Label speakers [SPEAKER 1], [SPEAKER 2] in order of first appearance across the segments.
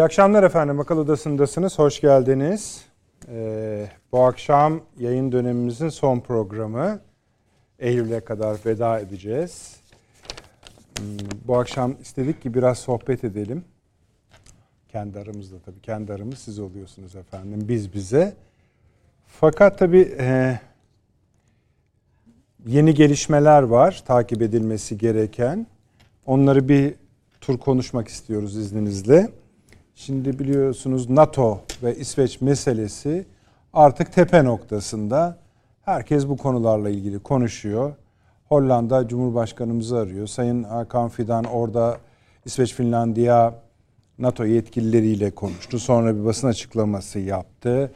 [SPEAKER 1] İyi akşamlar efendim. Akıl Odası'ndasınız. Hoş geldiniz. Ee, bu akşam yayın dönemimizin son programı. Eylül'e kadar veda edeceğiz. Hmm, bu akşam istedik ki biraz sohbet edelim. Kendi aramızda tabii. Kendi aramız siz oluyorsunuz efendim. Biz bize. Fakat tabii e, yeni gelişmeler var takip edilmesi gereken. Onları bir tur konuşmak istiyoruz izninizle. Şimdi biliyorsunuz NATO ve İsveç meselesi artık tepe noktasında. Herkes bu konularla ilgili konuşuyor. Hollanda Cumhurbaşkanımızı arıyor. Sayın Hakan Fidan orada İsveç, Finlandiya NATO yetkilileriyle konuştu. Sonra bir basın açıklaması yaptı.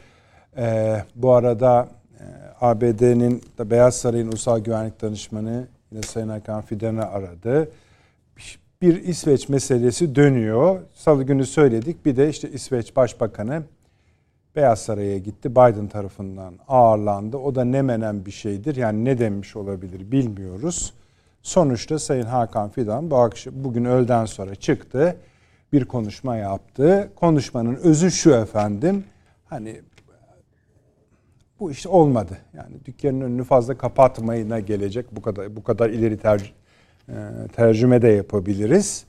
[SPEAKER 1] Ee, bu arada e, ABD'nin Beyaz Saray'ın Ulusal Güvenlik Danışmanı yine Sayın Hakan Fidan'ı aradı bir İsveç meselesi dönüyor. Salı günü söyledik. Bir de işte İsveç Başbakanı Beyaz Saray'a gitti. Biden tarafından ağırlandı. O da ne menen bir şeydir. Yani ne demiş olabilir bilmiyoruz. Sonuçta Sayın Hakan Fidan bu akşam, bugün öğleden sonra çıktı. Bir konuşma yaptı. Konuşmanın özü şu efendim. Hani bu iş olmadı. Yani dükkanın önünü fazla kapatmayına gelecek bu kadar bu kadar ileri tercih tercüme de yapabiliriz.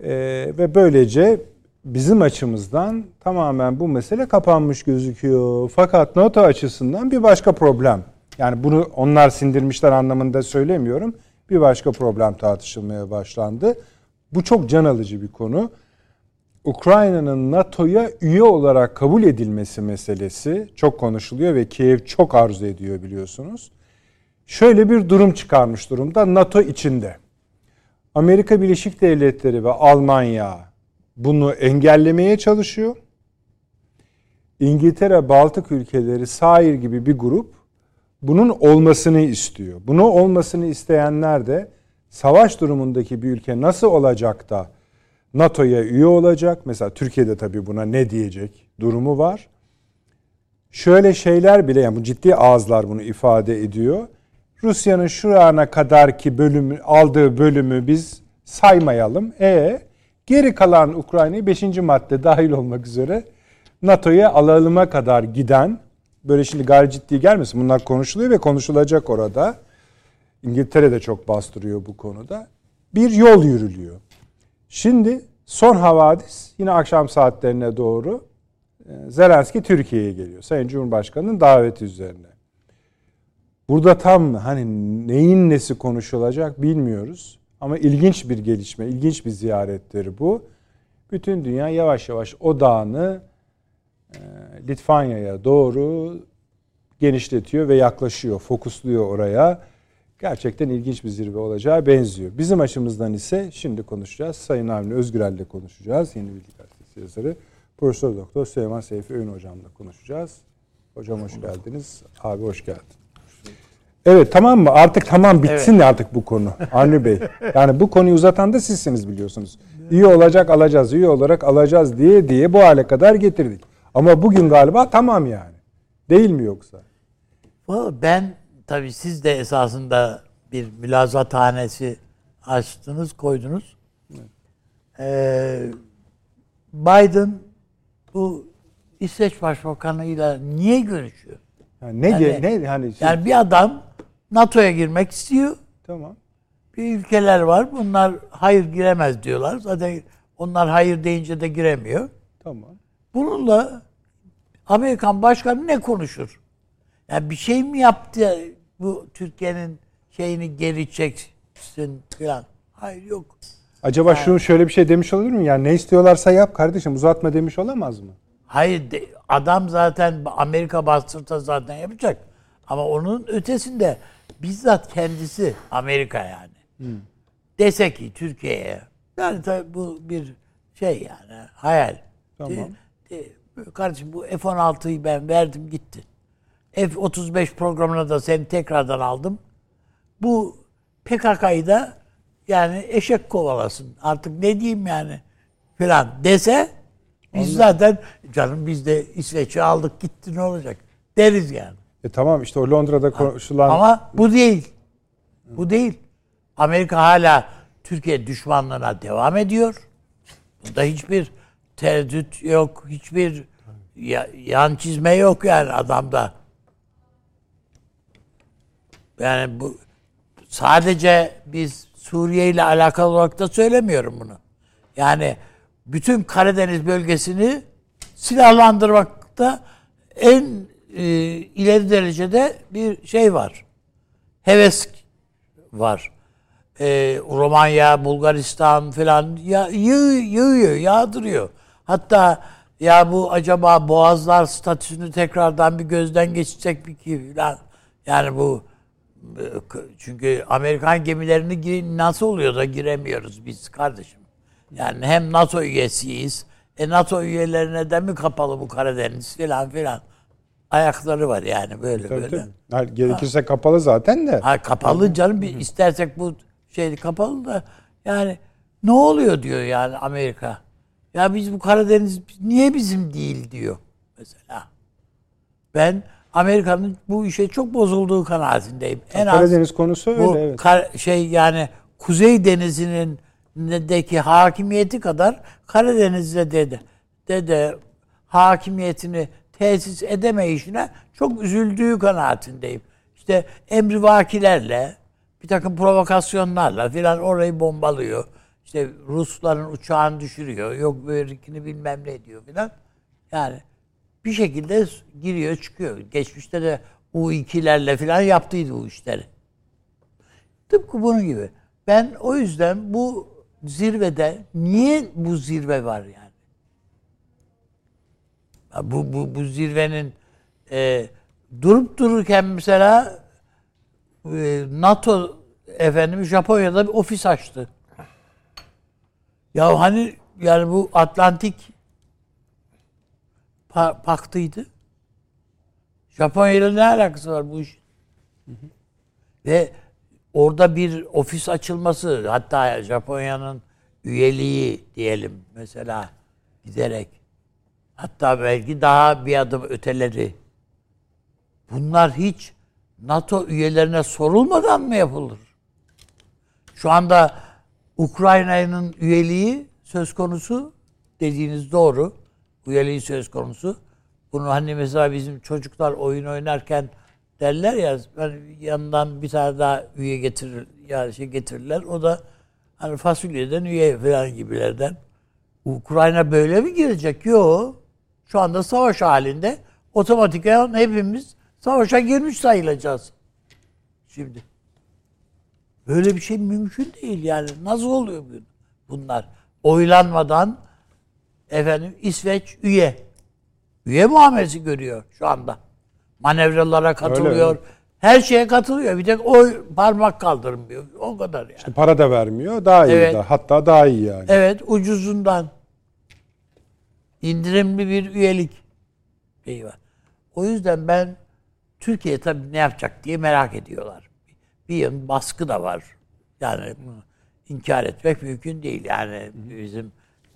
[SPEAKER 1] E, ve böylece bizim açımızdan tamamen bu mesele kapanmış gözüküyor. Fakat NATO açısından bir başka problem. Yani bunu onlar sindirmişler anlamında söylemiyorum. Bir başka problem tartışılmaya başlandı. Bu çok can alıcı bir konu. Ukrayna'nın NATO'ya üye olarak kabul edilmesi meselesi çok konuşuluyor ve Kiev çok arzu ediyor biliyorsunuz şöyle bir durum çıkarmış durumda NATO içinde. Amerika Birleşik Devletleri ve Almanya bunu engellemeye çalışıyor. İngiltere, Baltık ülkeleri, Sair gibi bir grup bunun olmasını istiyor. Bunu olmasını isteyenler de savaş durumundaki bir ülke nasıl olacak da NATO'ya üye olacak? Mesela Türkiye'de tabii buna ne diyecek durumu var. Şöyle şeyler bile yani bu ciddi ağızlar bunu ifade ediyor. Rusya'nın şu ana kadarki bölümü aldığı bölümü biz saymayalım. E geri kalan Ukrayna'yı 5. madde dahil olmak üzere NATO'ya alıma kadar giden böyle şimdi gayri ciddi gelmesin. Bunlar konuşuluyor ve konuşulacak orada. İngiltere de çok bastırıyor bu konuda. Bir yol yürülüyor. Şimdi son havadis yine akşam saatlerine doğru e, Zelenski Türkiye'ye geliyor. Sayın Cumhurbaşkanı'nın daveti üzerine. Burada tam hani neyin nesi konuşulacak bilmiyoruz. Ama ilginç bir gelişme, ilginç bir ziyarettir bu. Bütün dünya yavaş yavaş odağını e, Litvanya'ya doğru genişletiyor ve yaklaşıyor, fokusluyor oraya. Gerçekten ilginç bir zirve olacağı benziyor. Bizim açımızdan ise şimdi konuşacağız. Sayın Avni Özgürel'le konuşacağız. Yeni Bilgi Gazetesi yazarı. Profesör Doktor Süleyman Seyfi Öğün hocamla konuşacağız. Hocam hoş geldiniz. Abi hoş geldin. Evet tamam mı? Artık tamam bitsin evet. artık bu konu. Avni Bey. Yani bu konuyu uzatan da sizsiniz biliyorsunuz. İyi olacak alacağız, iyi olarak alacağız diye diye bu hale kadar getirdik. Ama bugün galiba tamam yani. Değil mi yoksa?
[SPEAKER 2] Ben tabii siz de esasında bir mülazathanesi açtınız, koydunuz. Evet. Ee, Biden bu İsveç Başbakanı'yla niye görüşüyor?
[SPEAKER 1] Yani ne yani, ne hani
[SPEAKER 2] şey... yani bir adam NATO'ya girmek istiyor.
[SPEAKER 1] Tamam.
[SPEAKER 2] Bir ülkeler var. Bunlar hayır giremez diyorlar. Zaten onlar hayır deyince de giremiyor.
[SPEAKER 1] Tamam.
[SPEAKER 2] Bununla Amerikan başkanı ne konuşur? Yani bir şey mi yaptı bu Türkiye'nin şeyini geri çeksin falan. Hayır yok.
[SPEAKER 1] Acaba yani, şunu şöyle bir şey demiş olabilir mi? Yani ne istiyorlarsa yap kardeşim uzatma demiş olamaz mı?
[SPEAKER 2] Hayır de, adam zaten Amerika bastırsa zaten yapacak. Ama onun ötesinde bizzat kendisi Amerika yani. Hmm. Dese ki Türkiye'ye yani tabii bu bir şey yani hayal.
[SPEAKER 1] Tamam.
[SPEAKER 2] De, de, kardeşim bu F-16'yı ben verdim gitti. F-35 programına da seni tekrardan aldım. Bu PKK'yı da yani eşek kovalasın. Artık ne diyeyim yani filan dese biz zaten canım biz de İsveç'i aldık gitti ne olacak deriz yani.
[SPEAKER 1] E tamam işte o Londra'da konuşulan
[SPEAKER 2] Ama bu değil. Bu değil. Amerika hala Türkiye düşmanlığına devam ediyor. Bunda hiçbir tereddüt yok, hiçbir ya- yan çizme yok yani adamda. Yani bu sadece biz Suriye ile alakalı olarak da söylemiyorum bunu. Yani bütün Karadeniz bölgesini silahlandırmakta en e, ileri derecede bir şey var. Heves var. E, Romanya, Bulgaristan falan ya, yığ, yığıyor, yağdırıyor. Hatta ya bu acaba boğazlar statüsünü tekrardan bir gözden geçecek bir ki falan. Yani bu çünkü Amerikan gemilerini nasıl oluyor da giremiyoruz biz kardeşim. Yani hem NATO üyesiyiz. E NATO üyelerine de mi kapalı bu Karadeniz filan filan. Ayakları var yani böyle
[SPEAKER 1] Tabii,
[SPEAKER 2] böyle.
[SPEAKER 1] tabii. Ha, gerekirse kapalı zaten de.
[SPEAKER 2] Ha kapalı canım bir istersek bu şey kapalı da yani ne oluyor diyor yani Amerika. Ya biz bu Karadeniz niye bizim değil diyor mesela. Ben Amerika'nın bu işe çok bozulduğu kanaatindeyim. En az
[SPEAKER 1] Karadeniz konusu öyle
[SPEAKER 2] bu
[SPEAKER 1] evet.
[SPEAKER 2] kar- şey yani Kuzey Denizi'nin deki hakimiyeti kadar Karadeniz'de de de, de hakimiyetini tesis edemeyişine çok üzüldüğü kanaatindeyim. İşte emrivakilerle bir takım provokasyonlarla filan orayı bombalıyor. İşte Rusların uçağını düşürüyor. Yok böylelikini bilmem ne diyor filan. Yani bir şekilde giriyor çıkıyor. Geçmişte de U2'lerle filan yaptıydı bu işleri. Tıpkı bunun gibi. Ben o yüzden bu zirvede niye bu zirve var yani? Bu, bu, bu zirvenin e, durup dururken mesela e, NATO efendim Japonya'da bir ofis açtı. Ya hani yani bu Atlantik pa- paktıydı. Japonya ile ne alakası var bu iş? Ve orada bir ofis açılması hatta Japonya'nın üyeliği diyelim mesela giderek hatta belki daha bir adım öteleri bunlar hiç NATO üyelerine sorulmadan mı yapılır? Şu anda Ukrayna'nın üyeliği söz konusu dediğiniz doğru. Üyeliği söz konusu. Bunu hani mesela bizim çocuklar oyun oynarken derler ya ben yanından bir tane daha üye getirir yani şey getirirler. O da hani fasulyeden üye falan gibilerden. Ukrayna böyle mi girecek? Yok. Şu anda savaş halinde otomatikman hepimiz savaşa girmiş sayılacağız. Şimdi. Böyle bir şey mümkün değil yani. Nasıl oluyor bu- bunlar? Oylanmadan efendim İsveç üye. Üye muamelesi görüyor şu anda. Manevralara katılıyor.
[SPEAKER 1] öyle.
[SPEAKER 2] Her şeye katılıyor. Bir tek oy parmak kaldırmıyor. O kadar yani.
[SPEAKER 1] Para da vermiyor. Daha iyi.
[SPEAKER 2] Evet.
[SPEAKER 1] da. Hatta daha iyi yani.
[SPEAKER 2] Evet ucuzundan. İndirimli bir üyelik şeyi var. O yüzden ben Türkiye tabii ne yapacak diye merak ediyorlar. Bir yan baskı da var. Yani inkar etmek mümkün değil. Yani bizim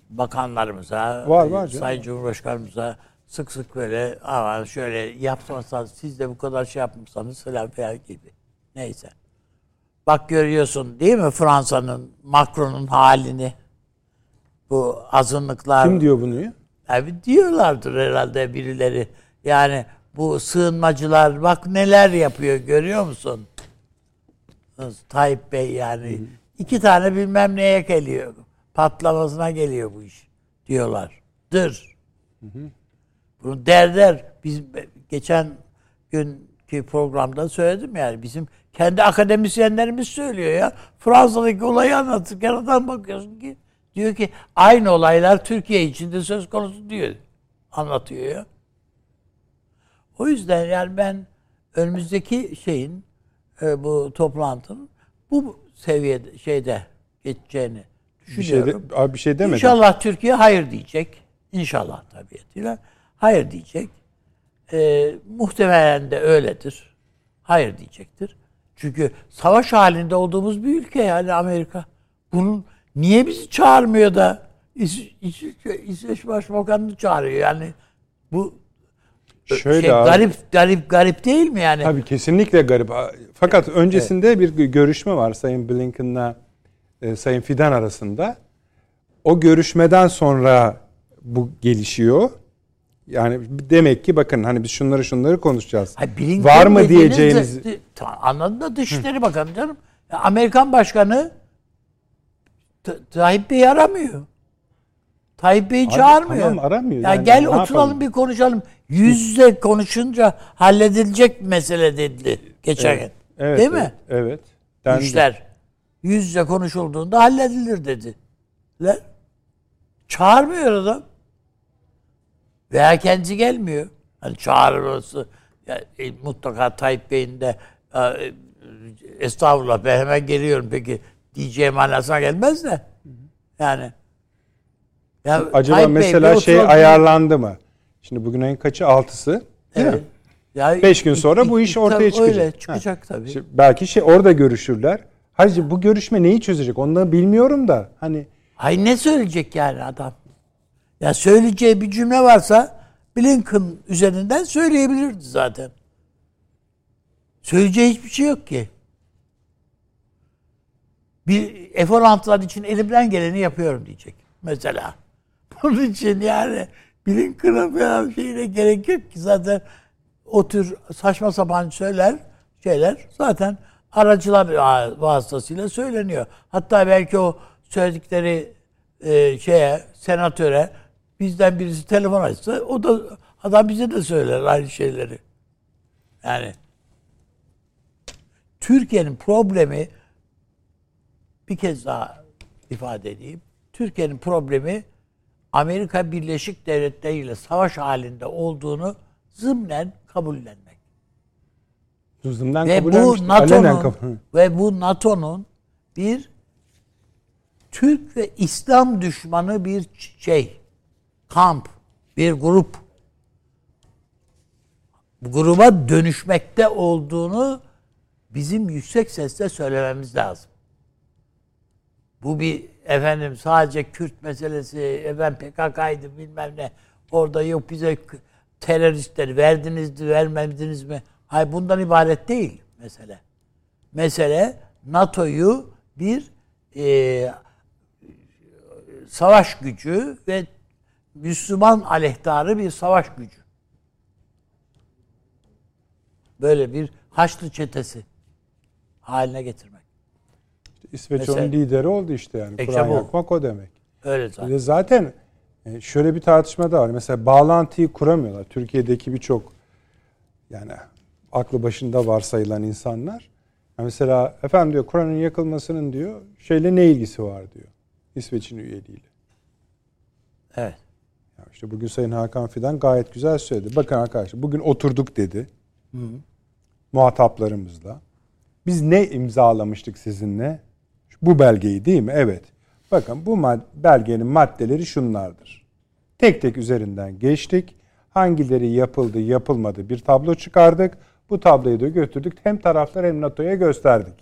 [SPEAKER 2] bakanlarımıza,
[SPEAKER 1] Var, var canım.
[SPEAKER 2] Sayın Cumhurbaşkanımıza sık sık böyle ama şöyle yapmasanız siz de bu kadar şey yapmışsanız falan falan gibi. Neyse. Bak görüyorsun değil mi Fransa'nın, Macron'un halini. Bu azınlıklar.
[SPEAKER 1] Kim diyor bunu ya?
[SPEAKER 2] Abi diyorlardır herhalde birileri. Yani bu sığınmacılar bak neler yapıyor görüyor musun? Tayyip Bey yani. iki tane bilmem neye geliyor. Patlamasına geliyor bu iş diyorlar. Dır. Bunu der der. Biz geçen günkü programda söyledim yani bizim kendi akademisyenlerimiz söylüyor ya. Fransa'daki olayı anlatırken adam bakıyorsun ki diyor ki aynı olaylar Türkiye içinde söz konusu diyor. Anlatıyor ya. O yüzden yani ben önümüzdeki şeyin e, bu toplantının bu seviyede şeyde geçeceğini
[SPEAKER 1] Bir şey, de,
[SPEAKER 2] düşünüyorum.
[SPEAKER 1] abi bir şey demedi.
[SPEAKER 2] İnşallah Türkiye hayır diyecek. İnşallah tabiatıyla. Hayır diyecek. Ee, muhtemelen de öyledir. Hayır diyecektir. Çünkü savaş halinde olduğumuz bir ülke yani Amerika. Bunun niye bizi çağırmıyor da İs- İs- İsveç Başbakanı'nı çağırıyor yani bu
[SPEAKER 1] Şöyle
[SPEAKER 2] şey,
[SPEAKER 1] abi,
[SPEAKER 2] garip garip garip değil mi yani?
[SPEAKER 1] Tabii kesinlikle garip. Fakat öncesinde bir görüşme var Sayın Blinken'la e, Sayın Fidan arasında. O görüşmeden sonra bu gelişiyor. Yani demek ki bakın hani biz şunları şunları konuşacağız.
[SPEAKER 2] Blinken
[SPEAKER 1] var mı diyeceğiniz
[SPEAKER 2] de- anladın da Dışişleri Bakanı canım. Amerikan Başkanı Tayyip Bey'i aramıyor. Tayyip Bey'i çağırmıyor.
[SPEAKER 1] tamam, aramıyor.
[SPEAKER 2] Ya
[SPEAKER 1] Yani
[SPEAKER 2] gel oturalım
[SPEAKER 1] yapalım?
[SPEAKER 2] bir konuşalım. Yüz yüze konuşunca halledilecek mesele dedi geçen gün.
[SPEAKER 1] Evet,
[SPEAKER 2] Değil
[SPEAKER 1] evet,
[SPEAKER 2] mi?
[SPEAKER 1] Evet.
[SPEAKER 2] İşler yüz yüze konuşulduğunda halledilir dedi. Lan, Çağırmıyor adam. Veya kendisi gelmiyor. Hani çağırması ya, e, mutlaka Tayyip Bey'in de e, estağfurullah ben hemen geliyorum peki diyeceğim manasına gelmez de. Yani ya
[SPEAKER 1] Acaba
[SPEAKER 2] Tayyip Bey
[SPEAKER 1] mesela
[SPEAKER 2] bir
[SPEAKER 1] şey ayarlandı mı? Şimdi bugün ayın kaçı? Altısı. Değil
[SPEAKER 2] Evet.
[SPEAKER 1] mi?
[SPEAKER 2] Ya,
[SPEAKER 1] Beş gün sonra bu iş ortaya
[SPEAKER 2] tabii
[SPEAKER 1] çıkacak.
[SPEAKER 2] Öyle çıkacak tabii.
[SPEAKER 1] İşte belki şey orada görüşürler. Hayır bu görüşme neyi çözecek? Onu bilmiyorum da. Hani
[SPEAKER 2] Hay ne söyleyecek yani adam? Ya söyleyeceği bir cümle varsa Blinken üzerinden söyleyebilirdi zaten. Söyleyeceği hiçbir şey yok ki. Bir F-16'lar için elimden geleni yapıyorum diyecek mesela. Bunun için yani Blinken'a falan şeyine gerek yok ki zaten o tür saçma sapan söyler şeyler zaten aracılar vasıtasıyla söyleniyor. Hatta belki o söyledikleri e, şeye senatöre bizden birisi telefon açsa o da adam bize de söyler aynı şeyleri. Yani Türkiye'nin problemi bir kez daha ifade edeyim. Türkiye'nin problemi Amerika Birleşik Devletleri ile savaş halinde olduğunu zımnen kabullenmek.
[SPEAKER 1] Zımdan
[SPEAKER 2] Ve bu NATO'nun ve bu NATO'nun bir Türk ve İslam düşmanı bir şey, kamp, bir grup. Bu gruba dönüşmekte olduğunu bizim yüksek sesle söylememiz lazım. Bu bir efendim sadece Kürt meselesi, efendim PKK'ydı bilmem ne. Orada yok bize teröristleri verdiniz mi, vermediniz mi? Hayır bundan ibaret değil mesele. Mesele NATO'yu bir e, savaş gücü ve Müslüman aleyhtarı bir savaş gücü. Böyle bir Haçlı çetesi haline getirmek.
[SPEAKER 1] İsveç
[SPEAKER 2] Mesela-
[SPEAKER 1] onun lideri oldu işte yani.
[SPEAKER 2] E,
[SPEAKER 1] Kur'an yakmak o demek.
[SPEAKER 2] Öyle zaten.
[SPEAKER 1] zaten e, şöyle bir tartışma da var. Mesela bağlantıyı kuramıyorlar. Türkiye'deki birçok yani aklı başında varsayılan insanlar. Mesela efendim diyor Kur'an'ın yakılmasının diyor şeyle ne ilgisi var diyor. İsveç'in üyeliğiyle.
[SPEAKER 2] Evet.
[SPEAKER 1] Ya işte bugün Sayın Hakan Fidan gayet güzel söyledi. Bakın arkadaşlar bugün oturduk dedi. Muhataplarımızla. Biz ne imzalamıştık sizinle? Bu belgeyi değil mi? Evet. Bakın bu mad- belgenin maddeleri şunlardır. Tek tek üzerinden geçtik. Hangileri yapıldı, yapılmadı bir tablo çıkardık. Bu tabloyu da götürdük. Hem taraflar hem NATO'ya gösterdik.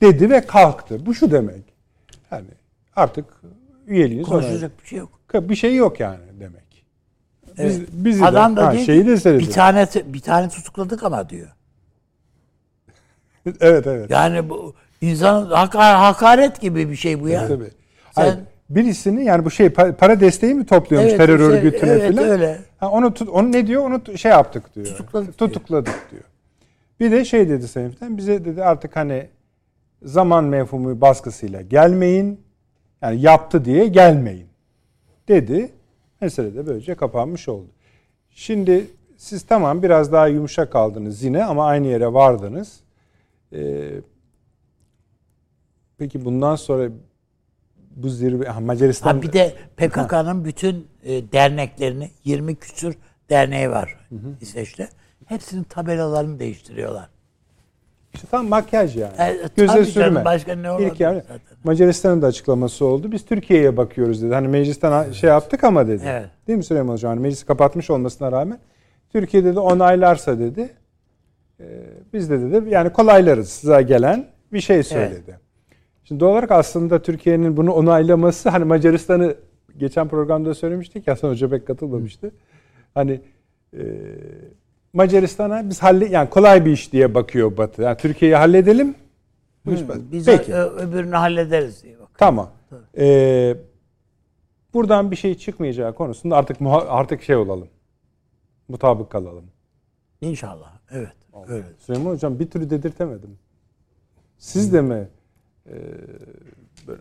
[SPEAKER 1] Dedi ve kalktı. Bu şu demek. Yani artık üyeliğiniz
[SPEAKER 2] Konuşacak bir şey yok.
[SPEAKER 1] bir şey yok yani demek. Biz,
[SPEAKER 2] Evet.
[SPEAKER 1] bizi
[SPEAKER 2] Adam
[SPEAKER 1] de,
[SPEAKER 2] da
[SPEAKER 1] ha, şeyi de seyredin.
[SPEAKER 2] bir tane bir tane tutukladık ama diyor.
[SPEAKER 1] evet evet.
[SPEAKER 2] Yani bu insan haka- hakaret gibi bir şey bu ya.
[SPEAKER 1] Tabii.
[SPEAKER 2] Sen-
[SPEAKER 1] Hayır, birisini yani bu şey pa- para desteği mi topluyormuş
[SPEAKER 2] Evet,
[SPEAKER 1] terör
[SPEAKER 2] şey,
[SPEAKER 1] örgütüne
[SPEAKER 2] evet,
[SPEAKER 1] filan?
[SPEAKER 2] öyle.
[SPEAKER 1] Ha, onu tut, onu ne diyor? Onu şey yaptık diyor.
[SPEAKER 2] Tutukladık diyor.
[SPEAKER 1] Tutukladık diyor. Bir de şey dedi Sayın bize dedi artık hani zaman mefhumu baskısıyla gelmeyin. Yani yaptı diye gelmeyin. Dedi. Mesele de böylece kapanmış oldu. Şimdi siz tamam biraz daha yumuşak kaldınız yine ama aynı yere vardınız. Ee, peki bundan sonra bu zirve ha, Macaristan
[SPEAKER 2] Ha bir de PKK'nın bütün e, derneklerini 20 küsür derneği var İsveç'te. Hepsinin tabelalarını değiştiriyorlar.
[SPEAKER 1] İşte tam makyaj yani.
[SPEAKER 2] E,
[SPEAKER 1] Göze
[SPEAKER 2] tabii
[SPEAKER 1] sürme.
[SPEAKER 2] canım, başka ne olabilir
[SPEAKER 1] yani
[SPEAKER 2] zaten?
[SPEAKER 1] Macaristan'ın da açıklaması oldu. Biz Türkiye'ye bakıyoruz dedi. Hani meclisten şey yaptık ama dedi.
[SPEAKER 2] Evet.
[SPEAKER 1] Değil mi Süleyman Hocam? Hani meclisi kapatmış olmasına rağmen Türkiye dedi onaylarsa dedi. e, biz de dedi yani kolaylarız size gelen bir şey söyledi. Şimdi doğal olarak aslında Türkiye'nin bunu onaylaması hani Macaristan'ı geçen programda söylemiştik ya Hasan Hoca pek katılmamıştı. Hani e, Macaristan'a biz halle yani kolay bir iş diye bakıyor Batı. Yani Türkiye'yi halledelim. Bu iş basit.
[SPEAKER 2] Biz
[SPEAKER 1] Peki.
[SPEAKER 2] öbürünü hallederiz diye bak.
[SPEAKER 1] Tamam. Ee, buradan bir şey çıkmayacağı konusunda artık muha- artık şey olalım. Mutabık kalalım.
[SPEAKER 2] İnşallah. Evet. Öyle.
[SPEAKER 1] Süleyman Hocam bir türlü dedirtemedim. Siz de mi e,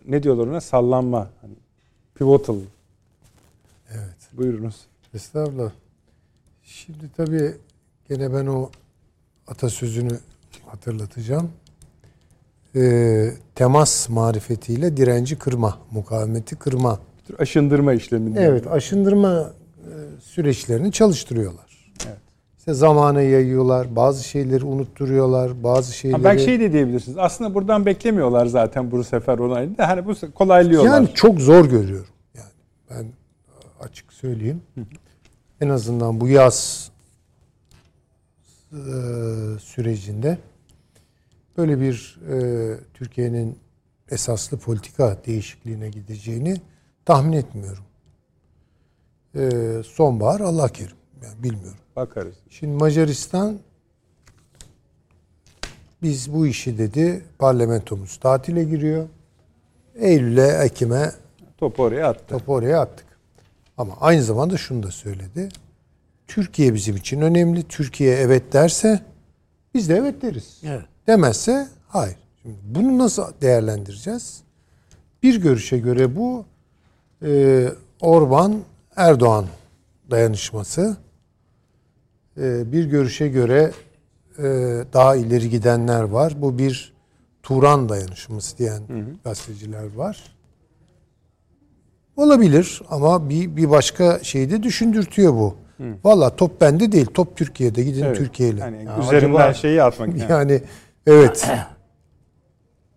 [SPEAKER 1] ne diyorlar ona sallanma hani pivotal
[SPEAKER 3] Evet.
[SPEAKER 1] buyurunuz.
[SPEAKER 3] Estağfurullah. Şimdi tabii gene ben o atasözünü hatırlatacağım. Ee, temas marifetiyle direnci kırma, mukavemeti kırma.
[SPEAKER 1] Bir tür aşındırma işlemini.
[SPEAKER 3] Evet, aşındırma e, süreçlerini çalıştırıyorlar. İşte zamana yayıyorlar, bazı şeyleri unutturuyorlar, bazı şeyleri...
[SPEAKER 1] Ha, belki şey de diyebilirsiniz. Aslında buradan beklemiyorlar zaten bu sefer onayını da. Hani bu kolaylıyorlar.
[SPEAKER 3] Yani çok zor görüyorum. Yani ben açık söyleyeyim. En azından bu yaz e, sürecinde böyle bir e, Türkiye'nin esaslı politika değişikliğine gideceğini tahmin etmiyorum. E, sonbahar Allah kerim. Yani bilmiyorum.
[SPEAKER 1] Bakarız.
[SPEAKER 3] Şimdi Macaristan biz bu işi dedi parlamentomuz tatile giriyor. Eylül'e, Ekim'e
[SPEAKER 1] Topu oraya attı.
[SPEAKER 3] topu oraya attık. Ama aynı zamanda şunu da söyledi. Türkiye bizim için önemli. Türkiye evet derse biz de evet deriz.
[SPEAKER 2] Evet.
[SPEAKER 3] Demezse hayır. Şimdi bunu nasıl değerlendireceğiz? Bir görüşe göre bu e, Orban Erdoğan dayanışması. E, bir görüşe göre e, daha ileri gidenler var. Bu bir Turan dayanışması diyen gazeteciler var. Olabilir ama bir bir başka şeyi de düşündürtüyor bu. Valla top bende değil, top Türkiye'de. Gidin
[SPEAKER 1] Evet.
[SPEAKER 3] Türkiye'yle.
[SPEAKER 1] Hani
[SPEAKER 3] Ya
[SPEAKER 1] üzerinden
[SPEAKER 3] acaba-
[SPEAKER 1] şeyi atmak. yani.
[SPEAKER 3] yani evet.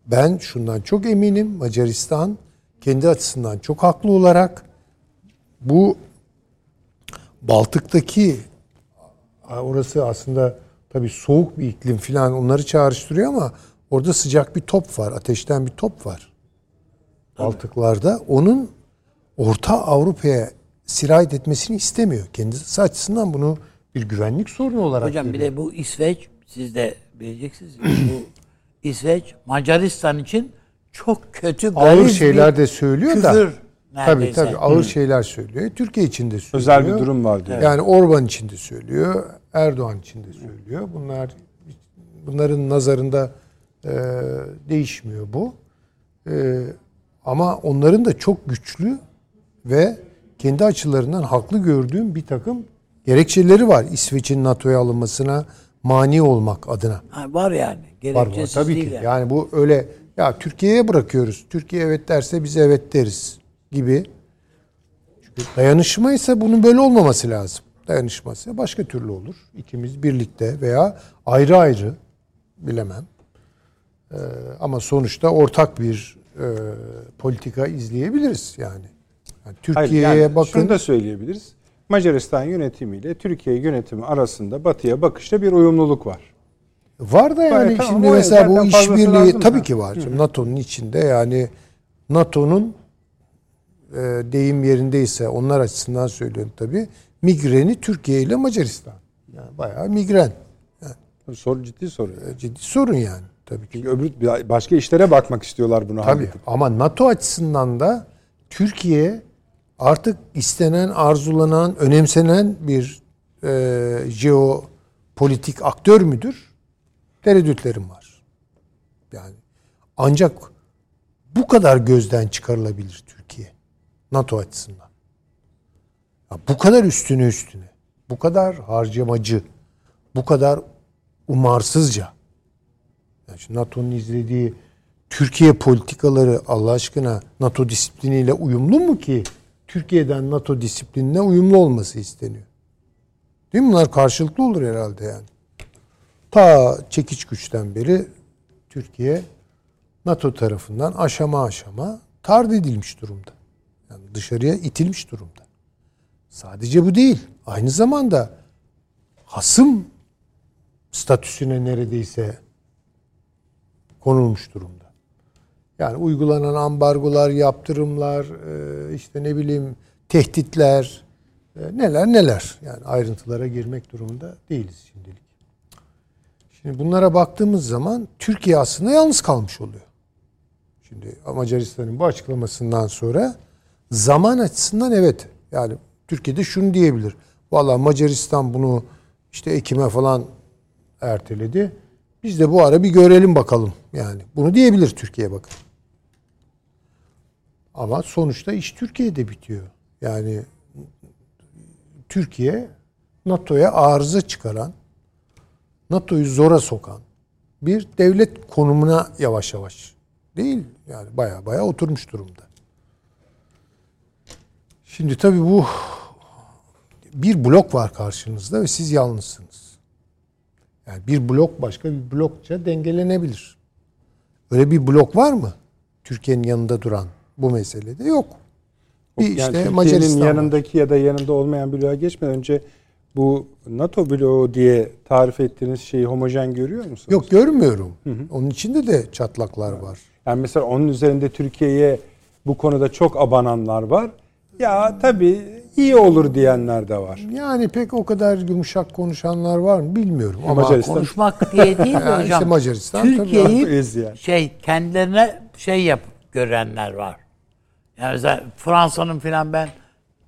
[SPEAKER 3] Ben şundan çok eminim. Macaristan kendi açısından çok haklı olarak bu Baltık'taki orası aslında tabii soğuk bir iklim falan onları çağrıştırıyor ama orada sıcak bir top var. Ateşten bir top var. Baltıklarda. Onun Orta Avrupa'ya sirayet etmesini istemiyor. Kendisi açısından bunu bir güvenlik sorunu olarak
[SPEAKER 2] Hocam bir
[SPEAKER 3] görüyor.
[SPEAKER 2] de bu İsveç siz de bileceksiniz. bu İsveç Macaristan için çok kötü
[SPEAKER 3] ağır şeyler
[SPEAKER 2] bir
[SPEAKER 3] de söylüyor
[SPEAKER 2] küfür
[SPEAKER 3] da. Tabii
[SPEAKER 2] neredeyse.
[SPEAKER 3] tabii ağır şeyler söylüyor. Türkiye için de söylüyor.
[SPEAKER 1] Özel bir durum var diyor.
[SPEAKER 3] Yani Orban için de söylüyor, Erdoğan için de söylüyor. Bunlar bunların nazarında e, değişmiyor bu. E, ama onların da çok güçlü ve kendi açılarından haklı gördüğüm bir takım gerekçeleri var. İsveç'in NATO'ya alınmasına mani olmak adına.
[SPEAKER 2] Ha, var yani.
[SPEAKER 3] Var var
[SPEAKER 2] Gerekçesiz
[SPEAKER 3] tabii
[SPEAKER 2] değil
[SPEAKER 3] ki.
[SPEAKER 2] yani.
[SPEAKER 3] Yani bu öyle ya Türkiye'ye bırakıyoruz. Türkiye evet derse biz evet deriz gibi. Çünkü dayanışma ise bunun böyle olmaması lazım. Dayanışması başka türlü olur. İkimiz birlikte veya ayrı ayrı bilemem. Ee, ama sonuçta ortak bir e, politika izleyebiliriz yani. Yani Türkiye'ye
[SPEAKER 1] yani
[SPEAKER 3] bakın.
[SPEAKER 1] Şunu da söyleyebiliriz. Macaristan yönetimiyle Türkiye yönetimi arasında batıya bakışta bir uyumluluk var.
[SPEAKER 3] Var da yani
[SPEAKER 1] tamam,
[SPEAKER 3] şimdi
[SPEAKER 1] o
[SPEAKER 3] mesela bu işbirliği tabii ki var. NATO'nun içinde yani NATO'nun deyim yerindeyse onlar açısından söylüyorum tabii. Migreni Türkiye ile Macaristan. Yani bayağı migren.
[SPEAKER 1] Soru ciddi soru.
[SPEAKER 3] E, Ciddi sorun yani tabii ki.
[SPEAKER 1] Çünkü öbür başka işlere bakmak istiyorlar bunu
[SPEAKER 3] Tabii.
[SPEAKER 1] halledip.
[SPEAKER 3] Ama NATO açısından da Türkiye artık istenen, arzulanan, önemsenen bir e, jeopolitik aktör müdür? Tereddütlerim var. Yani ancak bu kadar gözden çıkarılabilir Türkiye NATO açısından. Ya bu kadar üstüne üstüne, bu kadar harcamacı, bu kadar umarsızca. Yani NATO'nun izlediği Türkiye politikaları Allah aşkına NATO disipliniyle uyumlu mu ki? Türkiye'den NATO disiplinine uyumlu olması isteniyor. Değil mi? Bunlar karşılıklı olur herhalde yani. ta çekiç güçten beri Türkiye NATO tarafından aşama aşama tard edilmiş durumda. Dışarıya itilmiş durumda. Sadece bu değil. Aynı zamanda hasım statüsüne neredeyse konulmuş durumda. Yani uygulanan ambargolar, yaptırımlar, e, işte ne bileyim tehditler, e, neler neler. Yani ayrıntılara girmek durumunda değiliz şimdilik. Şimdi bunlara baktığımız zaman Türkiye aslında yalnız kalmış oluyor. Şimdi Macaristan'ın bu açıklamasından sonra zaman açısından evet. Yani Türkiye'de şunu diyebilir. Valla Macaristan bunu işte Ekim'e falan erteledi. Biz de bu ara bir görelim bakalım. Yani bunu diyebilir Türkiye bakın. Ama sonuçta iş Türkiye'de bitiyor. Yani Türkiye NATO'ya arıza çıkaran, NATO'yu zora sokan bir devlet konumuna yavaş yavaş değil yani baya baya oturmuş durumda. Şimdi tabii bu bir blok var karşınızda ve siz yalnızsınız. Yani bir blok başka bir blokça dengelenebilir. Öyle bir blok var mı? Türkiye'nin yanında duran bu meselede yok.
[SPEAKER 1] Bir yani
[SPEAKER 3] işte
[SPEAKER 1] Türkiye'nin
[SPEAKER 3] Macaristan var.
[SPEAKER 1] yanındaki ya da yanında olmayan bloğa geçmeden önce bu NATO bloğu diye tarif ettiğiniz şeyi homojen görüyor musunuz?
[SPEAKER 3] Yok görmüyorum. Onun içinde de çatlaklar var.
[SPEAKER 1] Yani mesela onun üzerinde Türkiye'ye bu konuda çok abananlar var. Ya tabii iyi olur diyenler de var.
[SPEAKER 3] Yani pek o kadar yumuşak konuşanlar var mı bilmiyorum. Ama
[SPEAKER 1] Macaristan-
[SPEAKER 2] Konuşmak diye değil de
[SPEAKER 3] Yani
[SPEAKER 2] hocam.
[SPEAKER 3] işte Macaristan tabii
[SPEAKER 2] Türkiye'yi
[SPEAKER 1] yani.
[SPEAKER 2] şey kendilerine şey yap görenler var. Yani mesela Fransa'nın filan ben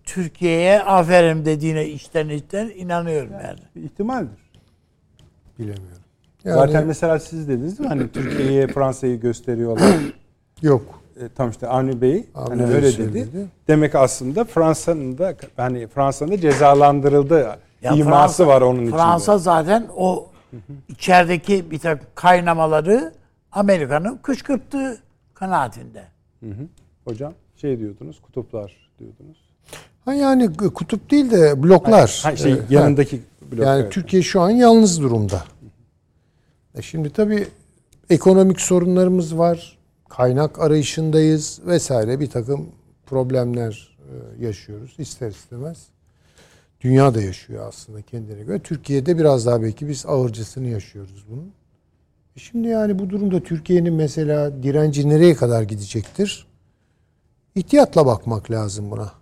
[SPEAKER 2] Türkiye'ye aferin dediğine içten içten inanıyorum yani.
[SPEAKER 1] İhtimaldir.
[SPEAKER 3] bilemiyorum.
[SPEAKER 1] Zaten
[SPEAKER 3] Yani
[SPEAKER 1] mesela siz dediniz değil mi? Hani Türkiye'ye Fransa'yı gösteriyorlar.
[SPEAKER 3] yok.
[SPEAKER 1] E, tam işte Avni Bey hani öyle
[SPEAKER 3] söyledi.
[SPEAKER 1] dedi. Demek aslında Fransa'nın da hani Fransa'nın da cezalandırıldı
[SPEAKER 2] Ya
[SPEAKER 1] iması
[SPEAKER 2] Fransa-
[SPEAKER 1] var onun içinde.
[SPEAKER 2] Fransa zaten o içerideki bir takım kaynamaları Amerika'nın kışkırttığı kanaatinde.
[SPEAKER 1] Hocam şey diyordunuz, kutuplar diyordunuz.
[SPEAKER 3] Ha yani kutup değil de bloklar.
[SPEAKER 1] Ha, şey yanındaki blok.
[SPEAKER 3] Yani
[SPEAKER 1] evet.
[SPEAKER 3] Türkiye şu an yalnız durumda. E şimdi tabii ekonomik sorunlarımız var. Kaynak arayışındayız vesaire bir takım problemler e, yaşıyoruz ister istemez. Dünya da yaşıyor aslında kendine göre. Türkiye'de biraz daha belki biz ağırcısını yaşıyoruz bunun. E Şimdi yani bu durumda Türkiye'nin mesela direnci nereye kadar gidecektir? İhtiyatla bakmak lazım buna.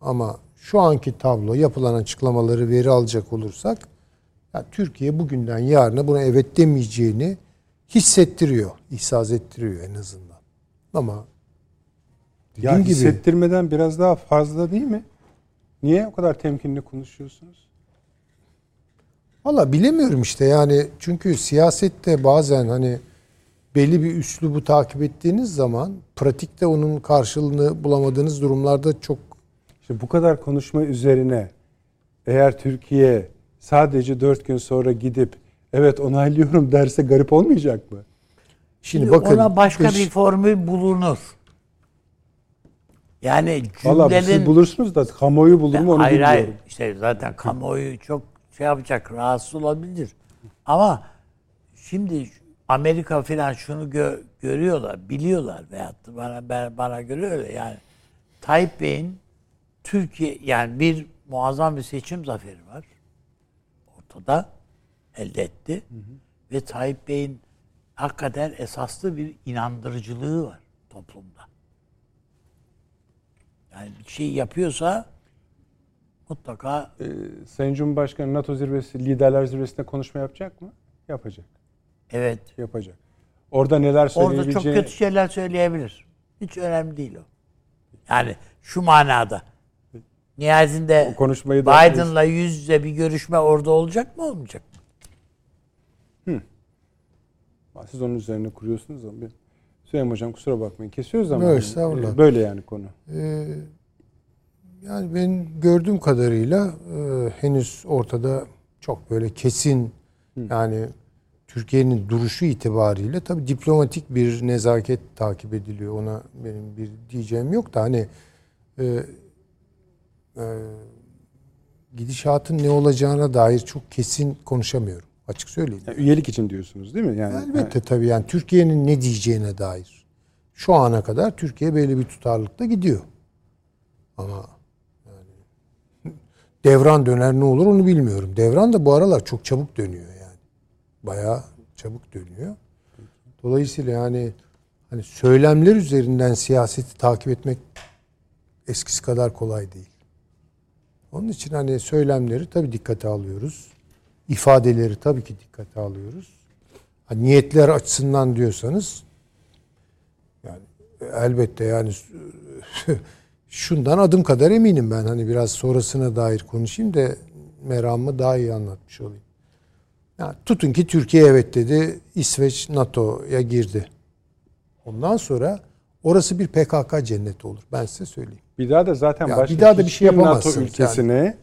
[SPEAKER 3] Ama şu anki tablo yapılan açıklamaları veri alacak olursak ya Türkiye bugünden yarına buna evet demeyeceğini hissettiriyor, ihsas ettiriyor en azından. Ama
[SPEAKER 1] ya
[SPEAKER 3] gibi
[SPEAKER 1] hissettirmeden biraz daha fazla değil mi? Niye o kadar temkinli konuşuyorsunuz?
[SPEAKER 3] Valla bilemiyorum işte yani çünkü siyasette bazen hani belli bir üslubu takip ettiğiniz zaman pratikte onun karşılığını bulamadığınız durumlarda çok
[SPEAKER 1] İşte bu kadar konuşma üzerine eğer Türkiye sadece dört gün sonra gidip evet onaylıyorum derse garip olmayacak mı?
[SPEAKER 3] Şimdi,
[SPEAKER 2] Şimdi
[SPEAKER 3] bakın
[SPEAKER 2] ona başka
[SPEAKER 3] dış-
[SPEAKER 2] bir formül bulunur. Yani
[SPEAKER 1] Valla siz
[SPEAKER 2] cümlenin
[SPEAKER 1] bulursunuz da kamuoyu bulur mu onu
[SPEAKER 2] hayır
[SPEAKER 1] bilmiyorum.
[SPEAKER 2] hayır işte zaten kamuoyu çok şey yapacak rahatsız olabilir. Ama şimdi Amerika filan şunu gö- görüyorlar, biliyorlar veyahut da bana ben, bana göre öyle yani. Tayyip Bey'in Türkiye yani bir muazzam bir seçim zaferi var. Ortada elde etti. Ve Tayyip Bey'in hakikaten esaslı bir inandırıcılığı var toplumda. Yani bir şey yapıyorsa mutlaka
[SPEAKER 1] Ee, Sayın Cumhurbaşkanı NATO zirvesi, liderler zirvesinde konuşma yapacak mı? Yapacak.
[SPEAKER 2] evet
[SPEAKER 1] Yapacak. Orada neler
[SPEAKER 2] orada
[SPEAKER 1] söyleyebileceğini...
[SPEAKER 2] çok kötü şeyler söyleyebilir. Hiç önemli değil o. Yani şu manada. Nihayetinde Biden'la yüz yüze bir görüşme orada olacak mı olmayacak mı?
[SPEAKER 1] Siz onun üzerine kuruyorsunuz ama ben... Süleyman Hocam kusura bakmayın. Kesiyoruz ama.
[SPEAKER 3] Yok,
[SPEAKER 1] e, Böyle yani konu.
[SPEAKER 3] Ee, yani ben gördüğüm kadarıyla e, henüz ortada çok böyle kesin yani Türkiye'nin duruşu itibariyle tabii diplomatik bir nezaket takip ediliyor. Ona benim bir diyeceğim yok da hani e, e, gidişatın ne olacağına dair çok kesin konuşamıyorum Açık söyleyeyim.
[SPEAKER 1] Yani üyelik için diyorsunuz değil mi? Yani
[SPEAKER 3] Elbette tabii yani Türkiye'nin ne diyeceğine dair. Şu ana kadar Türkiye belli bir tutarlılıkta gidiyor. Ama yani devran döner ne olur onu bilmiyorum. Devran da bu aralar çok çabuk dönüyor yani. Bayağı çabuk dönüyor. Dolayısıyla yani hani söylemler üzerinden siyaseti takip etmek eskisi kadar kolay değil. Onun için hani söylemleri tabii dikkate alıyoruz. İfadeleri tabii ki dikkate alıyoruz. Ha, niyetler açısından diyorsanız yani elbette yani şundan adım kadar eminim ben. Hani biraz sonrasına dair konuşayım da meramımı daha iyi anlatmış olayım. Yani tutun ki Türkiye evet dedi. İsveç NATO'ya girdi. Ondan sonra orası bir PKK cenneti olur. Ben size söyleyeyim.
[SPEAKER 1] Bir daha da zaten
[SPEAKER 3] Ya
[SPEAKER 1] başka
[SPEAKER 3] bir daha da bir şey
[SPEAKER 1] hiçbir NATO
[SPEAKER 3] yapamazsınız
[SPEAKER 1] ülkesine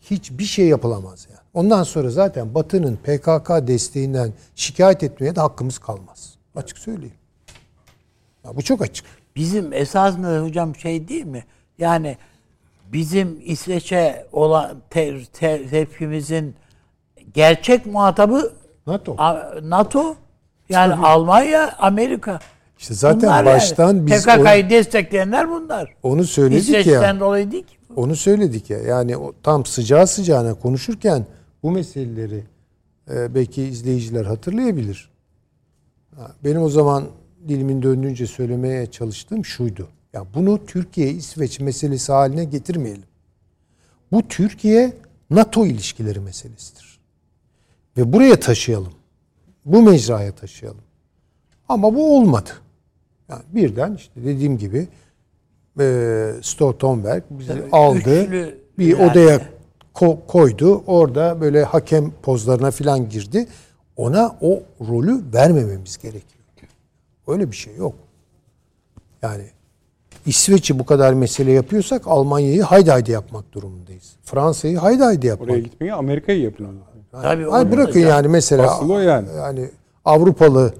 [SPEAKER 3] hiçbir şey yapılamaz yani. Ondan sonra zaten Batı'nın PKK desteğinden şikayet etmeye de hakkımız kalmaz. Açık söyleyeyim. Ya bu çok açık.
[SPEAKER 2] Bizim esas mı hocam şey değil mi? Yani bizim İsveç'e olan te- te- tepkimizin gerçek muhatabı
[SPEAKER 3] NATO.
[SPEAKER 2] A- NATO yani Almanya, Amerika.
[SPEAKER 3] İşte zaten
[SPEAKER 2] Bunlar
[SPEAKER 3] baştan
[SPEAKER 2] yani.
[SPEAKER 3] biz
[SPEAKER 2] PKK'yı destekleyenler bunlar.
[SPEAKER 3] onu söyledik
[SPEAKER 2] İsveç'ten
[SPEAKER 3] ya.
[SPEAKER 2] dolayı değil ki.
[SPEAKER 3] Onu söyledik ya. Yani o tam sıcağı sıcağına konuşurken bu meseleleri e, belki izleyiciler hatırlayabilir. Ha, Benim o zaman dilimin döndüğünce söylemeye çalıştığım şuydu. Ya bunu Türkiye İsveç meselesi haline getirmeyelim. Bu Türkiye NATO ilişkileri meselesidir. Ve buraya taşıyalım. Bu mecraya taşıyalım. Ama bu olmadı. Yani birden işte dediğim gibi e, Stoltenberg bizi
[SPEAKER 2] Tabii,
[SPEAKER 3] aldı.
[SPEAKER 2] üçlü
[SPEAKER 3] bir
[SPEAKER 2] yani.
[SPEAKER 3] odaya ko- koydu. Orada böyle hakem pozlarına falan girdi. Ona o rolü vermememiz gerekiyor. Öyle bir şey yok. Yani İsveç'i bu kadar mesele yapıyorsak Almanya'yı haydi haydi yapmak durumundayız. Fransa'yı haydi haydi yapmak.
[SPEAKER 1] oraya gitmeyi Amerika'yı yapın.
[SPEAKER 2] Tabii
[SPEAKER 3] Hayır, bırakın
[SPEAKER 2] hocam.
[SPEAKER 3] yani mesela
[SPEAKER 1] Asıl o yani.
[SPEAKER 3] yani Avrupalı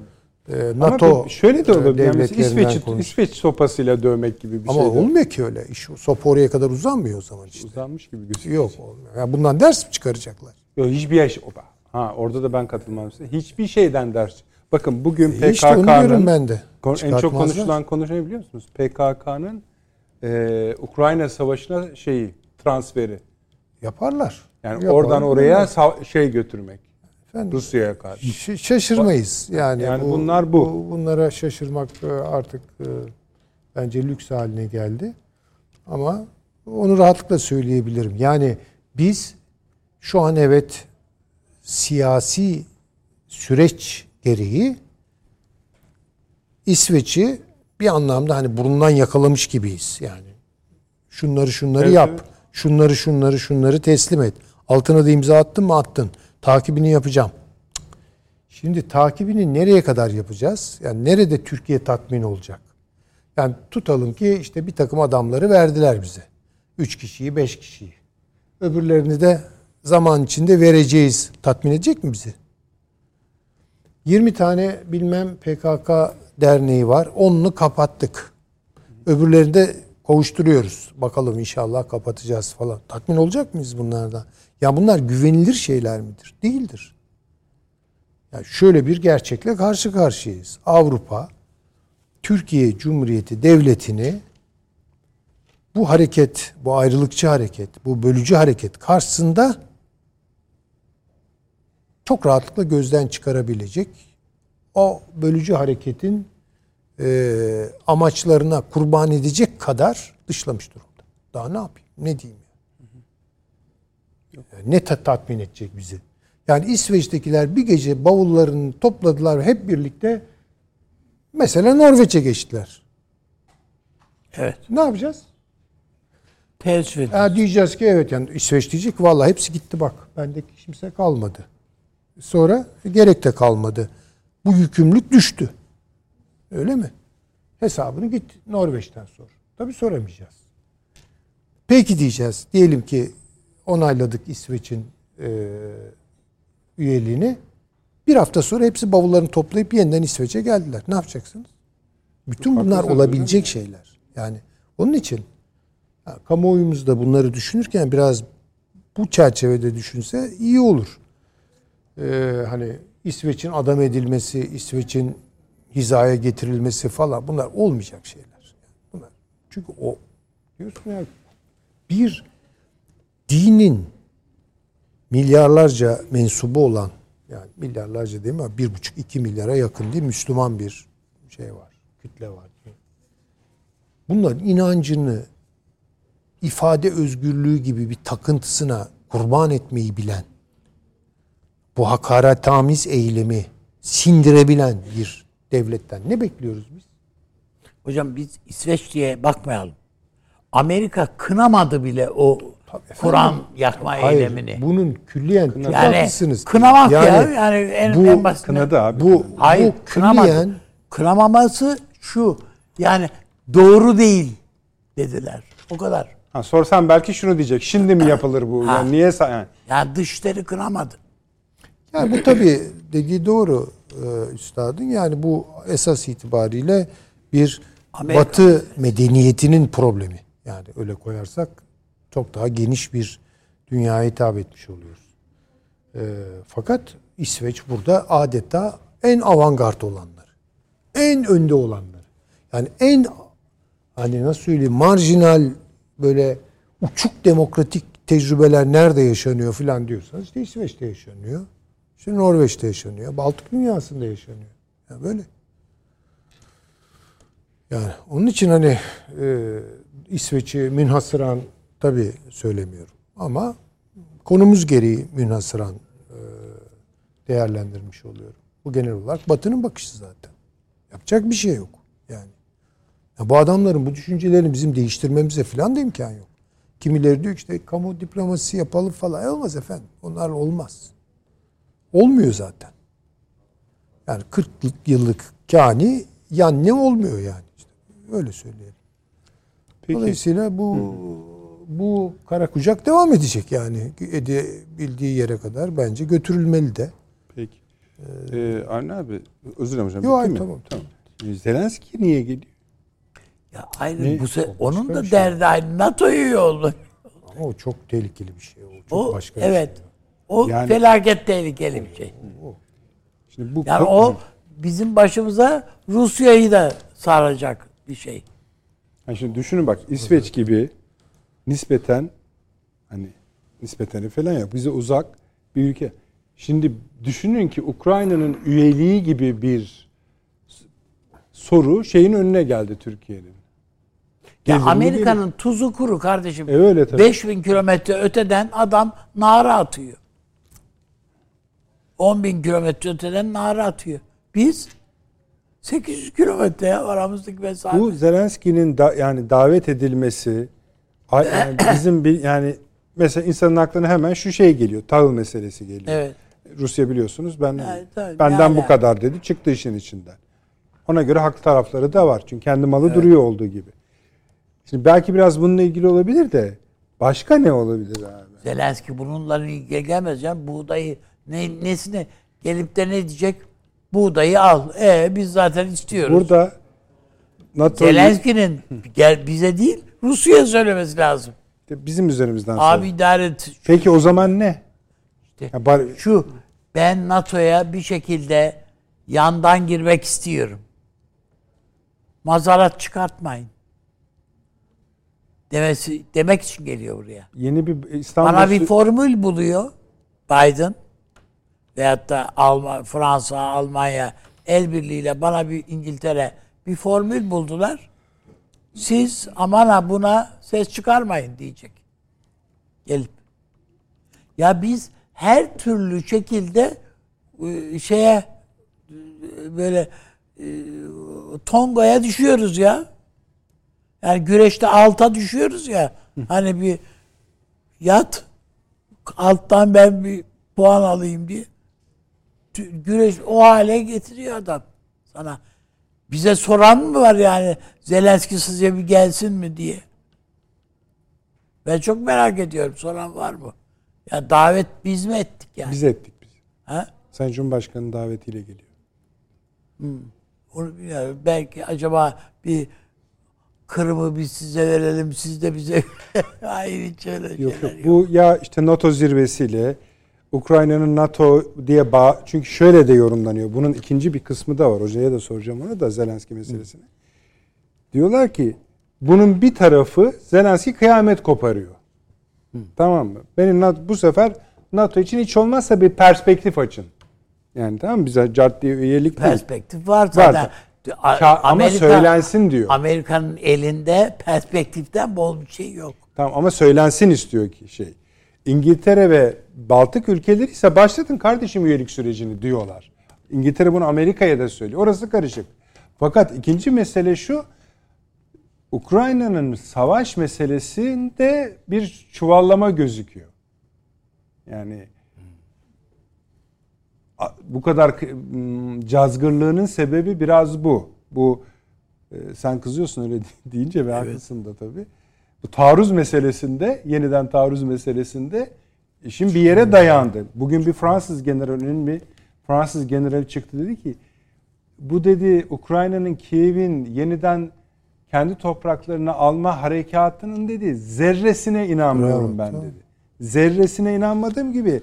[SPEAKER 3] NATO
[SPEAKER 1] Ama şöyle de olabilir. Yani
[SPEAKER 3] konuş-
[SPEAKER 1] İsveç sopasıyla dövmek gibi bir
[SPEAKER 3] Ama
[SPEAKER 1] şey de
[SPEAKER 3] olmuyor ki öyle. İş sopa oraya kadar uzanmıyor o zaman işte.
[SPEAKER 1] uzanmış gibi gözüküyor.
[SPEAKER 3] Yok olmuyor. Yani bundan ders mi çıkaracaklar?
[SPEAKER 1] Yok hiçbir yaş oba. Ha orada da ben katılmam size. Hiçbir şeyden ders. Bakın bugün
[SPEAKER 3] E işte onu diyorum
[SPEAKER 1] PKK'nın
[SPEAKER 3] ben de.
[SPEAKER 1] en çok konuşulan konu ne biliyor musunuz? PKK'nın e, Ukrayna savaşına şeyi transferi.
[SPEAKER 3] Yaparlar.
[SPEAKER 1] Yani
[SPEAKER 3] Yaparlar.
[SPEAKER 1] oradan oraya şey götürmek.
[SPEAKER 3] Efendim,
[SPEAKER 1] Rusya'ya karşı.
[SPEAKER 3] şaşırmayız. Yani,
[SPEAKER 1] Yani bunlar bu.
[SPEAKER 3] Bunlara şaşırmak e, artık e, bence lüks haline geldi. Ama onu rahatlıkla söyleyebilirim. Yani biz şu an evet siyasi süreç gereği İsveç'i bir anlamda hani burundan yakalamış gibiyiz yani. Şunları şunları
[SPEAKER 1] Evet,
[SPEAKER 3] yap. Şunları şunları şunları teslim et. Altına da imza attın mı attın. Takibini yapacağım. Şimdi takibini nereye kadar yapacağız? Yani nerede Türkiye tatmin olacak? Yani tutalım ki işte bir takım adamları verdiler bize. Üç kişiyi, beş kişiyi. Öbürlerini de zaman içinde vereceğiz. Tatmin edecek mi bizi? 20 tane bilmem PKK derneği var. Onunu kapattık. Öbürlerini de kovuşturuyoruz. Bakalım inşallah kapatacağız falan. Tatmin olacak mıyız bunlardan? Ya bunlar güvenilir şeyler midir? Değildir. Ya şöyle bir gerçekle karşı karşıyayız. Avrupa Türkiye Cumhuriyeti Devleti'ni bu hareket, bu ayrılıkçı hareket, bu bölücü hareket karşısında çok rahatlıkla gözden çıkarabilecek o bölücü hareketin e, amaçlarına kurban edecek kadar dışlamış durumda. Daha ne yapayım? Ne diyeyim? Yani ne ta- tatmin edecek bizi? Yani İsveç'tekiler bir gece bavullarını topladılar hep birlikte mesela Norveç'e geçtiler.
[SPEAKER 2] Evet.
[SPEAKER 3] Ne yapacağız?
[SPEAKER 2] Teessüf.
[SPEAKER 3] Ha, diyeceğiz ki evet yani İsveç diyecek vallahi hepsi gitti bak. Bendeki kimse kalmadı. Sonra gerek de kalmadı. Bu yükümlülük düştü. Öyle mi? Hesabını git Norveç'ten sor. Tabii soramayacağız. Peki diyeceğiz. Diyelim ki onayladık İsveç'in e, üyeliğini. Bir hafta sonra hepsi bavullarını toplayıp yeniden İsveç'e geldiler. Ne yapacaksınız? Bütün bunlar olabilecek şeyler. Yani onun için Ha, kamuoyumuz da bunları düşünürken biraz bu çerçevede düşünse iyi olur. e, hani İsveç'in adam edilmesi, İsveç'in hizaya getirilmesi falan bunlar olmayacak şeyler. Bunlar. Çünkü o diyorsun ya bir dinin milyarlarca mensubu olan yani milyarlarca değil mi? Bir buçuk iki milyara yakın değil Müslüman bir şey var. Kütle var. Bunların inancını ifade özgürlüğü gibi bir takıntısına kurban etmeyi bilen bu hakaretamiz eylemi sindirebilen bir devletten ne bekliyoruz biz?
[SPEAKER 2] Hocam biz İsveç diye bakmayalım. Amerika kınamadı bile o Kur'an yakma
[SPEAKER 3] Hayır,
[SPEAKER 2] eylemini.
[SPEAKER 3] bunun külliyen çok
[SPEAKER 2] yani
[SPEAKER 3] haklısınız.
[SPEAKER 2] kınamak ya yani en,
[SPEAKER 3] bu
[SPEAKER 2] en basitinden.
[SPEAKER 1] Kınadı abi.
[SPEAKER 3] Bu,
[SPEAKER 2] Hayır
[SPEAKER 3] bu
[SPEAKER 2] kınamadı.
[SPEAKER 3] külliyen
[SPEAKER 2] Kınamaması şu yani doğru değil dediler. O kadar.
[SPEAKER 1] Ha, sorsam belki şunu diyecek. Şimdi mi yapılır bu?
[SPEAKER 2] Ha.
[SPEAKER 1] Yani niye sa- yani?
[SPEAKER 2] Yani dışları kınamadı.
[SPEAKER 3] Yani bu tabii dediği doğru e, üstadın. Yani bu esas itibariyle bir
[SPEAKER 2] Amerika.
[SPEAKER 3] Batı medeniyetinin problemi. Yani öyle koyarsak çok daha geniş bir dünyaya hitap etmiş oluyoruz. E, fakat İsveç burada adeta en avantgard olanlar. En önde olanlar. Yani en hani nasıl söyleyeyim marjinal böyle uçuk demokratik tecrübeler nerede yaşanıyor filan diyorsanız işte İsveç'te yaşanıyor. İşte Norveç'te yaşanıyor. Baltık dünyasında yaşanıyor. Yani böyle. Yani onun için hani e, İsveç'i münhasıran tabi söylemiyorum. Ama konumuz gereği münhasıran e, değerlendirmiş oluyorum. Bu genel olarak Batı'nın bakışı zaten. Yapacak bir şey yok. Yani. Ya bu adamların bu düşüncelerini bizim değiştirmemize falan da imkan yok. Kimileri diyor ki işte kamu diplomasisi yapalım falan. E olmaz efendim. Onlar olmaz. Olmuyor zaten. Yani 40 yıllık kani yan ne olmuyor yani. İşte öyle söyleyelim.
[SPEAKER 1] Peki.
[SPEAKER 3] Dolayısıyla bu bu kara kucak devam edecek yani. Edebildiği yere kadar bence götürülmeli de.
[SPEAKER 1] Peki. Ee, Avni abi özür dilerim hocam.
[SPEAKER 3] Yok, hayır,
[SPEAKER 1] mi?
[SPEAKER 3] tamam,
[SPEAKER 1] tamam. Zelenski niye geliyor?
[SPEAKER 2] Ya ayrı
[SPEAKER 1] Ne?
[SPEAKER 2] bu se-
[SPEAKER 3] O
[SPEAKER 2] onun da
[SPEAKER 3] şey.
[SPEAKER 2] derdi aynı. NATO'yu yollu.
[SPEAKER 3] Ama o çok tehlikeli bir şey. O çok
[SPEAKER 2] O
[SPEAKER 3] başka
[SPEAKER 2] evet.
[SPEAKER 3] bir şey.
[SPEAKER 2] O
[SPEAKER 1] Yani-
[SPEAKER 2] felaket tehlikeli bir şey.
[SPEAKER 1] Şimdi bu
[SPEAKER 2] Yani o bizim başımıza Rusya'yı da saracak bir şey.
[SPEAKER 1] Yani şimdi düşünün bak İsveç gibi nispeten hani nispeten falan ya bize uzak bir ülke. Şimdi düşünün ki Ukrayna'nın üyeliği gibi bir soru şeyin önüne geldi Türkiye'nin.
[SPEAKER 2] Ya Amerika'nın tuzu kuru kardeşim.
[SPEAKER 1] E öyle tabii.
[SPEAKER 2] 5000 kilometre öteden adam nara atıyor. 10 bin kilometre öteden nara atıyor. Biz 800 kilometre aramızdaki mesafe.
[SPEAKER 1] Bu Zelenski'nin da, yani davet edilmesi yani bizim bir yani mesela insanın aklına hemen şu şey geliyor. Tahıl meselesi geliyor.
[SPEAKER 2] Evet.
[SPEAKER 1] Rusya biliyorsunuz ben
[SPEAKER 2] Evet, tabii.
[SPEAKER 1] benden bu
[SPEAKER 2] Yani.
[SPEAKER 1] kadar dedi çıktı işin içinden. Ona göre haklı tarafları da var. Çünkü kendi malı duruyor olduğu gibi. Şimdi belki biraz bununla ilgili olabilir de başka ne olabilir abi?
[SPEAKER 2] Zelenski bununla ilgili gelmez canım. Buğdayı ne, nesine gelip de ne diyecek? Buğdayı al. E biz zaten istiyoruz.
[SPEAKER 1] Burada NATO
[SPEAKER 2] Zelenski'nin bize değil Rusya'ya söylemesi lazım.
[SPEAKER 1] bizim üzerimizden
[SPEAKER 2] Abi
[SPEAKER 1] sonra.
[SPEAKER 2] idare et.
[SPEAKER 1] Peki o zaman ne?
[SPEAKER 2] İşte
[SPEAKER 1] Ya bari-
[SPEAKER 2] şu ben NATO'ya bir şekilde yandan girmek istiyorum. Mazarat çıkartmayın. Demesi demek için geliyor buraya.
[SPEAKER 1] yeni bir İstanbul
[SPEAKER 2] Bana bir formül buluyor Biden veyahut da Alman, Fransa, Almanya el birliğiyle bana bir İngiltere bir formül buldular. Siz aman ha buna ses çıkarmayın diyecek. Gelip. Ya biz her türlü şekilde e, şeye e, böyle e, Tonga'ya düşüyoruz ya. Yani güreşte alta düşüyoruz ya. Hani bir yat alttan ben bir puan alayım diye. Güreş o hale getiriyor adam sana. Bize soran mı var yani Zelenski size bir gelsin mi diye. Ben çok merak ediyorum. Soran var mı? Ya davet biz mi ettik yani?
[SPEAKER 1] biz ettik biz.
[SPEAKER 2] Ha?
[SPEAKER 1] Sayın Cumhurbaşkanı'nın davetiyle geliyor.
[SPEAKER 2] Onu bilmiyorum. Belki acaba bir Kırım'ı biz size verelim, siz de bize Hayır hiç öyle
[SPEAKER 1] Yok
[SPEAKER 2] şeyler
[SPEAKER 1] yok. Bu ya işte NATO zirvesiyle Ukrayna'nın NATO diye bağ çünkü şöyle de yorumlanıyor. Bunun ikinci bir kısmı da var. Hocaya da soracağım onu da Zelenski meselesini. Diyorlar ki bunun bir tarafı Zelenski kıyamet koparıyor. Tamam mı? Benim NATO, bu sefer NATO için hiç olmazsa bir perspektif açın. Yani tamam mı? Bize cart diye üyelik.
[SPEAKER 2] Perspektif var zaten.
[SPEAKER 1] Ka- ama söylensin diyor.
[SPEAKER 2] Amerika'nın elinde perspektiften bol bir şey yok.
[SPEAKER 1] Tamam ama söylensin istiyor ki şey. İngiltere ve Baltık ülkeleri ise başlatın kardeşim üyelik sürecini diyorlar. İngiltere bunu Amerika'ya da söylüyor. Orası karışık. Fakat ikinci mesele şu. Ukrayna'nın savaş meselesinde bir çuvallama gözüküyor. Yani bu kadar k- m, cazgırlığının sebebi biraz bu. Bu e, sen kızıyorsun öyle deyince ve haklısın da tabii. Bu taarruz meselesinde, yeniden taarruz meselesinde işin bir yere dayandı. Bugün bir Fransız generalinin bir Fransız generali çıktı dedi ki bu dedi Ukrayna'nın Kiev'in yeniden kendi topraklarını alma harekatının dedi zerresine inanmıyorum ben dedi. Zerresine inanmadığım gibi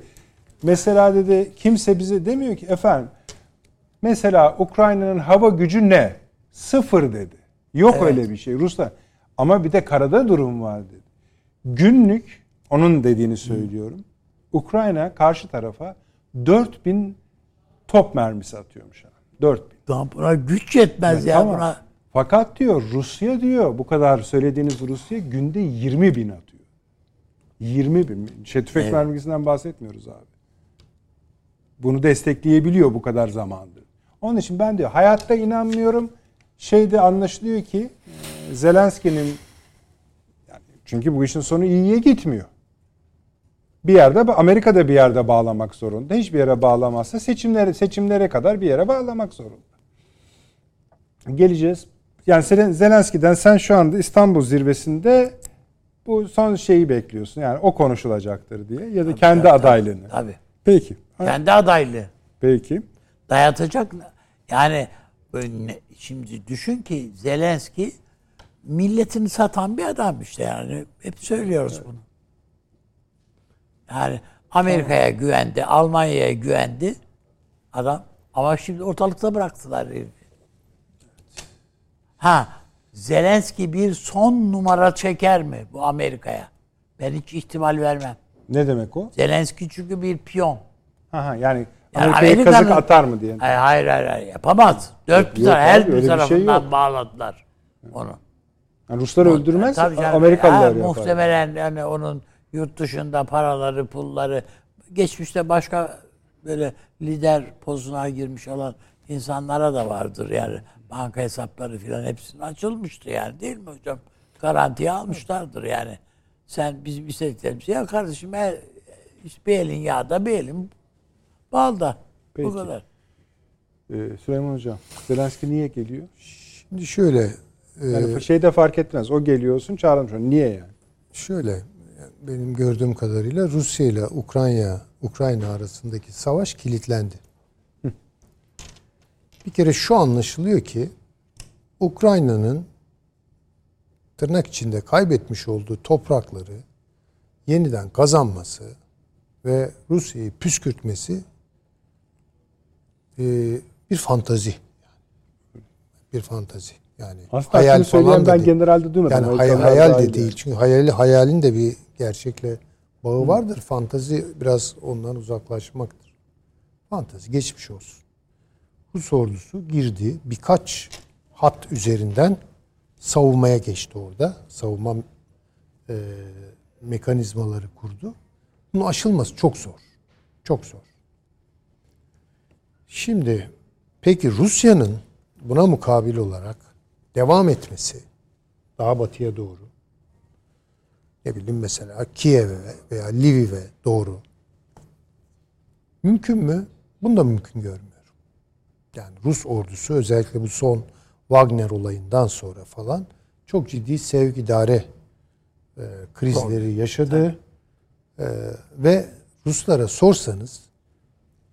[SPEAKER 1] mesela dedi kimse bize demiyor ki efendim mesela Ukrayna'nın hava gücü ne? Sıfır dedi. Yok öyle bir şey Ruslar. Ama bir de karada durum var dedi. Günlük onun dediğini söylüyorum. Ukrayna karşı tarafa 4000 top mermisi atıyormuş. abi. 4000.
[SPEAKER 2] Daha buna güç yetmez ya
[SPEAKER 1] Tamam.
[SPEAKER 2] buna.
[SPEAKER 1] Fakat diyor Rusya diyor bu kadar söylediğiniz Rusya günde 20 bin atıyor. 20 bin. Şey, tüfek
[SPEAKER 2] Evet.
[SPEAKER 1] mermisinden bahsetmiyoruz abi. Bunu destekleyebiliyor bu kadar zamandır. Onun için ben diyor hayatta inanmıyorum. Şeyde anlaşılıyor ki Zelenski'nin yani çünkü bu işin sonu iyiye gitmiyor. Bir yerde Amerika'da bir yerde bağlamak zorunda. Hiçbir yere bağlamazsa seçimlere seçimlere kadar bir yere bağlamak zorunda geleceğiz. Yani Zelen- Zelenski'den sen şu anda İstanbul zirvesinde bu son şeyi bekliyorsun. Yani o konuşulacaktır diye ya da kendi
[SPEAKER 2] tabii,
[SPEAKER 1] adaylığını.
[SPEAKER 2] Tabii.
[SPEAKER 1] Peki.
[SPEAKER 2] Kendi adaylığı.
[SPEAKER 1] Peki.
[SPEAKER 2] Dayatacak. Yani şimdi düşün ki Zelenski milletini satan bir adam işte yani. Hep söylüyoruz bunu. Yani Amerika'ya güvendi, Almanya'ya güvendi adam. Ama şimdi ortalıkta bıraktılar herifi. Ha, Zelenski bir son numara çeker mi bu Amerika'ya? Ben hiç ihtimal vermem.
[SPEAKER 1] Ne demek o?
[SPEAKER 2] Zelenski çünkü bir piyon.
[SPEAKER 1] Aha, yani,
[SPEAKER 2] Yani
[SPEAKER 1] Amerika'ya kazık atar mı diye.
[SPEAKER 2] Hayır hayır hayır, yapamaz. Dört bir
[SPEAKER 1] Yok
[SPEAKER 2] taraf, her bir
[SPEAKER 1] şey
[SPEAKER 2] tarafından
[SPEAKER 1] yok.
[SPEAKER 2] bağladılar onu.
[SPEAKER 1] Yani Ruslar öldürmez,
[SPEAKER 2] Tabii canım.
[SPEAKER 1] Amerikalılar
[SPEAKER 2] Ha,
[SPEAKER 1] yapar.
[SPEAKER 2] Muhtemelen yani onun yurt dışında paraları, pulları geçmişte başka böyle lider pozuna girmiş olan insanlara da vardır yani. Banka hesapları filan hepsinin açılmıştı yani değil mi hocam? Garantiye almışlardır yani. Sen bizim istediklerimizi ya kardeşim her, bir elin yağda bir elin balda.
[SPEAKER 1] Peki.
[SPEAKER 2] Bu kadar.
[SPEAKER 1] Ee, Süleyman Hocam, Zelenski niye geliyor?
[SPEAKER 3] Şimdi şöyle
[SPEAKER 1] Yani şeyde fark etmez. O geliyorsun çağırmış. Niye yani?
[SPEAKER 3] şöyle benim gördüğüm kadarıyla Rusya ile Ukrayna Ukrayna arasındaki savaş kilitlendi. Bir kere şu anlaşılıyor ki Ukrayna'nın tırnak içinde kaybetmiş olduğu toprakları yeniden kazanması ve Rusya'yı püskürtmesi e, bir fantazi. Bir fantazi. Yani
[SPEAKER 1] Aslında hayal söyleyen ben
[SPEAKER 3] değil.
[SPEAKER 1] generalde duymadım.
[SPEAKER 3] Yani hayal
[SPEAKER 1] daha
[SPEAKER 3] de değil. Çünkü hayali, hayalin de bir gerçekle bağı vardır. Fantazi biraz ondan uzaklaşmaktır. Fantazi geçmiş olsun. Rus ordusu girdi. Birkaç hat üzerinden savunmaya geçti orada. Savunma e, mekanizmaları kurdu. Bunun aşılması çok zor. Çok zor. Şimdi peki Rusya'nın buna mukabil olarak devam etmesi daha batıya doğru ne bileyim mesela Kiev'e veya Lviv'e doğru mümkün mü? Bunu da mümkün görmüyorum. Yani Rus ordusu özellikle bu son Wagner olayından sonra falan çok ciddi sevgidare e, krizleri yaşadı. E, ve Ruslara sorsanız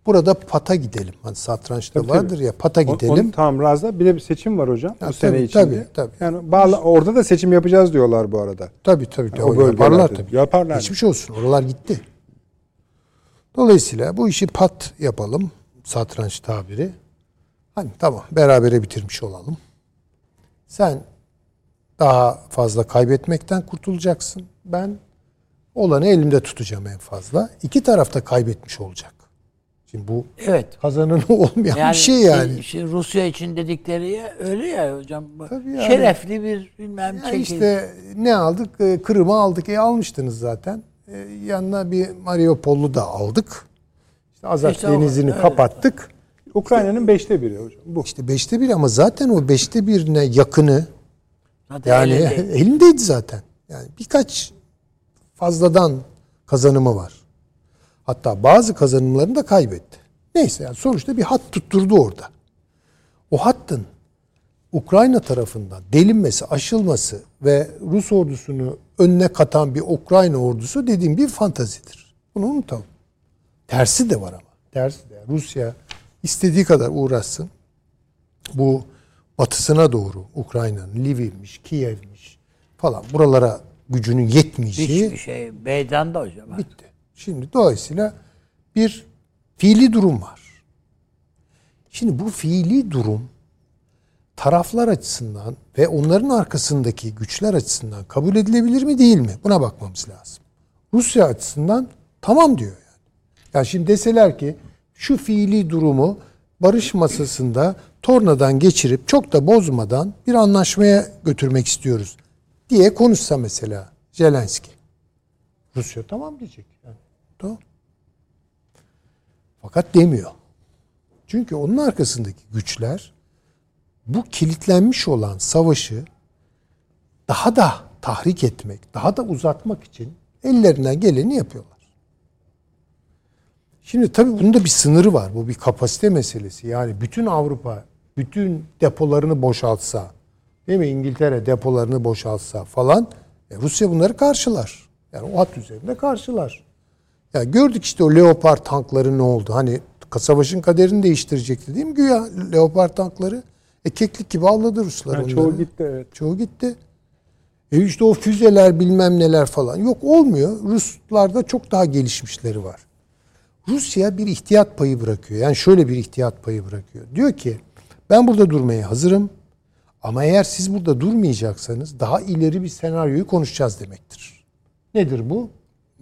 [SPEAKER 3] burada pata gidelim. Hani satrançta
[SPEAKER 1] Tabii, tabii.
[SPEAKER 3] vardır ya pata gidelim.
[SPEAKER 1] Onun tam razda bir de bir seçim var hocam
[SPEAKER 3] Ha,
[SPEAKER 1] bu sene
[SPEAKER 3] tabii,
[SPEAKER 1] içinde.
[SPEAKER 3] tabii, tabii.
[SPEAKER 1] Yani bağla, orada da seçim yapacağız diyorlar bu arada.
[SPEAKER 3] Tabii tabii.
[SPEAKER 1] o
[SPEAKER 3] o yaparlar tabii.
[SPEAKER 1] yaparlar.
[SPEAKER 3] Geçmiş olsun. Oralar gitti. Dolayısıyla bu işi pat yapalım. Satranç tabiri. Hani tamam berabere bitirmiş olalım. Sen daha fazla kaybetmekten kurtulacaksın. Ben olanı elimde tutacağım en fazla. İki taraf da kaybetmiş olacak. Şimdi bu
[SPEAKER 2] Evet.
[SPEAKER 3] kazananı olmayan
[SPEAKER 2] Yani
[SPEAKER 3] bir şey yani.
[SPEAKER 2] işte Rusya için dedikleri ya, öyle ya hocam.
[SPEAKER 3] Tabii yani.
[SPEAKER 2] Şerefli bir bilmem
[SPEAKER 3] Ya
[SPEAKER 2] çekil.
[SPEAKER 3] işte ne aldık? Ee, Kırım'ı aldık. E almıştınız zaten. E, yanına bir Mariupol'u da aldık. İşte Azak
[SPEAKER 2] İşte
[SPEAKER 3] denizini
[SPEAKER 2] evet.
[SPEAKER 3] kapattık.
[SPEAKER 1] Ukrayna'nın beşte biri hocam. Bu.
[SPEAKER 3] İşte beşte bir ama zaten o beşte birine yakını
[SPEAKER 2] Zaten
[SPEAKER 3] yani
[SPEAKER 2] elinde.
[SPEAKER 3] elindeydi zaten. Yani birkaç fazladan kazanımı var. Hatta bazı kazanımlarını da kaybetti. Neyse yani sonuçta bir hat tutturdu orada. O hattın Ukrayna tarafından delinmesi, aşılması ve Rus ordusunu önüne katan bir Ukrayna ordusu dediğim bir fantazidir. Bunu unutalım. Tersi de var ama. Tersi de. Rusya istediği kadar uğraşsın. Bu batısına doğru Ukrayna'nın Lviv'miş, Kiev'miş falan buralara gücünün yetmeyeceği
[SPEAKER 2] Hiçbir şey. Meydanda hocam.
[SPEAKER 3] bitti. Şimdi dolayısıyla bir fiili durum var. Şimdi bu fiili durum taraflar açısından ve onların arkasındaki güçler açısından kabul edilebilir mi değil mi? Buna bakmamız lazım. Rusya açısından tamam diyor yani. Yani şimdi deseler ki şu fiili durumu barış masasında tornadan geçirip çok da bozmadan bir anlaşmaya götürmek istiyoruz diye konuşsa mesela Zelenski. Rusya tamam diyecek. Tamam. Fakat demiyor. Çünkü onun arkasındaki güçler bu kilitlenmiş olan savaşı daha da tahrik etmek, daha da uzatmak için ellerinden geleni yapıyorlar. Şimdi tabii bunun da bir sınırı var. Bu bir kapasite meselesi. Yani bütün Avrupa bütün depolarını boşaltsa, değil mi? İngiltere depolarını boşaltsa falan e, Rusya bunları karşılar. Yani o hat üzerinde karşılar. Ya gördük işte o Leopard tankları ne oldu? Hani savaşın kaderini değiştirecekti değil mi güya Leopard tankları? E keklik gibi avladı Ruslar
[SPEAKER 1] Yani
[SPEAKER 3] onları.
[SPEAKER 1] çoğu gitti evet.
[SPEAKER 3] Çoğu gitti. E işte o füzeler bilmem neler falan. Yok olmuyor. Ruslarda çok daha gelişmişleri var. Rusya bir ihtiyat payı bırakıyor. Yani şöyle bir ihtiyat payı bırakıyor. Diyor ki ben burada durmaya hazırım. Ama eğer siz burada durmayacaksanız daha ileri bir senaryoyu konuşacağız demektir. Nedir bu?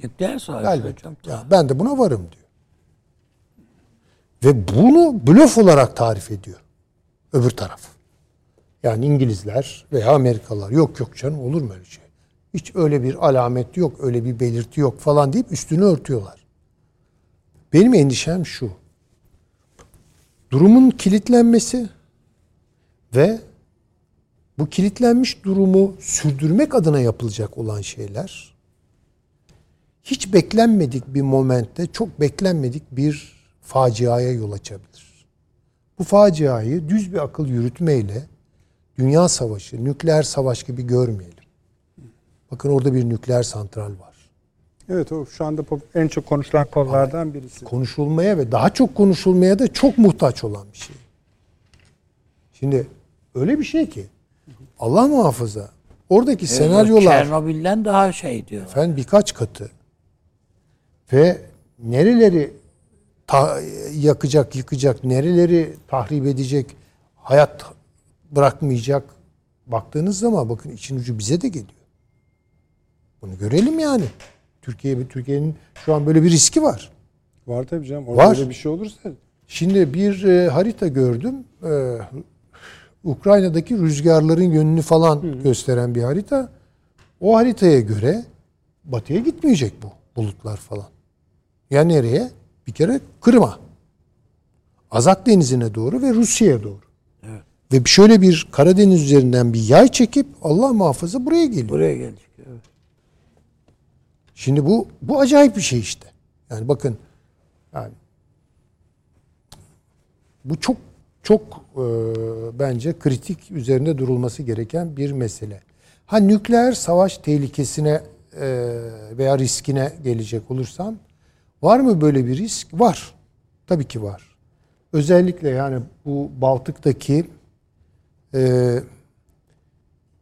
[SPEAKER 2] Nükleer savaş
[SPEAKER 3] Elbette.
[SPEAKER 2] hocam.
[SPEAKER 3] Ya ben de buna varım diyor. Ve bunu blöf olarak tarif ediyor. Öbür taraf. Yani İngilizler veya Amerikalılar yok yok canım olur mu öyle şey? Hiç öyle bir alamet yok, öyle bir belirti yok falan deyip üstünü örtüyorlar. Benim endişem şu. Durumun kilitlenmesi ve bu kilitlenmiş durumu sürdürmek adına yapılacak olan şeyler hiç beklenmedik bir momentte çok beklenmedik bir faciaya yol açabilir. Bu faciayı düz bir akıl yürütmeyle dünya savaşı, nükleer savaş gibi görmeyelim. Bakın orada bir nükleer santral var.
[SPEAKER 1] Evet o şu anda en çok konuşulan konulardan birisi.
[SPEAKER 3] Konuşulmaya ve daha çok konuşulmaya da çok muhtaç olan bir şey. Şimdi öyle bir şey ki Allah muhafaza oradaki senaryolar
[SPEAKER 2] Çernobil'den daha şey diyor.
[SPEAKER 3] Efendim birkaç katı. Ve nereleri yakacak, yıkacak, nereleri tahrip edecek, hayat bırakmayacak. Baktığınız zaman bakın için ucu bize de geliyor. Bunu görelim yani. Türkiye Türkiye'nin şu an böyle bir riski var.
[SPEAKER 1] Var tabii canım. Orada
[SPEAKER 3] Var.
[SPEAKER 1] bir şey olursa
[SPEAKER 3] Şimdi bir e, harita gördüm. E, Ukrayna'daki rüzgarların yönünü falan gösteren bir harita. O haritaya göre batıya gitmeyecek bu bulutlar falan. Ya nereye? Bir kere Kırım'a. Azak Denizi'ne doğru ve Rusya'ya doğru. Ve şöyle bir Karadeniz üzerinden bir yay çekip Allah muhafaza buraya geliyor.
[SPEAKER 2] Buraya gelecek. Evet.
[SPEAKER 3] Şimdi bu bu acayip bir şey işte. Yani bakın yani bu çok çok e, bence kritik üzerinde durulması gereken bir mesele. Ha nükleer savaş tehlikesine e, veya riskine gelecek olursam var mı böyle bir risk? Var. Tabii ki var. Özellikle yani bu Baltık'taki e,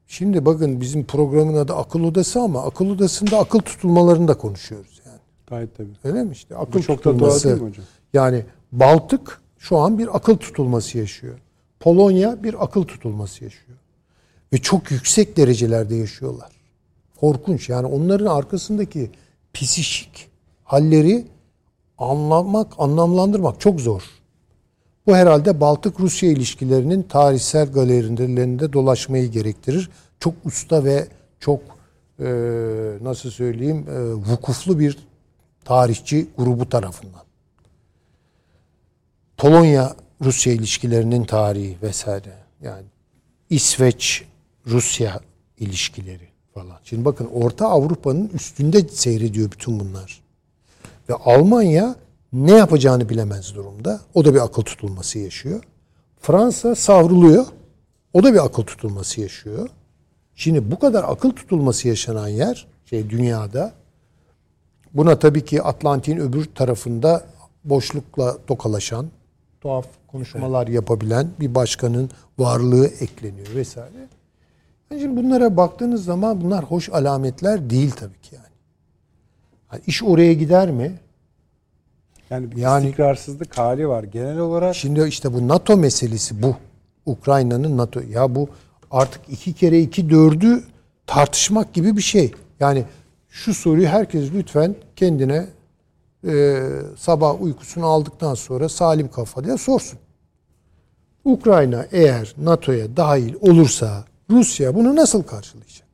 [SPEAKER 3] Şimdi bakın bizim programın adı akıl odası ama akıl odasında akıl tutulmalarını da konuşuyoruz yani.
[SPEAKER 1] Gayet tabii.
[SPEAKER 3] Öyle mi işte? Akıl
[SPEAKER 1] Bu çok da
[SPEAKER 3] tutulması.
[SPEAKER 1] değil mi hocam?
[SPEAKER 3] Yani Baltık şu an bir akıl tutulması yaşıyor. Polonya bir akıl tutulması yaşıyor. Ve çok yüksek derecelerde yaşıyorlar. Korkunç yani onların arkasındaki psişik halleri anlamak, anlamlandırmak çok zor. Bu herhalde Baltık-Rusya ilişkilerinin tarihsel galerilerinde dolaşmayı gerektirir. Çok usta ve çok e, nasıl söyleyeyim e, vukuflu bir tarihçi grubu tarafından. Polonya Rusya ilişkilerinin tarihi vesaire. Yani İsveç Rusya ilişkileri falan. Şimdi bakın Orta Avrupa'nın üstünde seyrediyor bütün bunlar. Ve Almanya ne yapacağını bilemez durumda. O da bir akıl tutulması yaşıyor. Fransa savruluyor. O da bir akıl tutulması yaşıyor. Şimdi bu kadar akıl tutulması yaşanan yer şey dünyada Buna tabii ki Atlantik'in öbür tarafında boşlukla tokalaşan, tuhaf konuşmalar yapabilen bir başkanın varlığı ekleniyor vesaire. Yani şimdi bunlara baktığınız zaman bunlar hoş alametler değil tabii ki yani. İş oraya gider mi?
[SPEAKER 1] Yani bir
[SPEAKER 3] Yani-
[SPEAKER 1] istikrarsızlık hali var. Genel olarak
[SPEAKER 3] Şimdi işte bu NATO meselesi bu. Ukrayna'nın NATO. Ya bu artık iki kere iki dördü tartışmak gibi bir şey. Yani şu soruyu herkes lütfen kendine e, sabah uykusunu aldıktan sonra salim kafayla sorsun. Ukrayna eğer NATO'ya dahil olursa Rusya bunu nasıl karşılayacak?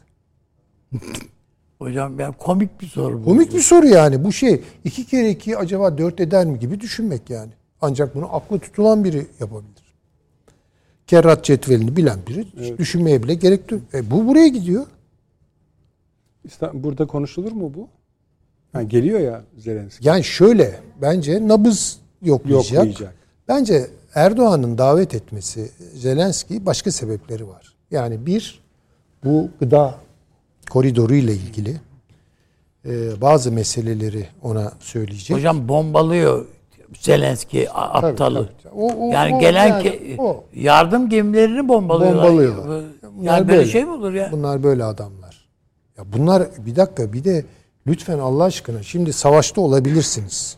[SPEAKER 2] Hocam ben komik bir soru bu.
[SPEAKER 3] Komik bir soru yani. Bu şey iki kere iki acaba dört eder mi gibi düşünmek yani. Ancak bunu aklı tutulan biri yapabilir. Kerrat cetvelini bilen biri hiç düşünmeye bile gerek yok. E, bu buraya gidiyor.
[SPEAKER 1] Burada konuşulur mu bu? Ha, geliyor ya Zelenski.
[SPEAKER 3] Yani şöyle bence nabız yoklayacak.
[SPEAKER 1] Yoklayacak.
[SPEAKER 3] Bence Erdoğan'ın davet etmesi Zelenski başka sebepleri var. Yani bir bu gıda koridoru ile ilgili e, bazı meseleleri ona söyleyecek.
[SPEAKER 2] Hocam bombalıyor Zelenski a-
[SPEAKER 3] Tabii,
[SPEAKER 2] aptalı.
[SPEAKER 3] tabii. O- o-
[SPEAKER 2] yani
[SPEAKER 3] o
[SPEAKER 2] gelen
[SPEAKER 3] yani
[SPEAKER 2] ke-
[SPEAKER 3] o.
[SPEAKER 2] yardım gemilerini bombalıyorlar.
[SPEAKER 3] Bombalıyorlar.
[SPEAKER 2] Yani
[SPEAKER 3] Bunlar
[SPEAKER 2] böyle, şey mi olur ya?
[SPEAKER 3] Bunlar böyle adamlar. Ya bunlar bir dakika bir de lütfen Allah aşkına şimdi savaşta olabilirsiniz.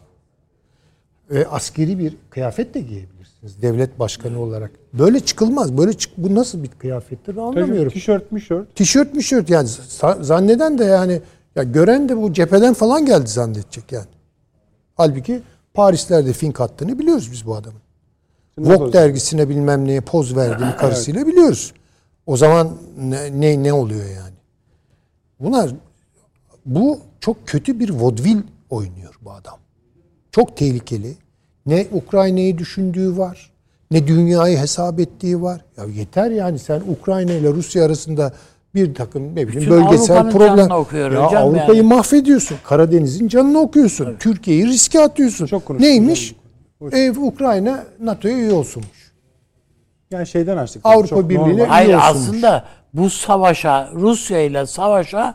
[SPEAKER 3] Ve askeri bir kıyafet de giyebilirsiniz devlet başkanı olarak. Böyle çıkılmaz. Böyle çık bu nasıl bir kıyafettir ben anlamıyorum.
[SPEAKER 1] Tişört mişört.
[SPEAKER 3] Tişört mişört yani za- zanneden de yani ya gören de bu cepheden falan geldi zannedecek yani. Halbuki Parislerde fink attığını biliyoruz biz bu adamın. Vogue dergisine bilmem neye poz verdiğini karısıyla biliyoruz. O zaman ne, ne, ne oluyor yani? Bunlar bu çok kötü bir vodvil oynuyor bu adam. Çok tehlikeli. Ne Ukrayna'yı düşündüğü var, ne dünyayı hesap ettiği var. Ya yeter yani sen Ukrayna ile Rusya arasında bir takım ne bileyim
[SPEAKER 2] Bütün
[SPEAKER 3] bölgesel
[SPEAKER 2] Avrupa'nın
[SPEAKER 3] problem.
[SPEAKER 2] okuyor
[SPEAKER 3] ya
[SPEAKER 2] hocam
[SPEAKER 3] Avrupa'yı
[SPEAKER 2] yani.
[SPEAKER 3] mahvediyorsun. Karadeniz'in canını okuyorsun. Türkiye'yi riske atıyorsun.
[SPEAKER 1] Çok
[SPEAKER 3] Neymiş? Ev Ukrayna NATO'ya üye olsunmuş.
[SPEAKER 1] Yani şeyden açtık.
[SPEAKER 3] Avrupa Birliği'ne-
[SPEAKER 1] normal.
[SPEAKER 2] Hayır
[SPEAKER 3] Biliyorsunmuş.
[SPEAKER 2] aslında bu savaşa Rusya ile savaşa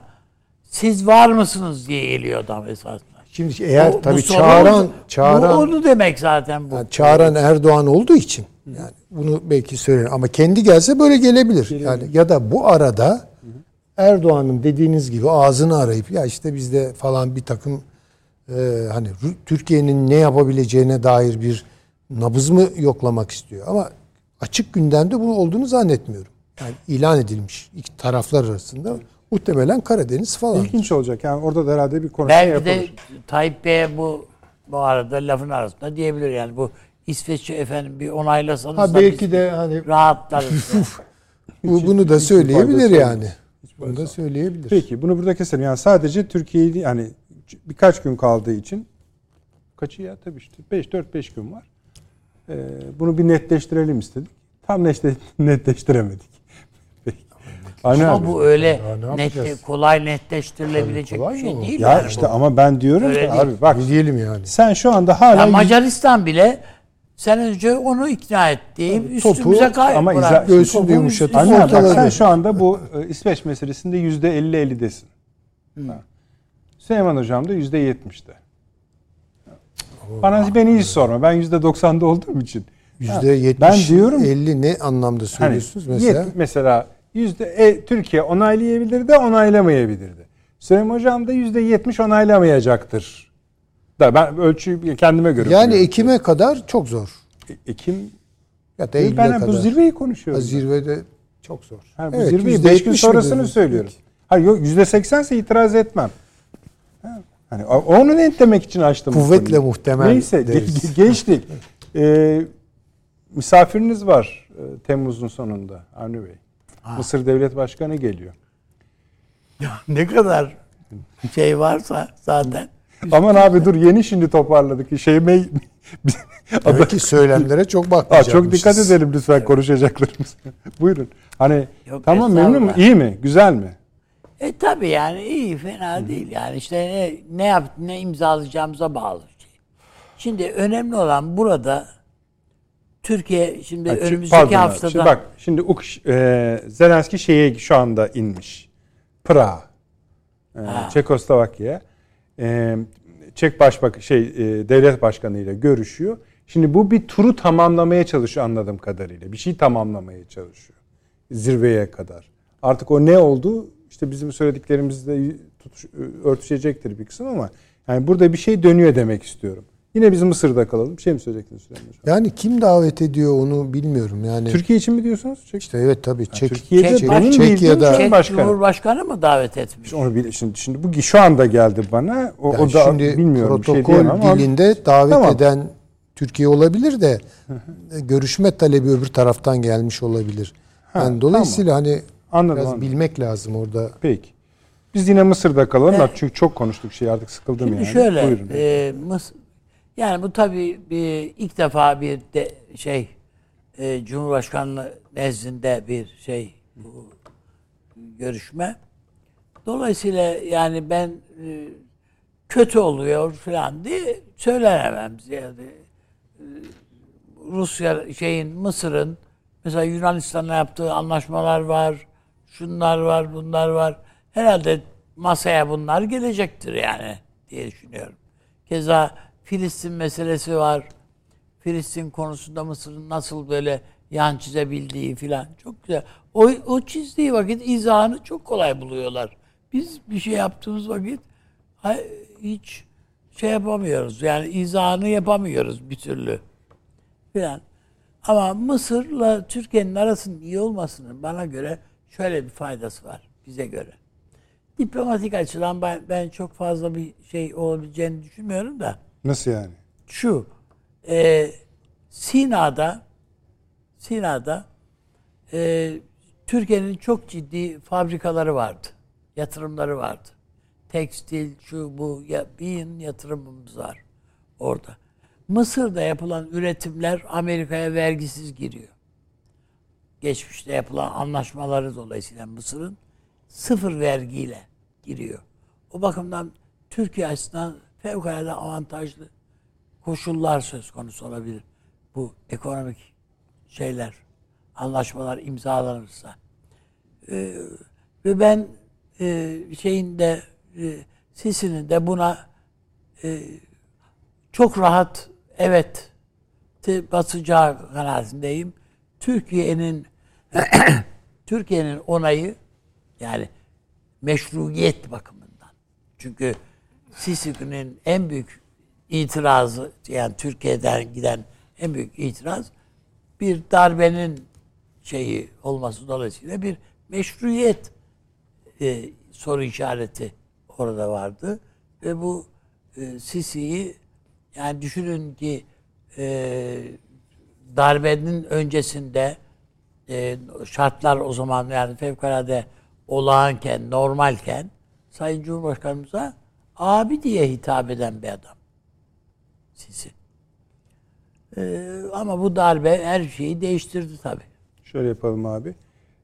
[SPEAKER 2] siz var mısınız diye geliyor adam esasında.
[SPEAKER 3] Şimdi eğer
[SPEAKER 2] bu
[SPEAKER 3] tabii çağıran
[SPEAKER 2] bu
[SPEAKER 3] çağıran
[SPEAKER 2] onu demek zaten bu.
[SPEAKER 3] yani çağıran Erdoğan olduğu için yani bunu belki söylerim ama kendi gelse böyle gelebilir. Yani ya da bu arada Erdoğan'ın dediğiniz gibi ağzını arayıp ya işte bizde falan bir takım e, hani Türkiye'nin ne yapabileceğine dair bir nabız mı yoklamak istiyor ama açık gündemde bu olduğunu zannetmiyorum. Yani ilan edilmiş iki taraflar arasında muhtemelen Karadeniz falan.
[SPEAKER 1] İlginç olacak. Yani orada da herhalde bir konuşma
[SPEAKER 2] Belki
[SPEAKER 1] yapılır.
[SPEAKER 2] de Tayyip Bey'e bu bu arada lafın arasında diyebilir yani bu İsveç'i efendim bir onaylasanız
[SPEAKER 3] Ha belki de hani
[SPEAKER 2] rahatlarız. yani.
[SPEAKER 3] bu, bunu da söyleyebilir yani. Bunu da söyleyebilir.
[SPEAKER 1] Peki bunu burada keselim. Yani sadece Türkiye'yi yani birkaç gün kaldığı için kaçı ya tabii işte 5 4 5 gün var. Ee, bunu bir netleştirelim istedik. Tam netle, netleştiremedik. Aynen
[SPEAKER 2] Ama bu öyle
[SPEAKER 3] Ya ne
[SPEAKER 2] net, kolay netleştirilebilecek
[SPEAKER 3] kolay
[SPEAKER 2] bir şey değil.
[SPEAKER 1] ya
[SPEAKER 2] yani
[SPEAKER 1] işte
[SPEAKER 2] bu.
[SPEAKER 1] ama ben diyorum
[SPEAKER 2] Öyle
[SPEAKER 1] ki
[SPEAKER 2] değil.
[SPEAKER 1] abi bak
[SPEAKER 3] Ne diyelim yani.
[SPEAKER 1] sen şu anda hala
[SPEAKER 2] Ya
[SPEAKER 1] yüz-
[SPEAKER 2] Macaristan bile sen önce onu ikna ettiğim
[SPEAKER 3] topu
[SPEAKER 2] üstümüze kay
[SPEAKER 1] ama izah-
[SPEAKER 3] Göğsünü yumuşatıp
[SPEAKER 1] Anne bak sen şu anda bu e, İsveç meselesinde yüzde 50 50'desin. Ha. Süleyman Hocam da yüzde 70'te. Bana beni hiç sorma. Ben yüzde 90'da olduğum için.
[SPEAKER 3] Yüzde yetmiş,
[SPEAKER 1] Ben diyorum
[SPEAKER 3] 50 ne anlamda
[SPEAKER 1] Hani
[SPEAKER 3] söylüyorsunuz mesela?
[SPEAKER 1] yet- mesela yüzde e, Türkiye onaylayabilir de onaylamayabilir de. Süleyman Hocam da yüzde 70 onaylamayacaktır Da ben ölçüyü kendime göre
[SPEAKER 3] Yani. Ekim'e kadar çok zor.
[SPEAKER 1] E- Ekim
[SPEAKER 3] Ya da Eylül'e
[SPEAKER 1] ben bu
[SPEAKER 3] kadar.
[SPEAKER 1] zirveyi
[SPEAKER 3] Ha,
[SPEAKER 1] konuşuyorum. ben.
[SPEAKER 3] Zirvede çok zor.
[SPEAKER 1] Ha, bu
[SPEAKER 3] Evet,
[SPEAKER 1] zirveyi
[SPEAKER 3] yüzde
[SPEAKER 1] 5 gün
[SPEAKER 3] yetmiş mi
[SPEAKER 1] sonrasını
[SPEAKER 3] dedin?
[SPEAKER 1] söylüyorum. Hayır yok yüzde seksense itiraz etmem. Ha, Hani onu net demek için açtım. bu
[SPEAKER 3] Kuvvetle muhtemel
[SPEAKER 1] Neyse
[SPEAKER 3] deriz.
[SPEAKER 1] ge- geçtik. Ee, misafiriniz var e, Temmuz'un sonunda Avni Bey. Mısır Devlet Başkanı geliyor.
[SPEAKER 2] ne kadar şey varsa zaten.
[SPEAKER 1] Aman abi dur yeni şimdi toparladık. Şey me-
[SPEAKER 3] Demek ki söylemlere çok
[SPEAKER 1] Aa,
[SPEAKER 3] bakmayacakmışız.
[SPEAKER 1] çok dikkat edelim lütfen konuşacaklarımız. Buyurun. Hani
[SPEAKER 2] Yok,
[SPEAKER 1] tamam memnun mu? İyi mi? Güzel mi?
[SPEAKER 2] E tabi yani iyi fena değil yani işte ne, ne yap ne imzalayacağımıza bağlı. Şey. Şimdi önemli olan burada Türkiye şimdi
[SPEAKER 1] Ha,
[SPEAKER 2] önümüzdeki
[SPEAKER 1] pardon
[SPEAKER 2] haftada
[SPEAKER 1] Şimdi bak şimdi Uk- e, Zelenski şeye şu anda inmiş. Prag. E. Çekoslovakya. E, Çek Başbak şey e, devlet başkanı ile görüşüyor. Şimdi bu bir turu tamamlamaya çalışıyor anladığım kadarıyla. Bir şey tamamlamaya çalışıyor. Zirveye kadar. Artık o ne oldu? İşte bizim söylediklerimizle tutuş, örtüşecektir bir kısım ama yani burada bir şey dönüyor demek istiyorum. Yine biz Mısır'da kalalım. Bir şey mi söyleyecektiniz Süleyman Hocam?
[SPEAKER 3] Yani kim davet ediyor onu bilmiyorum. Yani
[SPEAKER 1] Türkiye için mi diyorsunuz? Çek-
[SPEAKER 3] işte evet tabii Çek,
[SPEAKER 1] Türkiye'de
[SPEAKER 2] Çek-
[SPEAKER 1] benim
[SPEAKER 3] Çek-
[SPEAKER 1] bildiğim
[SPEAKER 3] Çekya'da-
[SPEAKER 1] Sayın
[SPEAKER 2] Çek
[SPEAKER 1] Başkanı.
[SPEAKER 2] Cumhurbaşkanı mı davet etmiş?
[SPEAKER 1] İşte onu bil, şimdi, şimdi bu şu anda geldi bana. O,
[SPEAKER 3] Yani
[SPEAKER 1] o da
[SPEAKER 3] şimdi
[SPEAKER 1] bilmiyorum şey
[SPEAKER 3] protokol
[SPEAKER 1] diyemem ama
[SPEAKER 3] dilinde davet
[SPEAKER 1] Tamam.
[SPEAKER 3] eden Türkiye olabilir de görüşme talebi öbür taraftan gelmiş olabilir.
[SPEAKER 1] Ha,
[SPEAKER 3] yani dolayısıyla hani
[SPEAKER 1] anladım.
[SPEAKER 3] biraz
[SPEAKER 1] anladım.
[SPEAKER 3] bilmek lazım orada.
[SPEAKER 1] Peki. Biz yine Mısır'da kalalım.
[SPEAKER 2] E,
[SPEAKER 1] Bak çünkü çok konuştuk şey artık sıkıldım
[SPEAKER 2] Şimdi
[SPEAKER 1] yani.
[SPEAKER 2] şöyle
[SPEAKER 1] Buyurun.
[SPEAKER 2] e, Mıs- yani bu tabii bir ilk defa bir de şey e, Cumhurbaşkanlığı nezdinde bir şey bu görüşme. Dolayısıyla yani ben e, kötü oluyor falan diye söylenemem ziyade. E, Rusya şeyin Mısır'ın mesela Yunanistan'la yaptığı anlaşmalar var. Şunlar var, bunlar var. Herhalde masaya bunlar gelecektir yani diye düşünüyorum. Keza Filistin meselesi var. Filistin konusunda Mısır'ın nasıl böyle yan çizebildiği filan çok güzel. O, o çizdiği vakit izahını çok kolay buluyorlar. Biz bir şey yaptığımız vakit hiç şey yapamıyoruz. Yani izahını yapamıyoruz bir türlü filan. Ama Mısır'la Türkiye'nin arasının iyi olmasının bana göre şöyle bir faydası var bize göre. Diplomatik açıdan ben, ben çok fazla bir şey olabileceğini düşünmüyorum da
[SPEAKER 1] Nasıl yani?
[SPEAKER 2] şu e, Sina'da Sina'da e, Türkiye'nin çok ciddi fabrikaları vardı. Yatırımları vardı. Tekstil, şu bu ya, bin yatırımımız var orada. Mısır'da yapılan üretimler Amerika'ya vergisiz giriyor. Geçmişte yapılan anlaşmaları dolayısıyla Mısır'ın sıfır vergiyle giriyor. O bakımdan Türkiye açısından fevkalade avantajlı koşullar söz konusu olabilir. Bu ekonomik şeyler, anlaşmalar imzalanırsa. Ee, ve ben e, şeyin de e, Sisi'nin de buna e, çok rahat evet basacağı kanaatindeyim. Türkiye'nin Türkiye'nin onayı yani meşruiyet bakımından. Çünkü Sisi'nin en büyük itirazı yani Türkiye'den giden en büyük itiraz bir darbenin şeyi olması dolayısıyla bir meşruiyet e, soru işareti orada vardı. Ve bu e, Sisi'yi yani düşünün ki e, darbenin öncesinde e, şartlar o zaman yani fevkalade olağanken, normalken Sayın Cumhurbaşkanımıza abi diye hitap eden bir adam. Sisi. E, ama bu darbe her şeyi değiştirdi tabii.
[SPEAKER 1] Şöyle yapalım abi.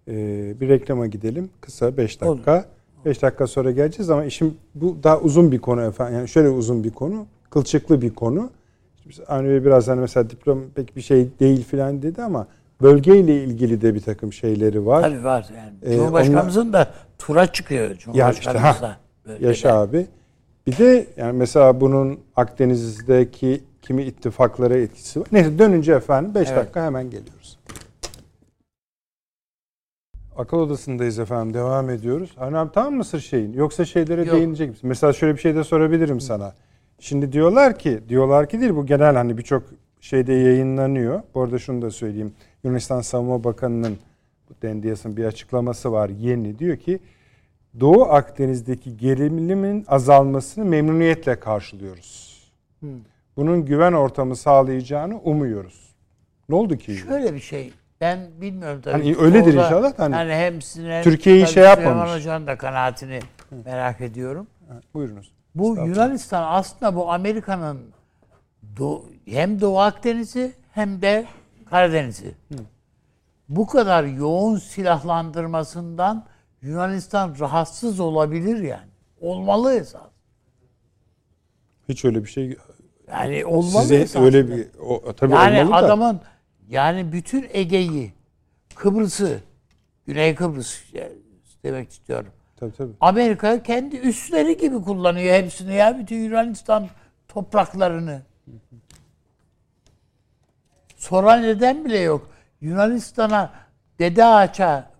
[SPEAKER 1] Ee, bir reklama gidelim. Kısa 5 dakika. 5 dakika sonra geleceğiz ama işim bu daha uzun bir konu efendim. Yani şöyle uzun bir konu. Kılçıklı bir konu. Biz Avni biraz hani mesela diplom pek bir şey değil filan dedi ama bölgeyle ilgili de bir takım şeyleri var.
[SPEAKER 2] Tabii var yani.
[SPEAKER 1] Ee,
[SPEAKER 2] Cumhurbaşkanımızın da tura çıkıyor
[SPEAKER 1] Ya işte ha. Yaşa abi. Bir de yani mesela bunun Akdeniz'deki kimi ittifaklara etkisi var. Neyse dönünce efendim 5
[SPEAKER 2] Evet.
[SPEAKER 1] dakika hemen geliyoruz. Akıl odasındayız efendim. Devam ediyoruz. Hani abi tamam mısır şeyin? Yoksa şeylere
[SPEAKER 2] Yok.
[SPEAKER 1] değinecek misin? Mesela şöyle bir şey de sorabilirim sana. Şimdi diyorlar ki, diyorlar ki değil bu genel hani birçok şeyde yayınlanıyor. Bu arada şunu da söyleyeyim. Yunanistan Savunma Bakanı'nın Dendias'ın bir açıklaması var yeni. Diyor ki Doğu Akdeniz'deki gerilimin azalmasını memnuniyetle karşılıyoruz. Bunun güven ortamı sağlayacağını umuyoruz. Ne oldu ki?
[SPEAKER 2] Şöyle bir şey. Ben bilmiyorum tabii.
[SPEAKER 1] Hani öyledir
[SPEAKER 2] Orada
[SPEAKER 1] inşallah da hani
[SPEAKER 2] yani hemsine
[SPEAKER 1] Türkiye'yi şey yapmamış.
[SPEAKER 2] Süleyman Hoca'nın da kanaatini merak ediyorum.
[SPEAKER 1] Ha, Buyurunuz.
[SPEAKER 2] Bu. Yunanistan aslında bu Amerika'nın Doğu- hem Doğu Akdeniz'i hem de Karadeniz'i. Bu kadar yoğun silahlandırmasından Yunanistan rahatsız olabilir yani. Olmalı esas.
[SPEAKER 1] Hiç öyle bir şey
[SPEAKER 2] Yani olmalı
[SPEAKER 1] size
[SPEAKER 2] esas.
[SPEAKER 1] öyle bir o, tabii
[SPEAKER 2] yani
[SPEAKER 1] olmalı da.
[SPEAKER 2] adamın yani bütün Ege'yi, Kıbrıs'ı, Güney Kıbrıs demek istiyorum.
[SPEAKER 1] Tabii tabii.
[SPEAKER 2] Amerika kendi üsleri gibi kullanıyor hepsini ya bütün Yunanistan topraklarını. Soran neden bile yok. Yunanistan'a Dede Ağaç'a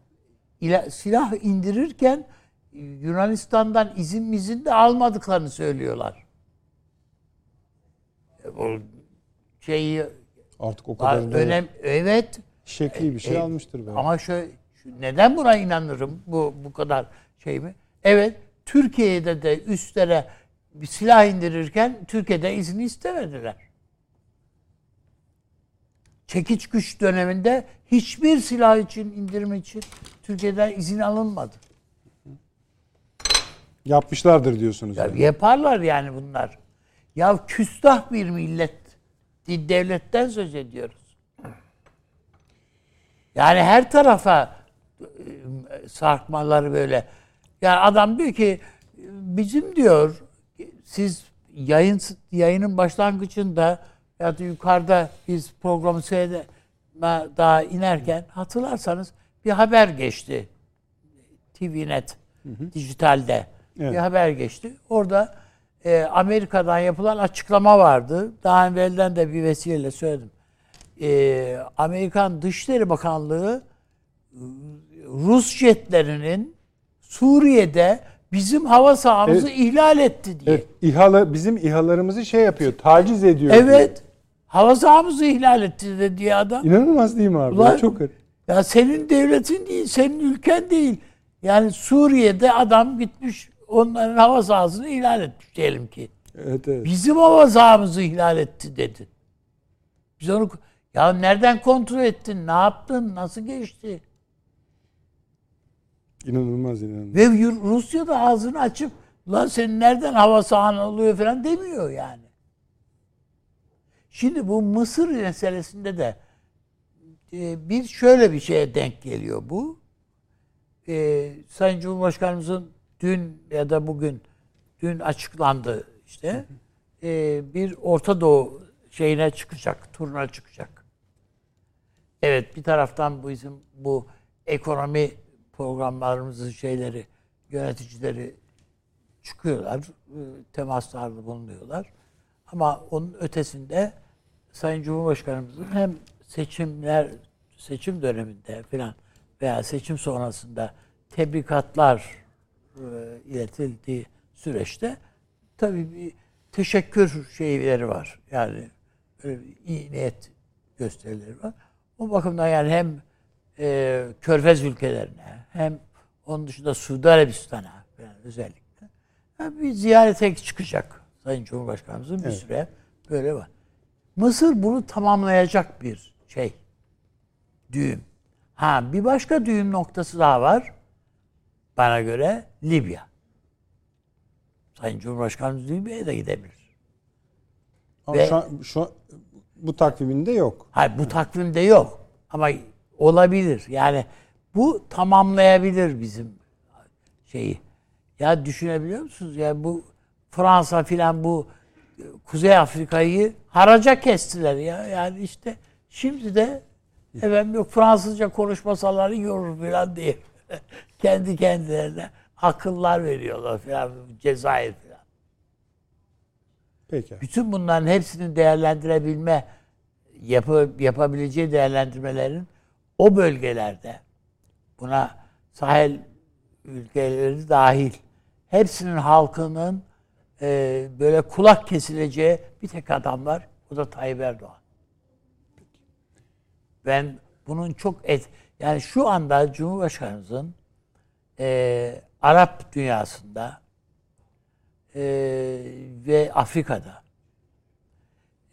[SPEAKER 2] silah indirirken Yunanistan'dan izin mizin de almadıklarını söylüyorlar. E, Bu şeyi
[SPEAKER 1] Artık o kadar da
[SPEAKER 2] önem evet
[SPEAKER 1] şekli bir şey
[SPEAKER 2] e,
[SPEAKER 1] almıştır belki.
[SPEAKER 2] ama şöyle şu- neden buna inanırım bu bu kadar şey mi? Evet Türkiye'de de üstlere bir silah indirirken Türkiye'de izni istemediler. Çekiç güç döneminde hiçbir silah için indirme için Türkiye'den izin alınmadı.
[SPEAKER 1] Yapmışlardır diyorsunuz.
[SPEAKER 2] Ya
[SPEAKER 1] yani.
[SPEAKER 2] yaparlar yani bunlar. Ya küstah bir millet, bir devletten söz ediyoruz. Yani her tarafa e, sarkmaları böyle. Yani adam diyor ki bizim diyor siz yayın yayının başlangıcında ya da yukarıda biz programı seyrede daha inerken hatırlarsanız bir haber geçti. TVNet dijitalde
[SPEAKER 1] Evet.
[SPEAKER 2] bir haber geçti. Orada e, Amerika'dan yapılan açıklama vardı. Daha evvelden de bir vesileyle söyledim. E, Amerikan Dışişleri Bakanlığı Rus jetlerinin Suriye'de bizim hava sahamızı
[SPEAKER 1] Evet.
[SPEAKER 2] ihlal etti diye.
[SPEAKER 1] Evet, İHA'lı bizim İHA'larımızı şey yapıyor, taciz ediyor.
[SPEAKER 2] Evet. Hava sahamızı ihlal etti de diye adam.
[SPEAKER 1] İnanılmaz değil mi abi?
[SPEAKER 2] Ulan-
[SPEAKER 1] Çok garip.
[SPEAKER 2] Ya senin devletin değil, senin ülken değil. Yani Suriye'de adam gitmiş onların hava sahasını ihlal etmiş diyelim ki.
[SPEAKER 1] Evet evet.
[SPEAKER 2] Bizim hava sahamızı ihlal etti dedi. Biz onu ya nereden kontrol ettin? Ne yaptın? Nasıl geçti?
[SPEAKER 1] İnanılmaz inanılmaz.
[SPEAKER 2] Ve Rusya da ağzını açıp lan senin nereden hava sahan oluyor falan demiyor yani. Şimdi bu Mısır meselesinde de e, bir şöyle bir şeye denk geliyor bu. E, Sayın Cumhurbaşkanımızın dün ya da bugün dün açıklandı işte e, bir Orta Doğu şeyine çıkacak, turuna çıkacak. Evet bir taraftan bu bizim bu ekonomi programlarımızın şeyleri yöneticileri çıkıyorlar, e, temaslarda bulunuyorlar. Ama onun ötesinde Sayın Cumhurbaşkanımızın hem seçimler seçim döneminde filan veya seçim sonrasında tebrikatlar e, iletildiği süreçte tabii bir teşekkür şeyleri var. Yani bir iyi niyet gösterileri var. O bakımdan yani hem e, Körfez ülkelerine hem onun dışında Suudi Arabistan'a yani özellikle yani bir ziyarete çıkacak Sayın Cumhurbaşkanımızın bir
[SPEAKER 1] Evet.
[SPEAKER 2] süre böyle var. Mısır bunu tamamlayacak bir şey. Düğüm. Ha bir başka düğüm noktası daha var. Bana göre Libya. Sayın Cumhurbaşkanımız Libya'ya da gidebilir.
[SPEAKER 1] Ama
[SPEAKER 2] Ve-
[SPEAKER 1] şu, an, şu an bu takviminde yok.
[SPEAKER 2] Hayır bu takvimde yok. Ama olabilir. Yani bu tamamlayabilir bizim şeyi. Ya düşünebiliyor musunuz? Ya bu Fransa filan bu Kuzey Afrika'yı haraca kestiler ya. Yani işte şimdi de efendim yok Fransızca konuşmasalar iyi olur filan diye kendi kendilerine akıllar veriyorlar filan Cezayir filan.
[SPEAKER 1] Peki.
[SPEAKER 2] Bütün bunların hepsini değerlendirebilme, yapı, yapabileceği değerlendirmelerin o bölgelerde buna sahil ülkeleri dahil hepsinin halkının e, böyle kulak kesileceği bir tek adam var. O da Tayyip Erdoğan. Ben bunun çok et yani şu anda Cumhurbaşkanımızın e, Arap dünyasında e, ve Afrika'da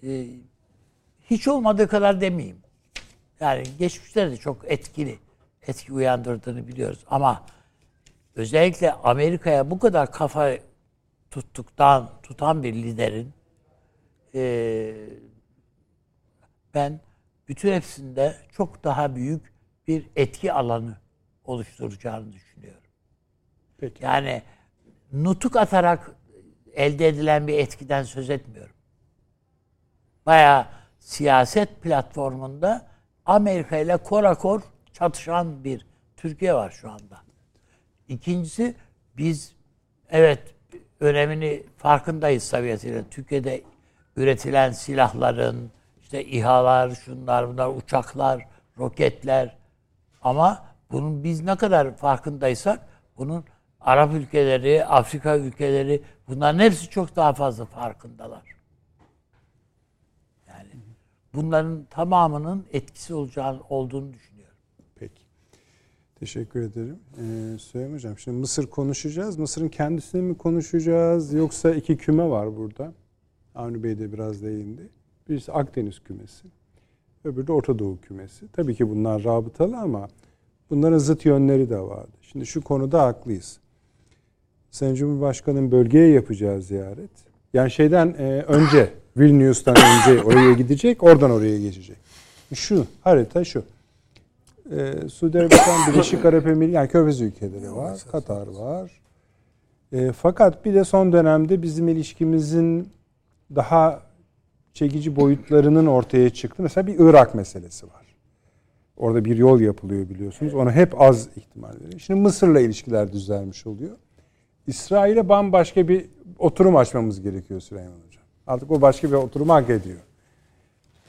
[SPEAKER 2] e, hiç olmadığı kadar demeyeyim. Yani geçmişte de çok etkili, etki uyandırdığını biliyoruz. Ama özellikle Amerika'ya bu kadar kafa tuttuktan, tutan bir liderin e, ben bütün hepsinde çok daha büyük bir etki alanı oluşturacağını düşünüyorum.
[SPEAKER 1] Peki.
[SPEAKER 2] Yani nutuk atarak elde edilen bir etkiden söz etmiyorum. Bayağı siyaset platformunda Amerika ile korakor çatışan bir Türkiye var şu anda. İkincisi biz evet önemini farkındayız tabiatıyla. Türkiye'de üretilen silahların, işte İHA'lar, şunlar bunlar, uçaklar, roketler ama bunun biz ne kadar farkındaysak bunun Arap ülkeleri, Afrika ülkeleri bunların hepsi çok daha fazla farkındalar. Yani bunların tamamının etkisi olacağını olduğunu düşünüyorum.
[SPEAKER 1] Teşekkür ederim. Ee, Süleyman Hocam şimdi Mısır konuşacağız. Mısır'ın kendisini mi konuşacağız yoksa iki küme var burada. Avni Bey de biraz değindi. Birisi Akdeniz kümesi. Öbürü de Orta Doğu kümesi. Tabii ki bunlar rabıtalı ama bunların zıt yönleri de vardı. Şimdi şu konuda haklıyız. Sayın Cumhurbaşkanı'nın bölgeye yapacağı ziyaret. Yani şeyden e, önce, Vilnius'tan önce oraya gidecek, oradan oraya geçecek. Şu, harita şu. E, Suudi Arabistan, Birleşik Arap Emirlikleri, yani Körfez ülkeleri var, Katar var. E, fakat bir de son dönemde bizim ilişkimizin daha çekici boyutlarının ortaya çıktı. Mesela bir Irak meselesi var. Orada bir yol yapılıyor biliyorsunuz. Ona hep az ihtimal veriyor. Şimdi Mısır'la ilişkiler düzelmiş oluyor. İsrail'e bambaşka bir oturum açmamız gerekiyor Süleyman Hocam. Artık o başka bir oturum hak ediyor.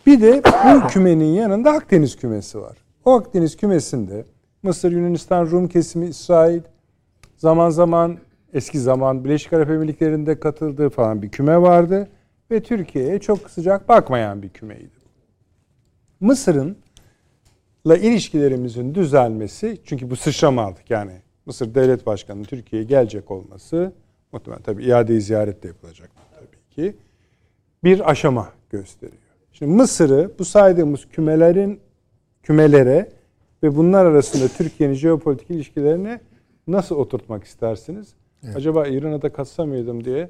[SPEAKER 1] Bir de bu kümenin yanında Akdeniz kümesi var. O Akdeniz kümesinde Mısır, Yunanistan, Rum kesimi, İsrail, zaman zaman eski zaman Birleşik Arap Emirlikleri'nde katıldığı falan bir küme vardı. Ve Türkiye'ye çok sıcak bakmayan bir kümeydi. Mısır'ın la ilişkilerimizin düzelmesi çünkü bu sıçrama aldık yani Mısır Devlet Başkanı'nın Türkiye'ye gelecek olması muhtemelen tabii iade ziyaret de yapılacak tabii ki bir aşama gösteriyor. Şimdi Mısır'ı bu saydığımız kümelerin kümelere ve bunlar arasında Türkiye'nin jeopolitik ilişkilerine nasıl oturtmak istersiniz? Evet. Acaba İran'a da katsa mıydım diye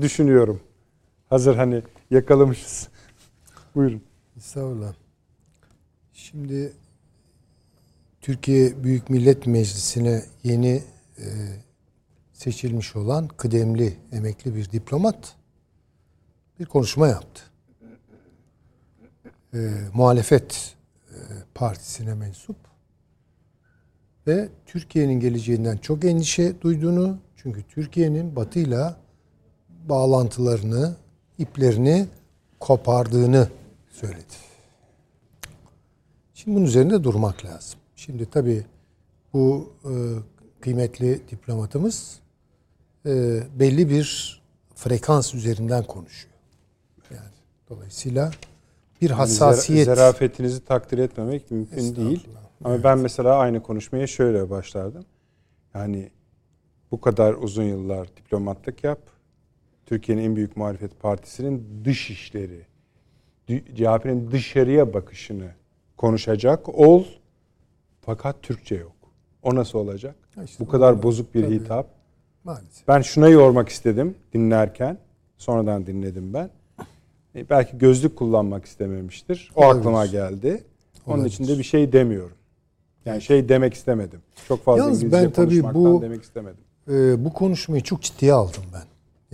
[SPEAKER 1] düşünüyorum. Hazır hani yakalamışız. Buyurun.
[SPEAKER 3] Estağfurullah. Şimdi Türkiye Büyük Millet Meclisi'ne yeni e, seçilmiş olan kıdemli emekli bir diplomat bir konuşma yaptı. E, muhalefet partisine mensup ve Türkiye'nin geleceğinden çok endişe duyduğunu çünkü Türkiye'nin batıyla bağlantılarını, iplerini kopardığını söyledi. Şimdi bunun üzerinde durmak lazım. Şimdi tabii bu e, kıymetli diplomatımız e, belli bir frekans üzerinden konuşuyor. Yani dolayısıyla bir hassasiyet.
[SPEAKER 1] Yani zerafetinizi takdir etmemek mümkün değil. Ama evet. ben mesela aynı konuşmaya şöyle başlardım. Yani bu kadar uzun yıllar diplomatlık yap. Türkiye'nin en büyük muhalefet partisinin dış işleri, CHP'nin dışarıya bakışını konuşacak ol. Fakat Türkçe yok. O nasıl olacak? İşte Bu kadar bozuk bir tabii. hitap. Maalesef. Ben şuna yormak istedim dinlerken. Sonradan dinledim ben. E, belki gözlük kullanmak istememiştir. O Olabilir. aklıma geldi. Onun Olabilir. için de bir şey demiyorum. Yani şey demek istemedim. Çok fazla Yalnız İngilizce ben tabii bu, demek istemedim.
[SPEAKER 3] E, bu konuşmayı çok ciddiye aldım ben.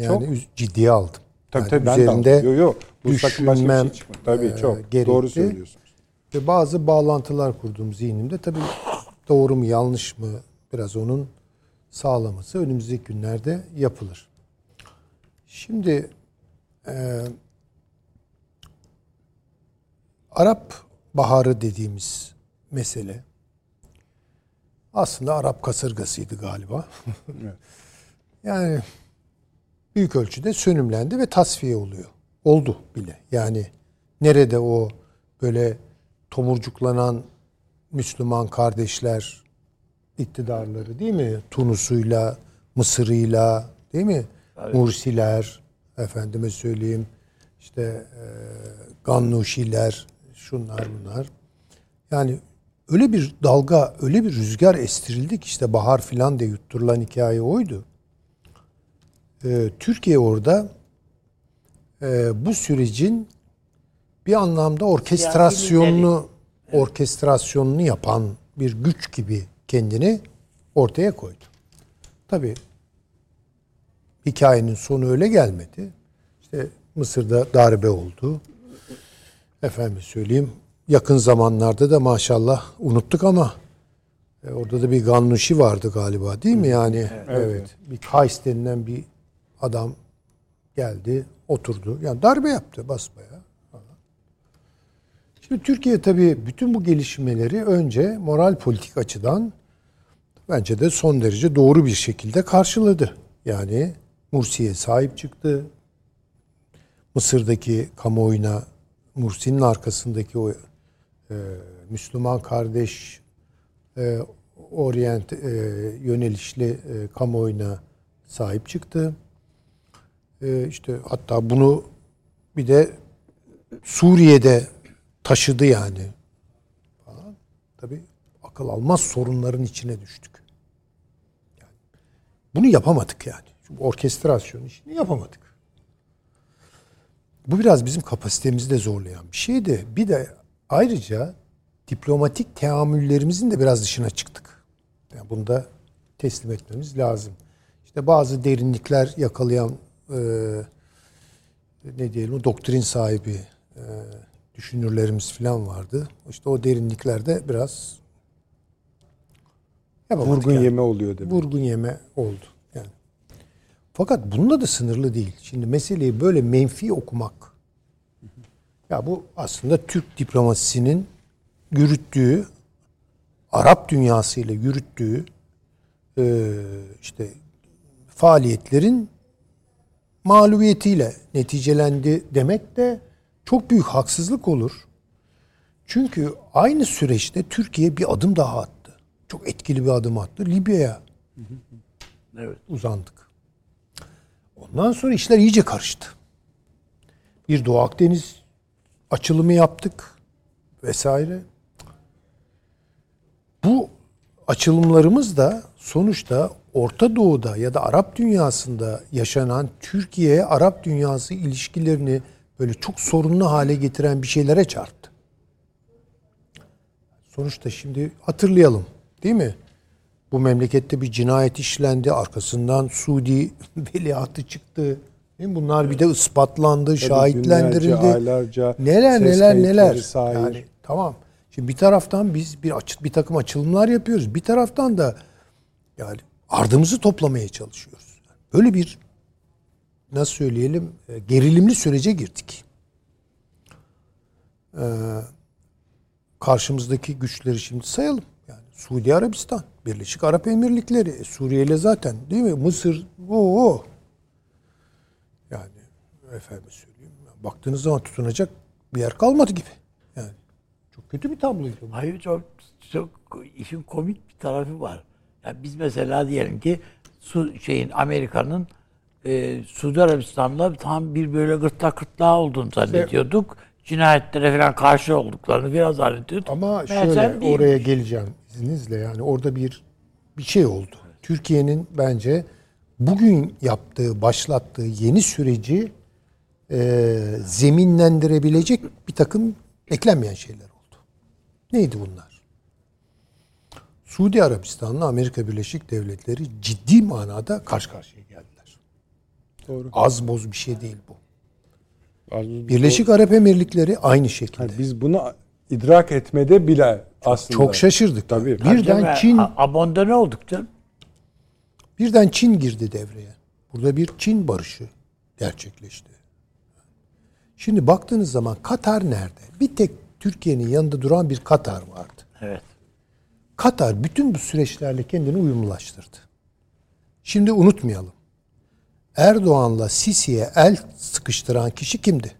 [SPEAKER 3] Yani çok, ciddiye aldım.
[SPEAKER 1] Tabii yani tabii üzerinde ben de Yo, yo, bu düşünmem şey Tabii e, çok gerekti. doğru söylüyorsunuz.
[SPEAKER 3] Ve bazı bağlantılar kurduğum zihnimde tabii doğru mu yanlış mı biraz onun sağlaması önümüzdeki günlerde yapılır. Şimdi e, Arap Baharı dediğimiz mesele aslında Arap kasırgasıydı galiba. evet. yani büyük ölçüde sönümlendi ve tasfiye oluyor. Oldu bile. Yani nerede o böyle tomurcuklanan Müslüman kardeşler iktidarları değil mi? Tunus'uyla, Mısır'ıyla değil mi? Mursiler, efendime söyleyeyim işte e, Gannuşiler, şunlar bunlar. Yani öyle bir dalga, öyle bir rüzgar estirildi ki işte bahar filan diye yutturulan hikaye oydu. Ee, Türkiye orada e, bu sürecin bir anlamda orkestrasyonunu orkestrasyonunu yapan bir güç gibi kendini ortaya koydu. Tabii hikayenin sonu öyle gelmedi. İşte Mısır'da darbe oldu. Efendim söyleyeyim yakın zamanlarda da maşallah unuttuk ama e, orada da bir Gannuşi vardı galiba değil mi? Yani evet. Bir Kays denilen bir adam geldi, oturdu. Yani darbe yaptı basbaya. falan. Şimdi Türkiye tabii bütün bu gelişmeleri önce moral politik açıdan bence de son derece doğru bir şekilde karşıladı. Yani Mursi'ye sahip çıktı. Mısır'daki kamuoyuna Mursi'nin arkasındaki o e, Müslüman kardeş e, orient e, yönelişli e, kamuoyuna sahip çıktı. E, işte hatta bunu bir de Suriye'de taşıdı yani. Falan. Tabii akıl almaz sorunların içine düştük. Yani bunu yapamadık yani. Şu orkestrasyon işini yapamadık. Bu biraz bizim kapasitemizi de zorlayan bir şeydi. Bir de ayrıca diplomatik teamüllerimizin de biraz dışına çıktık. Yani bunu da teslim etmemiz lazım. İşte bazı derinlikler yakalayan e, ne diyelim o doktrin sahibi e, düşünürlerimiz falan vardı. İşte o derinliklerde biraz
[SPEAKER 1] Vurgun
[SPEAKER 3] yani.
[SPEAKER 1] yeme oluyor demek.
[SPEAKER 3] Vurgun yeme oldu. Fakat bununla da sınırlı değil. Şimdi meseleyi böyle menfi okumak. Ya bu aslında Türk diplomasisinin yürüttüğü, Arap dünyasıyla yürüttüğü e, işte faaliyetlerin mağlubiyetiyle neticelendi demek de çok büyük haksızlık olur. Çünkü aynı süreçte Türkiye bir adım daha attı. Çok etkili bir adım attı. Libya'ya
[SPEAKER 2] Evet.
[SPEAKER 3] uzandık. Ondan sonra işler iyice karıştı. Bir Doğu Akdeniz açılımı yaptık vesaire. Bu açılımlarımız da sonuçta Orta Doğu'da ya da Arap dünyasında yaşanan Türkiye-Arap dünyası ilişkilerini böyle çok sorunlu hale getiren bir şeylere çarptı. Sonuçta şimdi hatırlayalım değil mi? Bu memlekette bir cinayet işlendi. Arkasından Suudi veliahtı çıktı. Bunlar bir de ispatlandı,
[SPEAKER 1] Tabii
[SPEAKER 3] şahitlendirildi.
[SPEAKER 1] aylarca
[SPEAKER 3] neler neler neler.
[SPEAKER 1] sahir.
[SPEAKER 3] Yani tamam. Şimdi bir taraftan biz bir açı, bir takım açılımlar yapıyoruz. Bir taraftan da yani ardımızı toplamaya çalışıyoruz. Böyle bir nasıl söyleyelim e, gerilimli sürece girdik. Ee, karşımızdaki güçleri şimdi sayalım. Yani Suudi Arabistan, Birleşik Arap Emirlikleri, e, Suriye ile zaten değil mi? Mısır, o Yani efendim söyleyeyim. Baktığınız zaman tutunacak bir yer kalmadı gibi. Yani çok kötü bir tabloydu.
[SPEAKER 2] Hayır çok, çok işin komik bir tarafı var. Ya biz mesela diyelim ki su şeyin Amerika'nın e, Suudi Arabistan'la tam bir böyle gırtlak gırtlağı olduğunu zannediyorduk. Cinayetlere falan karşı olduklarını biraz zannediyorduk.
[SPEAKER 3] Ama
[SPEAKER 2] Meğersem
[SPEAKER 3] şöyle oraya geleceğim izninizle. Yani orada bir bir şey oldu. Türkiye'nin bence bugün yaptığı, başlattığı yeni süreci e, zeminlendirebilecek bir takım beklenmeyen şeyler oldu. Neydi bunlar? Suudi Arabistan'la Amerika Birleşik Devletleri ciddi manada karşı karşıya geldiler.
[SPEAKER 1] Doğru.
[SPEAKER 3] Az boz bir şey değil bu. Birleşik Arap Emirlikleri aynı şekilde.
[SPEAKER 1] Yani biz bunu idrak etmede bile aslında
[SPEAKER 3] Çok şaşırdık.
[SPEAKER 1] Tabii.
[SPEAKER 3] Birden
[SPEAKER 2] Tabii,
[SPEAKER 3] Çin
[SPEAKER 2] a- abonde ne olduk canım?
[SPEAKER 3] Birden Çin girdi devreye. Burada bir Çin barışı gerçekleşti. Şimdi baktığınız zaman Katar nerede? Bir tek Türkiye'nin yanında duran bir Katar vardı.
[SPEAKER 2] Evet.
[SPEAKER 3] Katar bütün bu süreçlerle kendini uyumlaştırdı. Şimdi unutmayalım. Erdoğan'la Sisi'ye el sıkıştıran kişi kimdi?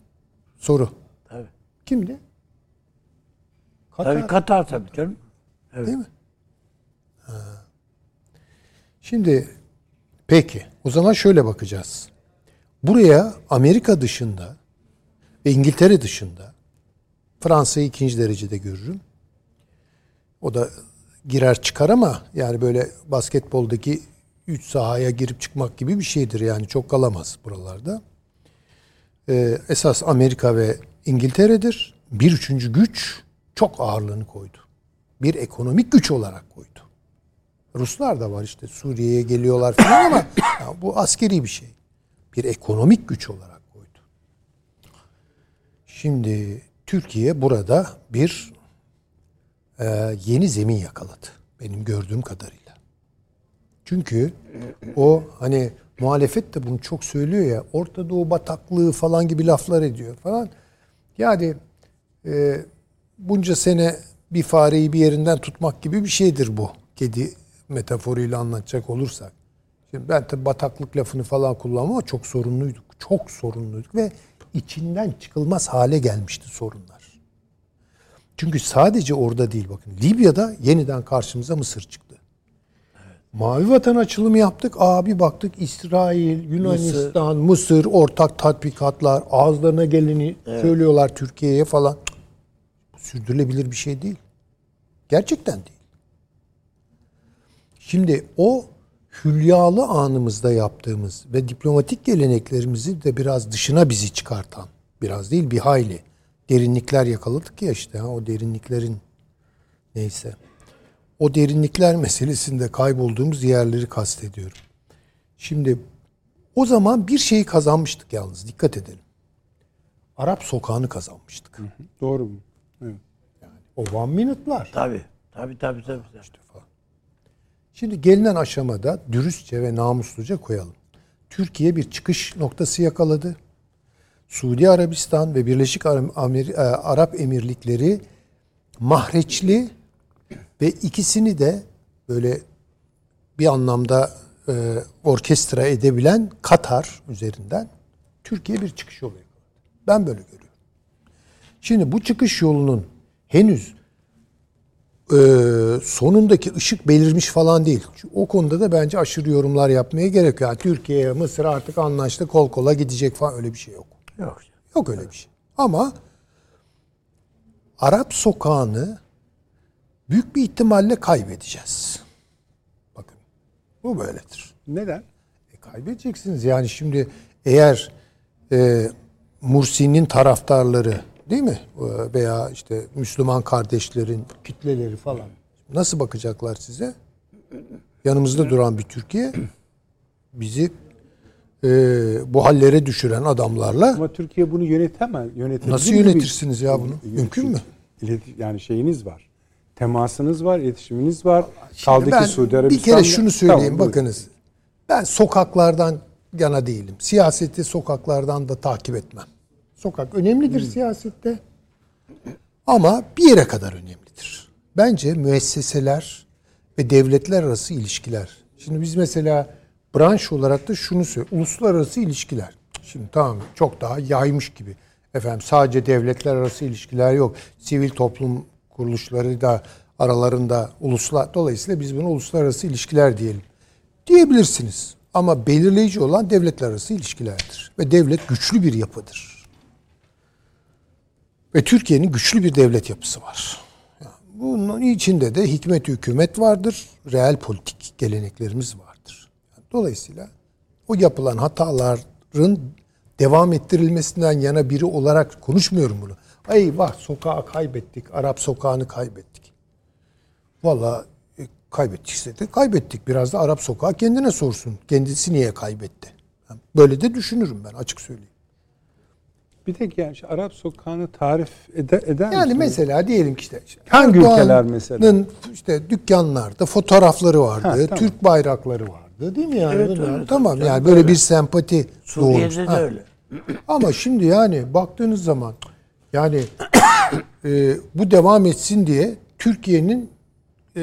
[SPEAKER 3] Soru.
[SPEAKER 2] Tabii.
[SPEAKER 3] Kimdi? Katar.
[SPEAKER 2] Tabii Katar tabii canım.
[SPEAKER 3] Değil mi? Ha. Şimdi peki o zaman şöyle bakacağız. Buraya Amerika dışında ve İngiltere dışında Fransa'yı ikinci derecede görürüm. O da girer çıkar ama yani böyle basketboldaki üç sahaya girip çıkmak gibi bir şeydir yani çok kalamaz buralarda. Ee, esas Amerika ve İngiltere'dir. Bir üçüncü güç çok ağırlığını koydu. Bir ekonomik güç olarak koydu. Ruslar da var işte Suriye'ye geliyorlar falan ama ya bu askeri bir şey. Bir ekonomik güç olarak koydu. Şimdi Türkiye burada bir e, yeni zemin yakaladı. Benim gördüğüm kadarıyla. Çünkü o hani muhalefet de bunu çok söylüyor ya Orta Doğu bataklığı falan gibi laflar ediyor falan. Yani e, bunca sene bir fareyi bir yerinden tutmak gibi bir şeydir bu. Kedi metaforuyla anlatacak olursak. Şimdi ben tabi bataklık lafını falan kullanmam ama çok sorunluyduk. Çok sorunluyduk ve içinden çıkılmaz hale gelmişti sorunlar. Çünkü sadece orada değil bakın. Libya'da yeniden karşımıza Mısır çıktı. Mavi vatan açılımı yaptık. Abi baktık İsrail, Yunanistan, Mısır, Mısır ortak tatbikatlar, ağızlarına geleni evet. söylüyorlar Türkiye'ye falan. Sürdürülebilir bir şey değil. Gerçekten değil. Şimdi o hülyalı anımızda yaptığımız ve diplomatik geleneklerimizi de biraz dışına bizi çıkartan, biraz değil bir hayli derinlikler yakaladık ya işte o derinliklerin neyse. O derinlikler meselesinde kaybolduğumuz yerleri kastediyorum. Şimdi o zaman bir şeyi kazanmıştık yalnız dikkat edelim. Arap sokağını kazanmıştık. Hı hı,
[SPEAKER 1] doğru mu? Evet.
[SPEAKER 3] Yani o one minute'lar.
[SPEAKER 2] Tabii. Tabii tabii tabii. İşte falan.
[SPEAKER 3] Şimdi gelinen aşamada dürüstçe ve namusluca koyalım. Türkiye bir çıkış noktası yakaladı. Suudi Arabistan ve Birleşik e, Arap Emirlikleri mahreçli ve ikisini de böyle bir anlamda e, orkestra edebilen Katar üzerinden Türkiye bir çıkış yolu yakaladı. Ben böyle görüyorum. Şimdi bu çıkış yolunun henüz e, sonundaki ışık belirmiş falan değil. Çünkü o konuda da bence aşırı yorumlar yapmaya gerek yok. Yani Türkiye, Mısır artık anlaştı kol kola gidecek falan öyle bir şey yok.
[SPEAKER 2] Yok.
[SPEAKER 3] Yok öyle bir şey. Ama Arap sokağını büyük bir ihtimalle kaybedeceğiz. Bakın bu böyledir.
[SPEAKER 1] Neden?
[SPEAKER 3] E, kaybedeceksiniz. Yani şimdi eğer e, Mursi'nin taraftarları değil mi? E, veya işte Müslüman kardeşlerin kitleleri falan nasıl bakacaklar size? Yanımızda duran bir Türkiye bizi e, bu hallere düşüren adamlarla.
[SPEAKER 1] Ama Türkiye bunu yönetemez. Yönetebilir
[SPEAKER 3] Nasıl yönetirsiniz ya bunu? Mümkün mü?
[SPEAKER 1] Yani şeyiniz var. Temasınız var, iletişiminiz var. Şimdi Kaldı ki Suudi Arabistan'da...
[SPEAKER 3] Bir kere şunu söyleyeyim tamam, bakınız. Ben sokaklardan yana değilim. Siyaseti sokaklardan da takip etmem. Sokak önemlidir hmm. siyasette. Ama bir yere kadar önemlidir. Bence müesseseler ve devletler arası ilişkiler. Şimdi biz mesela branş olarak da şunu söylüyor. Uluslararası ilişkiler. Şimdi tamam çok daha yaymış gibi. Efendim sadece devletler arası ilişkiler yok. Sivil toplum kuruluşları da aralarında uluslar dolayısıyla biz bunu uluslararası ilişkiler diyelim. Diyebilirsiniz. Ama belirleyici olan devletler arası ilişkilerdir. Ve devlet güçlü bir yapıdır. Ve Türkiye'nin güçlü bir devlet yapısı var. Bunun içinde de hikmet hükümet vardır. Reel politik geleneklerimiz var. Dolayısıyla o yapılan hataların devam ettirilmesinden yana biri olarak konuşmuyorum bunu. Ay vah sokağı kaybettik, Arap sokağını kaybettik. Valla e, kaybettikse de kaybettik. Biraz da Arap sokağı kendine sorsun. Kendisi niye kaybetti? Böyle de düşünürüm ben açık söyleyeyim.
[SPEAKER 1] Bir tek yani şu Arap sokağını tarif eder, eder
[SPEAKER 3] Yani misiniz? mesela diyelim ki işte
[SPEAKER 1] hangi ülkeler mesela?
[SPEAKER 3] işte dükkanlarda fotoğrafları vardı, ha, tamam. Türk bayrakları var vardı değil mi yani? Evet, öyle, tamam tabii, yani böyle öyle. bir sempati
[SPEAKER 2] Suriye'de doğmuş. de öyle.
[SPEAKER 3] Ama şimdi yani baktığınız zaman yani e, bu devam etsin diye Türkiye'nin e,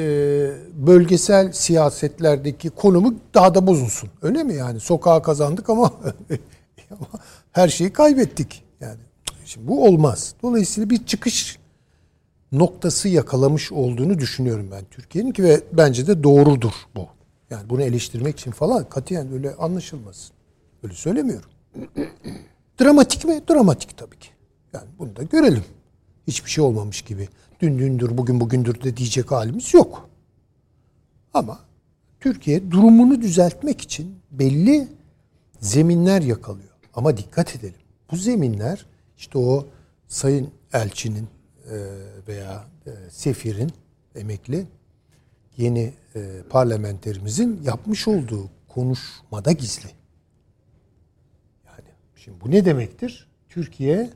[SPEAKER 3] bölgesel siyasetlerdeki konumu daha da bozulsun. Öyle mi yani? Sokağa kazandık ama her şeyi kaybettik. Yani şimdi bu olmaz. Dolayısıyla bir çıkış noktası yakalamış olduğunu düşünüyorum ben Türkiye'nin ki ve bence de doğrudur bu. Yani bunu eleştirmek için falan katiyen öyle anlaşılmasın. Öyle söylemiyorum. Dramatik mi? Dramatik tabii ki. Yani bunu da görelim. Hiçbir şey olmamış gibi. Dün dündür, bugün bugündür de diyecek halimiz yok. Ama Türkiye durumunu düzeltmek için belli zeminler yakalıyor. Ama dikkat edelim. Bu zeminler işte o sayın elçinin e, veya e, sefirin emekli yeni e, parlamenterimizin yapmış olduğu konuşmada gizli. Yani şimdi bu ne demektir? Türkiye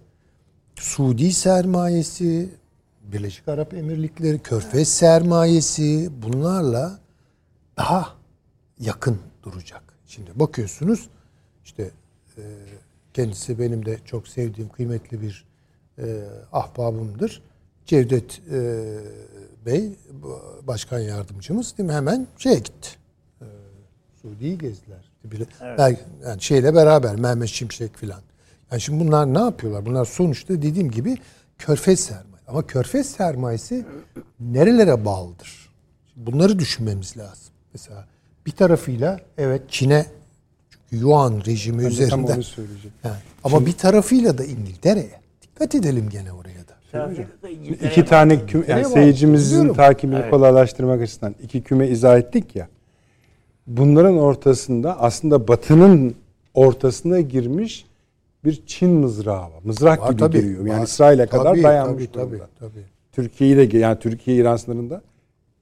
[SPEAKER 3] Suudi sermayesi, Birleşik Arap Emirlikleri, Körfez sermayesi bunlarla daha yakın duracak. Şimdi bakıyorsunuz işte e, kendisi benim de çok sevdiğim kıymetli bir e, ahbabımdır. Cevdet e, Bey başkan yardımcımız değil mi? hemen şeye gitti. E, Suudi'yi gezdiler. Evet. Yani şeyle beraber Mehmet Şimşek filan. Yani şimdi bunlar ne yapıyorlar? Bunlar sonuçta dediğim gibi körfez sermaye. Ama körfez sermayesi nerelere bağlıdır? Bunları düşünmemiz lazım. Mesela bir tarafıyla evet Çin'e Yuan rejimi ben üzerinden. Tam onu söyleyeceğim. Yani, ama Şimdi, bir tarafıyla da İngiltere'ye. Dikkat edelim gene oraya da.
[SPEAKER 1] İki tane küme, yani seyircimizin takibini evet. kolaylaştırmak açısından iki küme izah ettik ya. Bunların ortasında aslında Batı'nın ortasına girmiş bir Çin mızrağı var. Mızrak var, gibi tabii, giriyor. Yani İsrail'e kadar tabii, dayanmış tabii, durumda. Tabii, tabii. Türkiye'yi de yani Türkiye İran sınırında.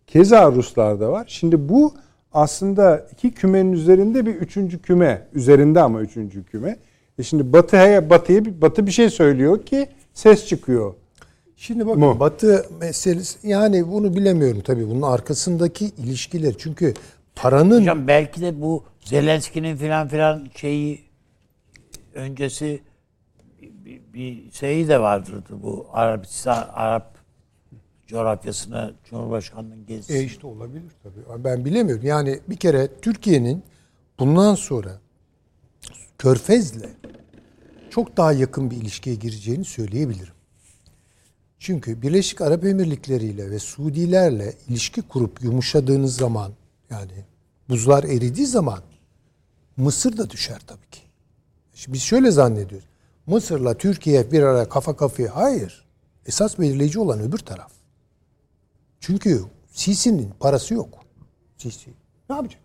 [SPEAKER 1] Keza Ruslarda var. Şimdi bu aslında iki kümenin üzerinde bir üçüncü küme. Üzerinde ama üçüncü küme. E şimdi Batı'ya Batı'ya Batı bir şey söylüyor ki ses çıkıyor.
[SPEAKER 3] Şimdi bakın mu? Batı meselesi yani bunu bilemiyorum tabii bunun arkasındaki ilişkiler. Çünkü paranın
[SPEAKER 2] Hocam belki de bu Zelenski'nin filan filan şeyi öncesi bir, bir şeyi de vardır bu Arabistan Arap coğrafyasına Cumhurbaşkanı'nın gezisi.
[SPEAKER 3] E işte olabilir tabii. Ben bilemiyorum. Yani bir kere Türkiye'nin bundan sonra Körfez'le çok daha yakın bir ilişkiye gireceğini söyleyebilirim. Çünkü Birleşik Arap Emirlikleri ile ve Suudilerle ilişki kurup yumuşadığınız zaman yani buzlar eridiği zaman Mısır da düşer tabii ki. Şimdi biz şöyle zannediyoruz. Mısır'la Türkiye bir ara kafa kafaya. Hayır. Esas belirleyici olan öbür taraf. Çünkü Sisi'nin parası yok. Sisi. Ne yapacak?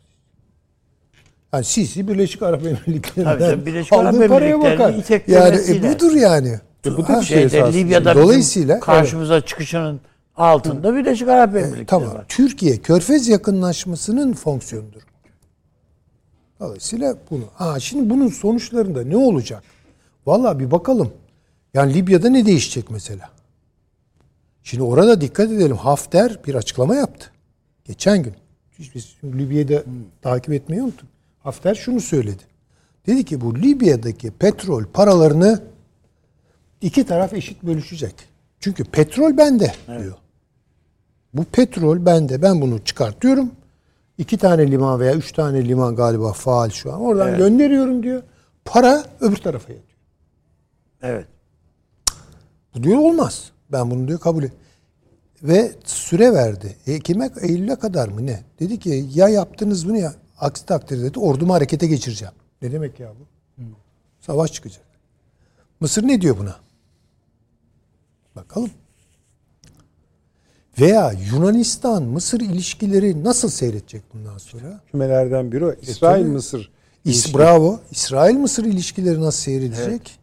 [SPEAKER 3] Yani Sisi Birleşik Arap Emirlikleri'nden Birleşik aldığı Arap paraya bakar. Yani e, budur yani.
[SPEAKER 2] E, bu da bir şey esasında. Libya'da Dolayısıyla karşımıza evet. çıkışının altında Birleşik Arap e, Emirlikleri e,
[SPEAKER 3] tamam. var. Türkiye Körfez yakınlaşmasının fonksiyonudur. Dolayısıyla bunu. Ha şimdi bunun sonuçlarında ne olacak? Vallahi bir bakalım. Yani Libya'da ne değişecek mesela? Şimdi orada dikkat edelim. Hafter bir açıklama yaptı. Geçen gün. Biz Libya'da hmm. takip etmeyi unuttuk. Hafter şunu söyledi. Dedi ki bu Libya'daki petrol paralarını iki taraf eşit bölüşecek. Çünkü petrol bende evet. diyor. Bu petrol bende. Ben bunu çıkartıyorum. İki tane liman veya üç tane liman galiba faal şu an. Oradan evet. gönderiyorum diyor. Para öbür tarafa yatıyor.
[SPEAKER 2] Evet.
[SPEAKER 3] Bu diyor olmaz. Ben bunu diyor kabul et. Ve süre verdi. Ekim'e Eylül'e kadar mı ne? Dedi ki ya yaptınız bunu ya aksi takdirde dedi ordumu harekete geçireceğim. Ne demek ya bu? Savaş çıkacak. Mısır ne diyor buna? Bakalım. Veya Yunanistan Mısır ilişkileri nasıl seyredecek bundan sonra?
[SPEAKER 1] Kümelerden biri o. İsrail Mısır.
[SPEAKER 3] İs, bravo. İsrail Mısır ilişkileri nasıl seyredecek? Evet.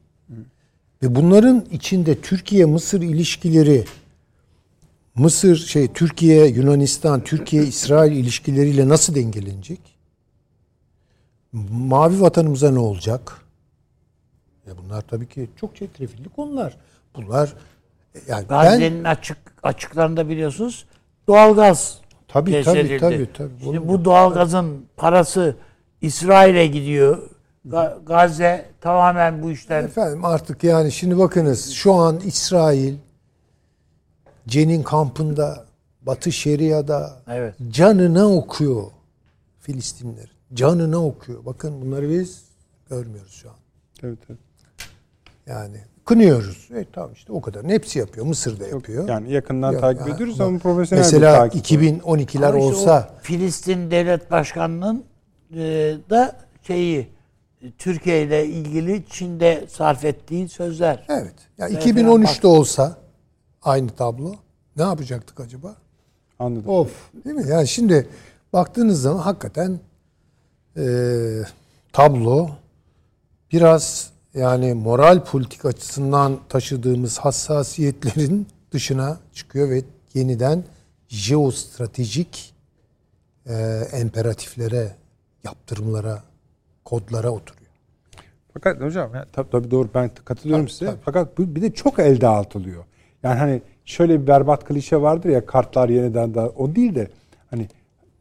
[SPEAKER 3] Ve bunların içinde Türkiye Mısır ilişkileri Mısır şey Türkiye Yunanistan Türkiye İsrail ilişkileriyle nasıl dengelenecek? Mavi vatanımıza ne olacak? Ya bunlar tabii ki çok çetrefilli konular. Bunlar
[SPEAKER 2] yani Gazze'nin ben, açık açıklarında biliyorsunuz doğalgaz
[SPEAKER 3] tabii tabii tabii tabii.
[SPEAKER 2] Şimdi bu doğalgazın parası İsrail'e gidiyor. Gazze tamamen bu işten
[SPEAKER 3] Efendim artık yani şimdi bakınız şu an İsrail Cenin kampında Batı Şeria'da
[SPEAKER 2] Evet.
[SPEAKER 3] canına okuyor Filistinler. Canına okuyor. Bakın bunları biz görmüyoruz şu an.
[SPEAKER 1] Evet, evet.
[SPEAKER 3] Yani kınıyoruz. E tamam işte o kadar. Hepsi yapıyor. Mısır'da yapıyor.
[SPEAKER 1] Yani yakından
[SPEAKER 3] Ya-
[SPEAKER 1] takip ediyoruz
[SPEAKER 3] ama
[SPEAKER 1] ama profesyonel bir
[SPEAKER 3] Mesela
[SPEAKER 1] takip. var.
[SPEAKER 3] 2012'ler
[SPEAKER 2] Ama işte
[SPEAKER 3] olsa
[SPEAKER 2] Filistin Devlet Başkanı'nın e, da şeyi Türkiye ile ilgili Çin'de sarf ettiği sözler.
[SPEAKER 3] evet. Ya
[SPEAKER 2] Evet,
[SPEAKER 3] 2013'te olsa aynı tablo ne yapacaktık acaba?
[SPEAKER 1] Anladım.
[SPEAKER 3] Of. Değil mi? Yani şimdi baktığınız zaman hakikaten eee, tablo biraz yani moral politik açısından taşıdığımız hassasiyetlerin dışına çıkıyor ve yeniden jeostratejik eee emperatiflere, yaptırımlara, kodlara oturuyor.
[SPEAKER 1] Fakat hocam ya, tabii, tabii doğru ben katılıyorum
[SPEAKER 3] Tabii,
[SPEAKER 1] size.
[SPEAKER 3] tabii.
[SPEAKER 1] Fakat bu bir de çok el dağıtılıyor. Yani hani şöyle bir berbat klişe vardır ya kartlar yeniden da o değil de hani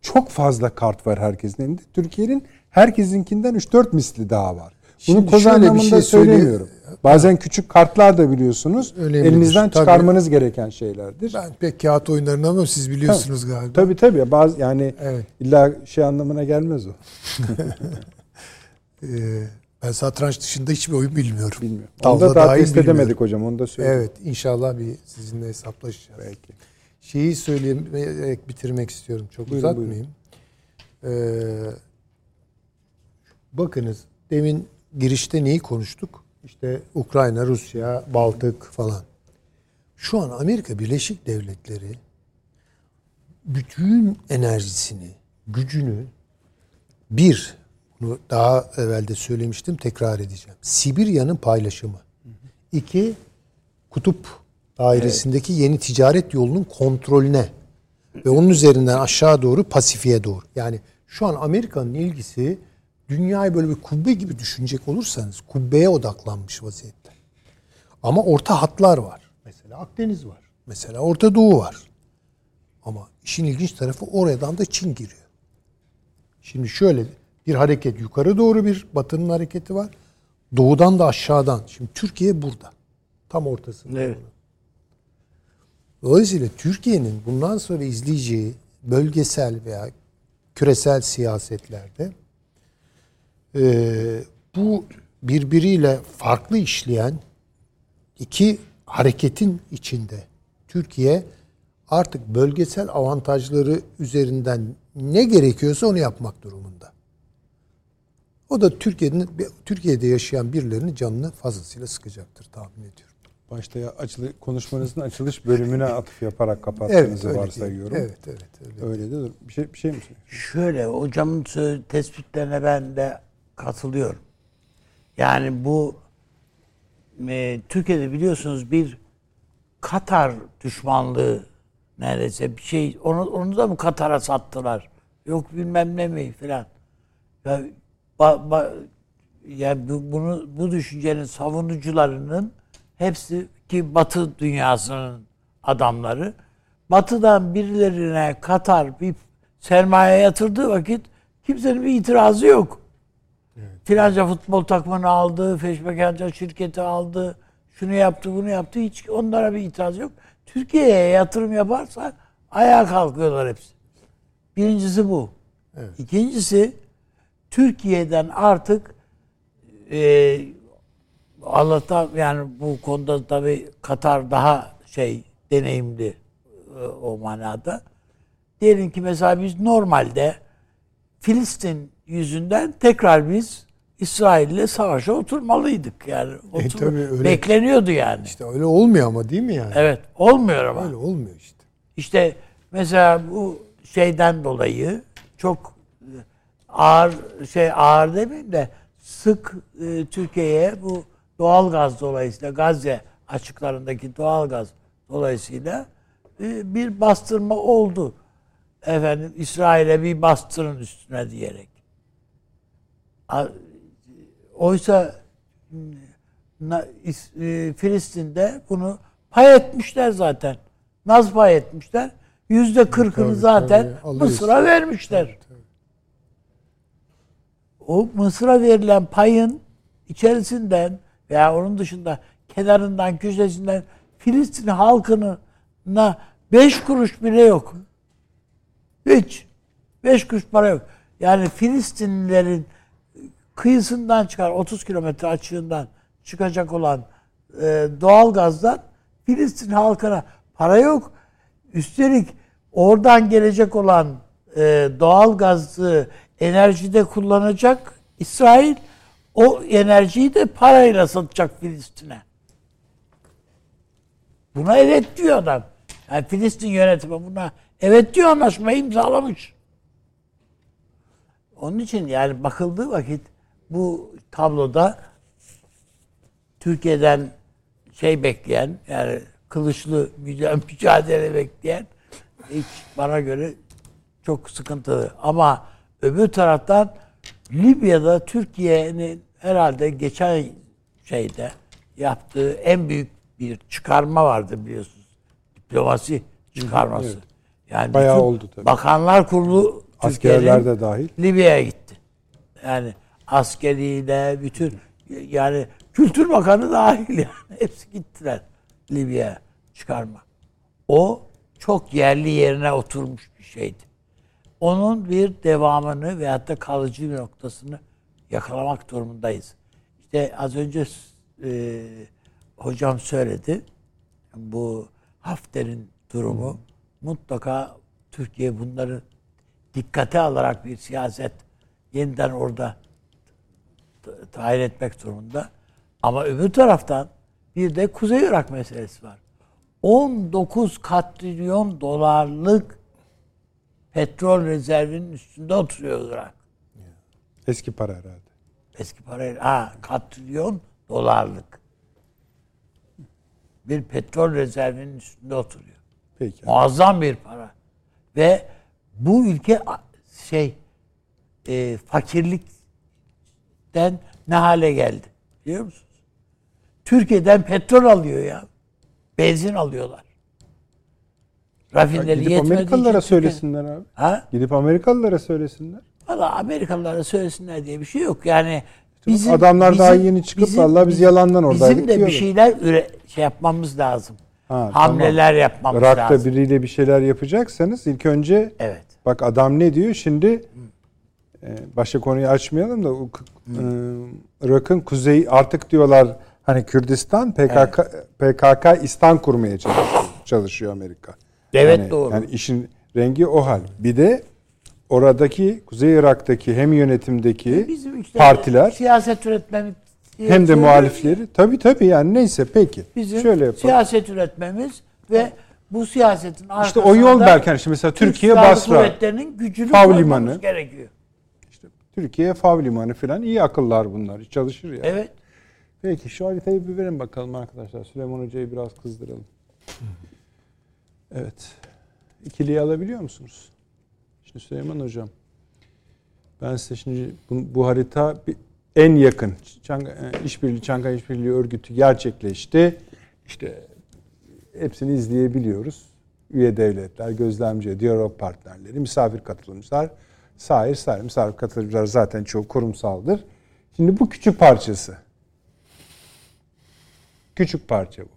[SPEAKER 1] çok fazla kart var herkesin elinde. Türkiye'nin herkesinkinden 3-4 misli daha var. Bunu
[SPEAKER 3] Şimdi
[SPEAKER 1] koz anlamında
[SPEAKER 3] şey söyle-
[SPEAKER 1] söylemiyorum. Bazen küçük kartlar da biliyorsunuz
[SPEAKER 3] Önemlidir,
[SPEAKER 1] elinizden
[SPEAKER 3] tabii.
[SPEAKER 1] çıkarmanız gereken şeylerdir.
[SPEAKER 3] Ben pek kağıt oyunlarını ama siz biliyorsunuz galiba.
[SPEAKER 1] Tabii tabii. Bazı yani
[SPEAKER 3] Evet.
[SPEAKER 1] illa şey anlamına gelmez o.
[SPEAKER 3] Eee, ben satranç dışında hiçbir oyun bilmiyorum.
[SPEAKER 1] Bilmiyorum. Onu da daha test
[SPEAKER 3] bilmiyorum.
[SPEAKER 1] edemedik hocam. Onu da söyleyeyim.
[SPEAKER 3] Evet inşallah bir sizinle hesaplaşacağız.
[SPEAKER 1] Belki.
[SPEAKER 3] Şeyi söyleyerek bitirmek istiyorum. Çok
[SPEAKER 1] Buyurun,
[SPEAKER 3] uzatmayayım. Ee, bakınız demin girişte neyi konuştuk? İşte Ukrayna, Rusya, Baltık falan. Şu an Amerika Birleşik Devletleri bütün enerjisini, gücünü bir, bunu daha evvel de söylemiştim, tekrar edeceğim. Sibirya'nın paylaşımı. İki, kutup dairesindeki yeni ticaret yolunun kontrolüne ve onun üzerinden aşağı doğru Pasifik'e doğru. Yani şu an Amerika'nın ilgisi dünyayı böyle bir kubbe gibi düşünecek olursanız kubbeye odaklanmış vaziyette. Ama orta hatlar var. Mesela Akdeniz var. Mesela Orta Doğu var. Ama işin ilginç tarafı oradan da Çin giriyor. Şimdi şöyle bir hareket yukarı doğru bir batının hareketi var. Doğudan da aşağıdan. Şimdi Türkiye burada. Tam ortasında.
[SPEAKER 2] Evet.
[SPEAKER 3] Dolayısıyla Türkiye'nin bundan sonra izleyeceği bölgesel veya küresel siyasetlerde eee, bu birbiriyle farklı işleyen iki hareketin içinde Türkiye artık bölgesel avantajları üzerinden ne gerekiyorsa onu yapmak durumunda. O da Türkiye'nin Türkiye'de yaşayan birilerinin canını fazlasıyla sıkacaktır tahmin ediyorum.
[SPEAKER 1] Başta ya açılı, konuşmanızın açılış bölümüne atıf yaparak kapattığınızı
[SPEAKER 3] öyle
[SPEAKER 1] varsayıyorum.
[SPEAKER 3] değil. Evet, evet, öyle.
[SPEAKER 1] Öyle de dur. Bir şey bir şey mi?
[SPEAKER 2] Şöyle hocamın tespitlerine ben de katılıyorum. Yani bu e, Türkiye'de biliyorsunuz bir Katar düşmanlığı neredeyse bir şey onu onu da mı Katar'a sattılar? Yok bilmem ne mi filan. Ya, ba- ba- ya bu, bunu bu düşüncenin savunucularının hepsi ki Batı dünyasının adamları Batı'dan birilerine Katar bir sermaye yatırdığı vakit kimsenin bir itirazı yok. Filanca futbol takımını aldı, feşmekanca şirketi aldı, şunu yaptı, bunu yaptı. Hiç onlara bir itiraz yok. Türkiye'ye yatırım yaparsa ayağa kalkıyorlar hepsi. Birincisi bu. İkincisi Türkiye'den artık e, Allah'tan yani bu konuda tabii Katar daha şey deneyimli e, o manada. Diyelim ki mesela biz normalde Filistin yüzünden tekrar biz İsrail'le savaşa oturmalıydık yani. Otur-
[SPEAKER 3] tabii öyle.
[SPEAKER 2] Bekleniyordu yani.
[SPEAKER 3] İşte öyle olmuyor ama değil mi yani?
[SPEAKER 2] Evet, olmuyor ama.
[SPEAKER 3] Öyle olmuyor işte.
[SPEAKER 2] İşte mesela bu şeyden dolayı çok e, ağır şey ağır demeyeyim de sık e, Türkiye'ye bu doğal gaz dolayısıyla Gazze açıklarındaki doğal gaz dolayısıyla e, bir bastırma oldu. Efendim İsrail'e bir bastırın üstüne diyerek. A- Oysa na- İs- e, Filistin'de bunu pay etmişler zaten. Naz pay etmişler. Yüzde kırkını zaten
[SPEAKER 3] tabii.
[SPEAKER 2] Mısır'a vermişler. O Mısır'a verilen payın içerisinden veya onun dışında kenarından köşesinden Filistin halkına Beş kuruş bile yok. Hiç. Beş kuruş para yok. Yani Filistinlilerin kıyısından çıkar 30 kilometre açığından çıkacak olan e, doğal gazdan Filistin halkına para yok. Üstelik oradan gelecek olan e, doğal gazı enerjide kullanacak İsrail o enerjiyi de parayla satacak Filistin'e. Buna evet diyor adam. Yani Filistin yönetimi buna evet diyor anlaşmayı imzalamış. Onun için yani bakıldığı vakit bu tabloda Türkiye'den şey bekleyen yani kılıçlı mücadele bekleyen hiç bana göre çok sıkıntılı. Ama öbür taraftan Libya'da Türkiye'nin herhalde geçen şeyde yaptığı en büyük bir çıkarma vardı biliyorsunuz. Diplomasi çıkarması.
[SPEAKER 1] Evet.
[SPEAKER 2] Yani
[SPEAKER 1] Bayağı oldu tabii.
[SPEAKER 2] Bakanlar Kurulu
[SPEAKER 1] Askerler de dahil.
[SPEAKER 2] Libya'ya gitti. Yani askeriyle bütün yani Kültür Bakanı dahil yani hepsi gittiler Libya'ya çıkarma. O çok yerli yerine oturmuş bir şeydi. Onun bir devamını veyahut da kalıcı bir noktasını yakalamak durumundayız. İşte az önce e, hocam söyledi. Bu Hafter'in durumu mutlaka Türkiye bunları dikkate alarak bir siyaset yeniden orada tayin etmek durumunda. Ama öbür taraftan bir de Kuzey Irak meselesi var. 19 katrilyon dolarlık petrol rezervinin üstünde oturuyor Irak.
[SPEAKER 1] Eski para herhalde.
[SPEAKER 2] Eski parayla ha katrilyon dolarlık bir petrol rezervinin üstünde oturuyor.
[SPEAKER 1] Peki.
[SPEAKER 2] Muazzam bir para. Ve bu ülke şey e, fakirlikten ne hale geldi? Biliyor musunuz? Türkiye'den petrol alıyor ya. Benzin alıyorlar. Rafineri
[SPEAKER 1] Gidip Amerikalılara söylesinler abi.
[SPEAKER 2] Ha?
[SPEAKER 1] Gidip Amerikalılara söylesinler.
[SPEAKER 2] Valla Amerikalılara söylesinler diye bir şey yok. Yani
[SPEAKER 1] adamlar daha yeni çıkıp vallahi biz yalandan oradaydık
[SPEAKER 2] Bizim de bir
[SPEAKER 1] diyorlar.
[SPEAKER 2] şeyler üre, şey yapmamız lazım.
[SPEAKER 1] Ha,
[SPEAKER 2] Hamleler yapmamız
[SPEAKER 1] Irak'ta
[SPEAKER 2] lazım.
[SPEAKER 1] biriyle bir şeyler yapacaksanız ilk önce
[SPEAKER 2] Evet.
[SPEAKER 1] bak adam ne diyor şimdi e, başka konuyu açmayalım da e, Irak'ın kuzeyi artık diyorlar hani Kürdistan PKK PKK İstan kurmaya çalışıyor, çalışıyor Amerika.
[SPEAKER 2] Evet
[SPEAKER 1] yani,
[SPEAKER 2] doğru.
[SPEAKER 1] Yani işin rengi o hal. Bir de oradaki Kuzey Irak'taki hem yönetimdeki
[SPEAKER 2] Bizim işte
[SPEAKER 1] partiler
[SPEAKER 2] siyaset üretmemiz
[SPEAKER 1] hem de muhalifleri tabii tabii yani neyse peki.
[SPEAKER 2] bizim
[SPEAKER 1] Şöyle yapalım.
[SPEAKER 2] siyaset üretmemiz ve bu siyasetin
[SPEAKER 1] İşte
[SPEAKER 2] arkasında
[SPEAKER 1] o yol belki hani işte mesela
[SPEAKER 2] Türk
[SPEAKER 1] Türkiye
[SPEAKER 2] Silahlı
[SPEAKER 1] Basra,
[SPEAKER 2] Kuvvetleri'nin gücünü
[SPEAKER 1] Fav
[SPEAKER 2] koymamız
[SPEAKER 1] Limanı.
[SPEAKER 2] gerekiyor.
[SPEAKER 1] Türkiye Fav Limanı falan iyi akıllar bunlar. Çalışır ya.
[SPEAKER 2] Evet.
[SPEAKER 1] Peki şu haritayı bir verin bakalım arkadaşlar. Süleyman Hoca'yı biraz kızdıralım. Evet. İkiliyi alabiliyor musunuz? Şimdi Süleyman Hocam. Ben size şimdi bu, bu harita bir, en yakın Çanga, e, işbirliği Çankaya İşbirliği Örgütü gerçekleşti. İşte hepsini izleyebiliyoruz. Üye devletler, gözlemci, diyalog partnerleri, misafir katılımcılar, sair sair misafir katılımcılar zaten çok kurumsaldır. Şimdi bu küçük parçası. Küçük parça bu.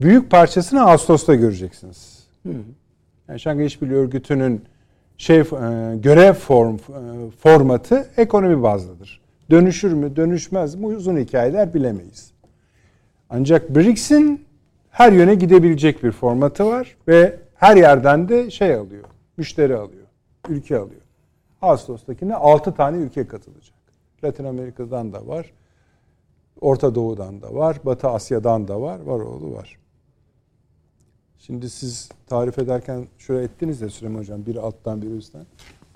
[SPEAKER 1] Büyük parçasını Ağustos'ta göreceksiniz. Yani Şangay İşbirliği Örgütü'nün şey e, görev form e, formatı ekonomi bazlıdır. Dönüşür mü, dönüşmez mi uzun hikayeler bilemeyiz. Ancak BRICS'in her yöne gidebilecek bir formatı var ve her yerden de şey alıyor, müşteri alıyor, ülke alıyor. Ağustos'takine 6 tane ülke katılacak. Latin Amerika'dan da var, Orta Doğu'dan da var, Batı Asya'dan da var, var oğlu var. Şimdi siz tarif ederken şöyle ettiniz ya Süleyman Hocam, biri alttan biri üstten.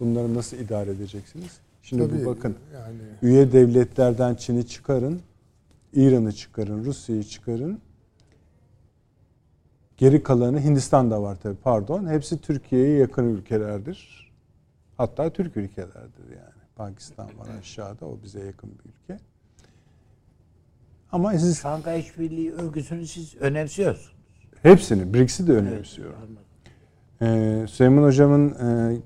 [SPEAKER 1] Bunları nasıl idare edeceksiniz? Şimdi
[SPEAKER 3] Tabii,
[SPEAKER 1] bu bakın,
[SPEAKER 3] yani
[SPEAKER 1] üye devletlerden Çin'i çıkarın, İran'ı çıkarın, Rusya'yı çıkarın. Geri kalanı Hindistan da var tabii pardon. Hepsi Türkiye'ye yakın ülkelerdir. Hatta Türk ülkelerdir yani. Pakistan var aşağıda o bize yakın bir ülke. Ama siz
[SPEAKER 2] Şangay İşbirliği Örgütü'nü siz önemsiyorsunuz.
[SPEAKER 1] Hepsini, BRICS'i de önemsiyorum. Ee, Süleyman Hocam'ın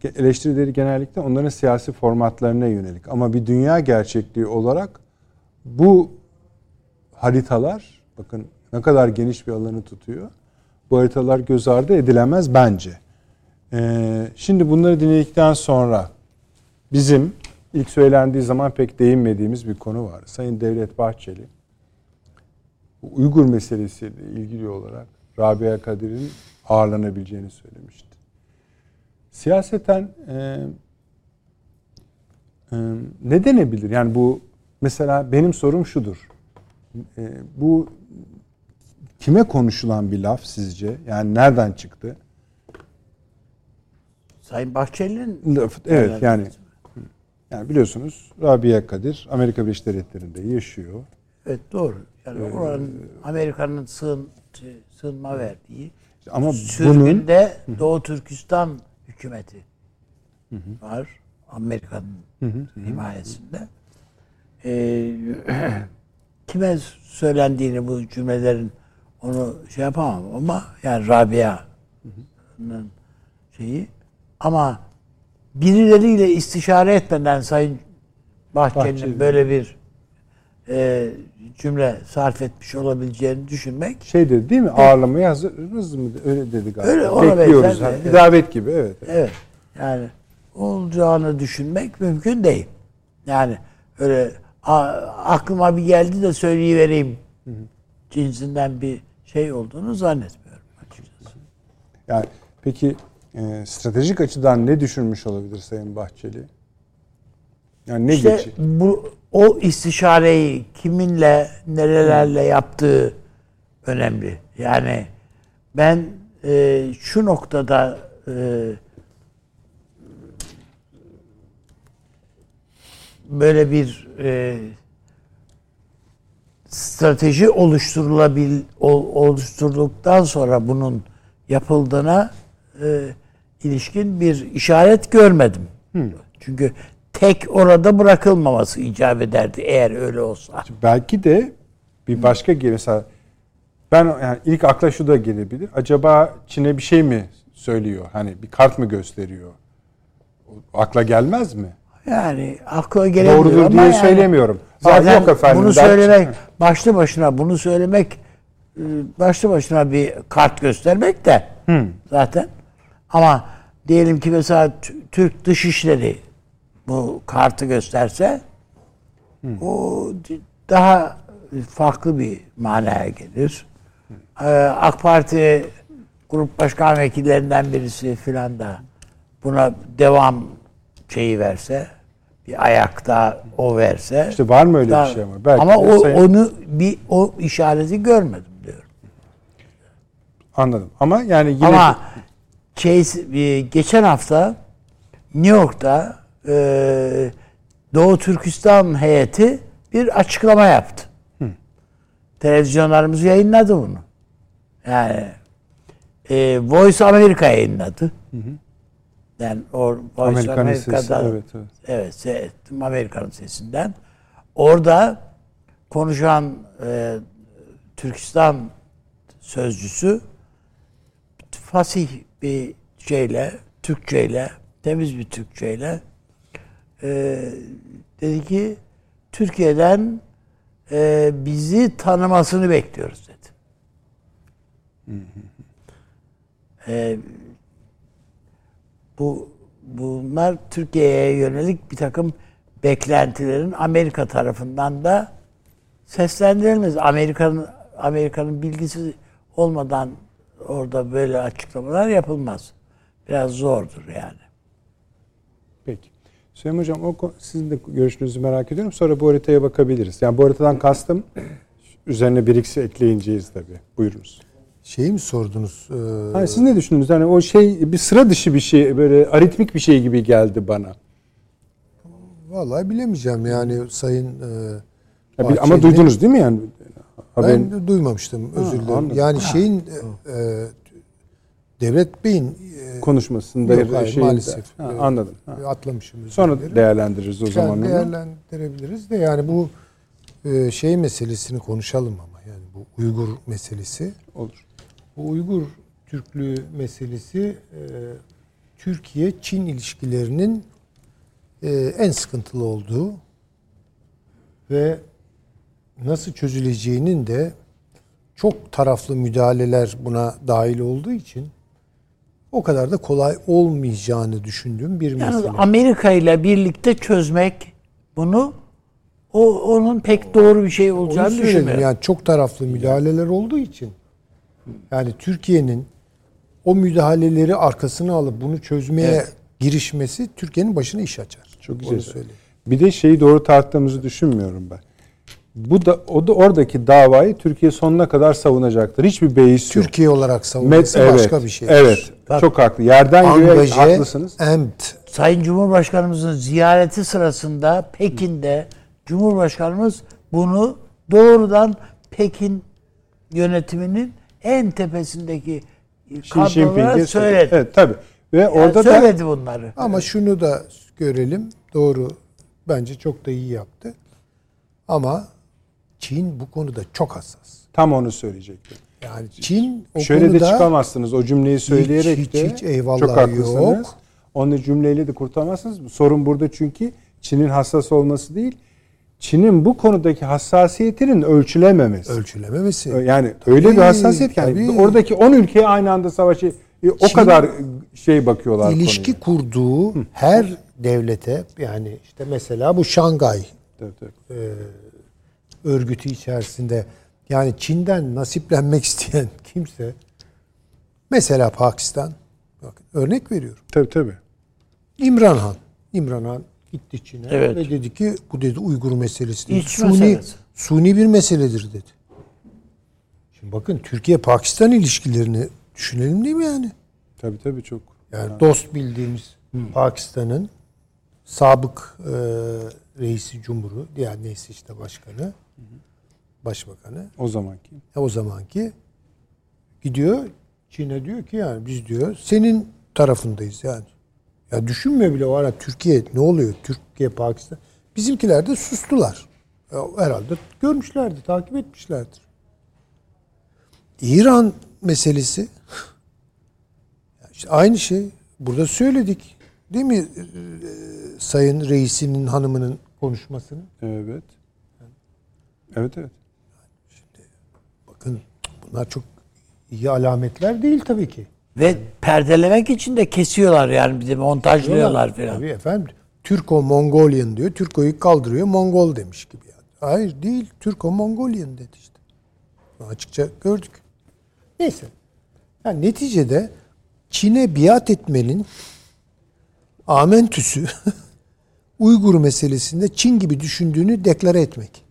[SPEAKER 1] e, eleştirileri genellikle onların siyasi formatlarına yönelik. Ama bir dünya gerçekliği olarak bu haritalar, bakın ne kadar geniş bir alanı tutuyor. Bu haritalar göz ardı edilemez bence. Ee, şimdi bunları dinledikten sonra bizim ilk söylendiği zaman pek değinmediğimiz bir konu var. Sayın Devlet Bahçeli Uygur meselesiyle ilgili olarak Rabia Kadir'in ağırlanabileceğini söylemişti. Siyaseten e, e, ne denebilir? Yani bu mesela benim sorum şudur. E, bu kime konuşulan bir laf sizce? Yani nereden çıktı?
[SPEAKER 2] Sayın Bahçeli'nin
[SPEAKER 1] Laf, evet yani yani biliyorsunuz Rabia Kadir Amerika Birleşik Devletleri'nde yaşıyor.
[SPEAKER 2] evet doğru. Yani oranın Amerika'nın sığın, sığınma verdiği
[SPEAKER 1] Ama bunun
[SPEAKER 2] sürgünde Doğu Türkistan hükümeti var. Amerika'nın himayesinde. Ee, kime söylendiğini bu cümlelerin onu şey yapamam ama yani Rabia'nın şeyi ama birileriyle istişare etmeden Sayın Bahçeli'nin
[SPEAKER 1] Bahçeli.
[SPEAKER 2] böyle bir e, cümle sarf etmiş olabileceğini düşünmek
[SPEAKER 1] şey dedi değil mi? Ağırlamaya hazırız mı? Öyle dedi galiba.
[SPEAKER 2] Öyle, ona
[SPEAKER 1] Bekliyoruz. hani. Bir
[SPEAKER 2] evet.
[SPEAKER 1] davet gibi evet.
[SPEAKER 2] Evet. Yani olacağını düşünmek mümkün değil. Yani öyle "Aa, aklıma bir geldi de söyleyivereyim cinsinden bir şey olduğunu zannetmiyorum açıkçası.
[SPEAKER 1] Yani peki e, stratejik açıdan ne düşünmüş olabilir Sayın Bahçeli? Yani ne
[SPEAKER 2] İşte
[SPEAKER 1] geçi?
[SPEAKER 2] bu o istişareyi kiminle nerelerle yaptığı önemli. Yani ben e, şu noktada e, böyle bir e, strateji oluşturulabil ol- oluşturulduktan sonra bunun yapıldığına e, ilişkin bir işaret görmedim. Çünkü tek orada bırakılmaması icap ederdi eğer öyle olsa.
[SPEAKER 1] Belki de bir başka geri mesela ben yani ilk akla şu da gelebilir. Acaba Çin'e bir şey mi söylüyor? Hani bir kart mı gösteriyor? Akla gelmez mi?
[SPEAKER 2] Yani akla gelemiyor
[SPEAKER 1] Doğrudur
[SPEAKER 2] ama
[SPEAKER 1] diye
[SPEAKER 2] yani
[SPEAKER 1] söylemiyorum.
[SPEAKER 2] Zaten
[SPEAKER 1] yok efendim
[SPEAKER 2] bunu söylemek başlı başına bunu söylemek e, başlı başına bir kart göstermek de zaten. Ama diyelim ki mesela Türk Dışişleri bu kartı gösterse o d- daha farklı bir manaya gelir. Ee, AK Parti grup başkan vekillerinden birisi filan da buna devam şeyi verse bir ayakta o verse
[SPEAKER 1] İşte var mı öyle
[SPEAKER 2] daha-
[SPEAKER 1] bir şey ama? Belki
[SPEAKER 2] ama o,
[SPEAKER 1] sayın-
[SPEAKER 2] onu bir o işareti görmedim diyorum.
[SPEAKER 1] Anladım. Ama yani yine
[SPEAKER 2] Ama şey, e, geçen hafta New York'ta e, Doğu Türkistan heyeti bir açıklama yaptı. Televizyonlarımız yayınladı bunu. Yani e, Voice America yayınladı. Yani o Voice
[SPEAKER 1] Amerika'nın sesi,
[SPEAKER 2] Amerika'da
[SPEAKER 1] evet, evet.
[SPEAKER 2] evet seyrettim Amerika'nın sesinden. Orada konuşan e, Türkistan sözcüsü fasih bir şeyle, Türkçeyle, temiz bir Türkçeyle e, dedi ki Türkiye'den e, bizi tanımasını bekliyoruz dedi. E, bu bunlar Türkiye'ye yönelik bir takım beklentilerin Amerika tarafından da seslendirilmez. Amerika'nın Amerika'nın bilgisi olmadan orada böyle açıklamalar yapılmaz. Biraz zordur yani.
[SPEAKER 1] Peki. Süleyman Hocam o sizin de görüşünüzü merak ediyorum. Sonra bu haritaya bakabiliriz. Yani bu haritadan kastım üzerine bir ikisi ekleyeceğiz tabii. Buyurunuz.
[SPEAKER 3] Şeyi mi sordunuz? Ee,
[SPEAKER 1] Hani siz ne düşündünüz? Hani o şey bir sıra dışı bir şey, böyle aritmik bir şey gibi geldi bana.
[SPEAKER 3] Vallahi bilemeyeceğim yani Sayın e,
[SPEAKER 1] bir- ama duydunuz değil mi yani? Haberin,
[SPEAKER 3] Ben duymamıştım özür dilerim.
[SPEAKER 1] anladım.
[SPEAKER 3] Yani şeyin e, e, Devlet Bey'in e,
[SPEAKER 1] konuşmasında
[SPEAKER 3] Yok, hayır,
[SPEAKER 1] şeyinde-
[SPEAKER 3] maalesef.
[SPEAKER 1] Ha, anladım. Ha.
[SPEAKER 3] atlamışım.
[SPEAKER 1] Sonra
[SPEAKER 3] dilerim.
[SPEAKER 1] değerlendiririz o zaman.
[SPEAKER 3] Değerlendirebiliriz de yani bu e, şey meselesini konuşalım ama yani bu Uygur meselesi.
[SPEAKER 1] Olur.
[SPEAKER 3] Bu Uygur Türklüğü meselesi e, Türkiye-Çin ilişkilerinin e, en sıkıntılı olduğu ve nasıl çözüleceğinin de çok taraflı müdahaleler buna dahil olduğu için o kadar da kolay olmayacağını düşündüğüm bir
[SPEAKER 2] Yalnız
[SPEAKER 3] mesele.
[SPEAKER 2] Amerika ile birlikte çözmek bunu o onun pek doğru bir şey
[SPEAKER 3] Onu
[SPEAKER 2] olacağını
[SPEAKER 3] söyledim.
[SPEAKER 2] düşünmüyorum.
[SPEAKER 3] Yani çok taraflı müdahaleler olduğu için yani Türkiye'nin o müdahaleleri arkasına alıp bunu çözmeye girişmesi Türkiye'nin başına iş açar.
[SPEAKER 1] Çok
[SPEAKER 3] Onu
[SPEAKER 1] güzel.
[SPEAKER 3] söyleyeyim.
[SPEAKER 1] Bir de şeyi doğru tarttığımızı düşünmüyorum ben. Bu da o da oradaki davayı Türkiye sonuna kadar savunacaktır. Hiçbir beis yok.
[SPEAKER 3] Türkiye olarak
[SPEAKER 1] Met-
[SPEAKER 3] savunması
[SPEAKER 1] evet,
[SPEAKER 3] başka bir şey.
[SPEAKER 1] Evet.
[SPEAKER 2] Bak-
[SPEAKER 1] çok haklı. Yerden göğe
[SPEAKER 3] Angaje,
[SPEAKER 1] haklısınız.
[SPEAKER 3] emt.
[SPEAKER 2] Sayın Cumhurbaşkanımızın ziyareti sırasında Pekin'de Cumhurbaşkanımız bunu doğrudan Pekin yönetiminin en tepesindeki kadrolara söyledi.
[SPEAKER 1] Evet tabii. Ve
[SPEAKER 2] Yani
[SPEAKER 1] orada da
[SPEAKER 2] söyledi bunları.
[SPEAKER 3] Ama şunu da görelim. Doğru. Bence çok da iyi yaptı. Ama Çin bu konuda çok hassas.
[SPEAKER 1] tam onu söyleyecektim.
[SPEAKER 3] Yani Çin o
[SPEAKER 1] Şöyle de
[SPEAKER 3] konuda
[SPEAKER 1] çıkamazsınız o cümleyi söyleyerek
[SPEAKER 3] hiç,
[SPEAKER 1] de.
[SPEAKER 3] hiç eyvallah
[SPEAKER 1] çok haklısınız.
[SPEAKER 3] yok.
[SPEAKER 1] Onu cümleyle de kurtaramazsınız. Sorun burada çünkü Çin'in hassas olması değil. Çin'in bu konudaki hassasiyetinin ölçülememesi.
[SPEAKER 3] ölçülememesi.
[SPEAKER 1] yani öyle bir
[SPEAKER 3] Tabii,
[SPEAKER 1] hassasiyet ki yani
[SPEAKER 3] tabii.
[SPEAKER 1] oradaki 10 ülkeye aynı anda savaşı e, o
[SPEAKER 3] Çin
[SPEAKER 1] kadar şey bakıyorlar
[SPEAKER 3] ilişki
[SPEAKER 1] konuya.
[SPEAKER 3] kurduğu her devlete yani işte mesela bu Şangay
[SPEAKER 1] Tabii, tabii.
[SPEAKER 3] Örgütü içerisinde yani Çin'den nasiplenmek isteyen kimse mesela Pakistan bakın örnek veriyorum.
[SPEAKER 1] Tabii tabii.
[SPEAKER 3] İmran Han. İmran Han gitti Çin'e
[SPEAKER 2] Evet.
[SPEAKER 3] ve dedi ki bu dedi Uygur meselesi dedi.
[SPEAKER 2] İç
[SPEAKER 3] suni,
[SPEAKER 2] meselesi.
[SPEAKER 3] suni bir meseledir dedi. Şimdi bakın Türkiye-Pakistan ilişkilerini düşünelim değil mi yani?
[SPEAKER 1] Tabii tabii çok.
[SPEAKER 3] Yani dost bildiğimiz Pakistan'ın sabık e, reisi cumhuru, diğer neyse işte başkanı, başbakanı,
[SPEAKER 1] O zamanki.
[SPEAKER 3] e, o zamanki gidiyor Çin'e diyor ki yani biz diyor senin tarafındayız yani. Ya düşünmüyor bile o ara Türkiye ne oluyor? Türkiye, Pakistan. Bizimkiler de sustular. Ya herhalde görmüşlerdi, takip etmişlerdir. İran meselesi işte aynı şey. Burada söyledik. Değil mi? Ee, Sayın reisinin hanımının konuşmasını.
[SPEAKER 1] Evet. Evet evet.
[SPEAKER 3] Bakın bunlar çok iyi alametler değil tabii ki.
[SPEAKER 2] Ve perdelemek için de kesiyorlar yani de montajlıyorlar falan.
[SPEAKER 3] Tabii efendim. Türko-Mongolian diyor. Türko'yu kaldırıyor. Mongol demiş gibi yani. Hayır değil. Türko-Mongolian dedi işte. Bunu Açıkça gördük. Neyse. Yani neticede Çin'e biat etmenin amentüsü Uygur meselesinde Çin gibi düşündüğünü deklare etmek.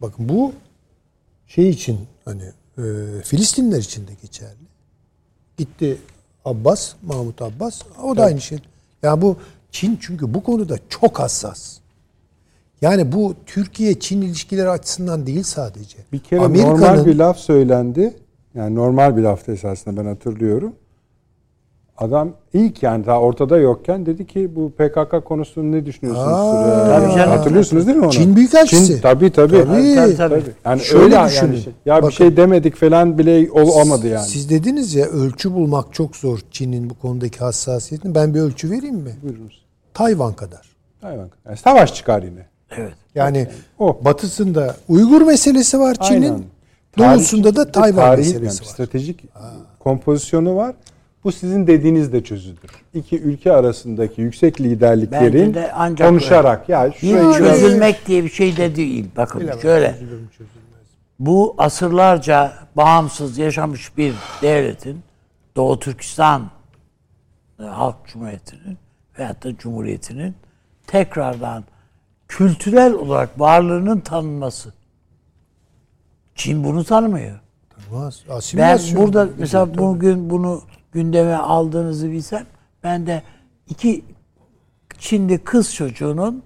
[SPEAKER 3] Bakın bu şey için hani e, Filistinler için de geçerli. Gitti Abbas, Mahmut Abbas. O da aynı şey. Yani bu Çin çünkü bu konuda çok hassas. Yani bu Türkiye-Çin ilişkileri açısından değil sadece.
[SPEAKER 1] Bir kere normal bir laf söylendi. Yani normal bir laftı esasında ben hatırlıyorum. Adam ilk yani daha ortada yokken dedi ki bu PKK konusunu ne düşünüyorsunuz?
[SPEAKER 3] Aa,
[SPEAKER 2] Tabii canım.
[SPEAKER 1] Hatırlıyorsunuz değil mi onu?
[SPEAKER 3] Çin Büyükelçisi.
[SPEAKER 1] Çin, tabii tabii.
[SPEAKER 3] Tabii.
[SPEAKER 2] Tabii, tabii.
[SPEAKER 1] Yani
[SPEAKER 3] Şöyle
[SPEAKER 1] öyle yani
[SPEAKER 3] düşünün.
[SPEAKER 1] şey- ya
[SPEAKER 3] Bakın.
[SPEAKER 1] bir şey demedik falan bile ol- olmadı yani.
[SPEAKER 3] Siz dediniz ya ölçü bulmak çok zor Çin'in bu konudaki hassasiyetini. Ben bir ölçü vereyim mi?
[SPEAKER 1] Buyurunuz.
[SPEAKER 3] Tayvan kadar.
[SPEAKER 1] Hayvan. Yani savaş çıkar yine.
[SPEAKER 2] Evet.
[SPEAKER 3] Yani
[SPEAKER 1] O.
[SPEAKER 3] batısında Uygur meselesi var Çin'in. Doğusunda
[SPEAKER 1] Tarih-
[SPEAKER 3] da Tayvan
[SPEAKER 1] tarihi,
[SPEAKER 3] meselesi
[SPEAKER 1] yani
[SPEAKER 3] var.
[SPEAKER 1] Stratejik kompozisyonu var. Bu sizin dediğiniz de çözüdür. İki ülke arasındaki yüksek liderliklerin
[SPEAKER 2] de ancak
[SPEAKER 1] konuşarak ya şurayı
[SPEAKER 2] çözülmek diye bir şey de değil. Bakın şöyle. Bu asırlarca bağımsız yaşamış bir devletin Doğu Türkistan e, Halk Cumhuriyeti'nin veyahut da Cumhuriyeti'nin tekrardan kültürel olarak varlığının tanınması. Çin bunu tanımıyor.
[SPEAKER 3] Olmaz.
[SPEAKER 2] Ben burada mesela bugün bunu gündeme aldığınızı bilsem ben de iki Çinli kız çocuğunun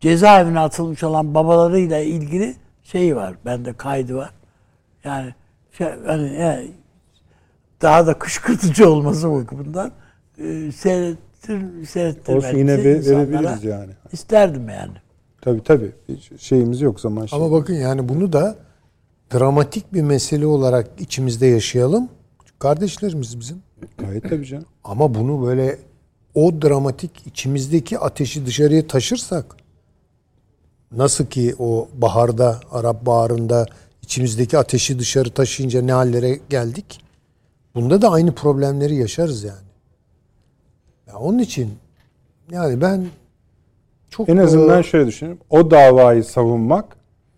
[SPEAKER 2] cezaevine atılmış olan babalarıyla ilgili şeyi var. Bende kaydı var. Yani şey, hani yani daha da kışkırtıcı olması bakımından e, seyrettir, seyrettirmek
[SPEAKER 1] Olsun yine ve- verebiliriz yani.
[SPEAKER 2] İsterdim yani.
[SPEAKER 1] Tabii tabii. Hiç şeyimiz yok zaman şey.
[SPEAKER 3] Ama bakın yani bunu da dramatik bir mesele olarak içimizde yaşayalım. Kardeşlerimiz bizim.
[SPEAKER 1] Gayet tabii canım.
[SPEAKER 3] Ama bunu böyle o dramatik içimizdeki ateşi dışarıya taşırsak nasıl ki o baharda Arap Baharı'nda içimizdeki ateşi dışarı taşıyınca ne hallere geldik. Bunda da aynı problemleri yaşarız yani. Ya onun için yani ben çok
[SPEAKER 1] En azından
[SPEAKER 3] e,
[SPEAKER 1] şöyle düşünün. O davayı savunmak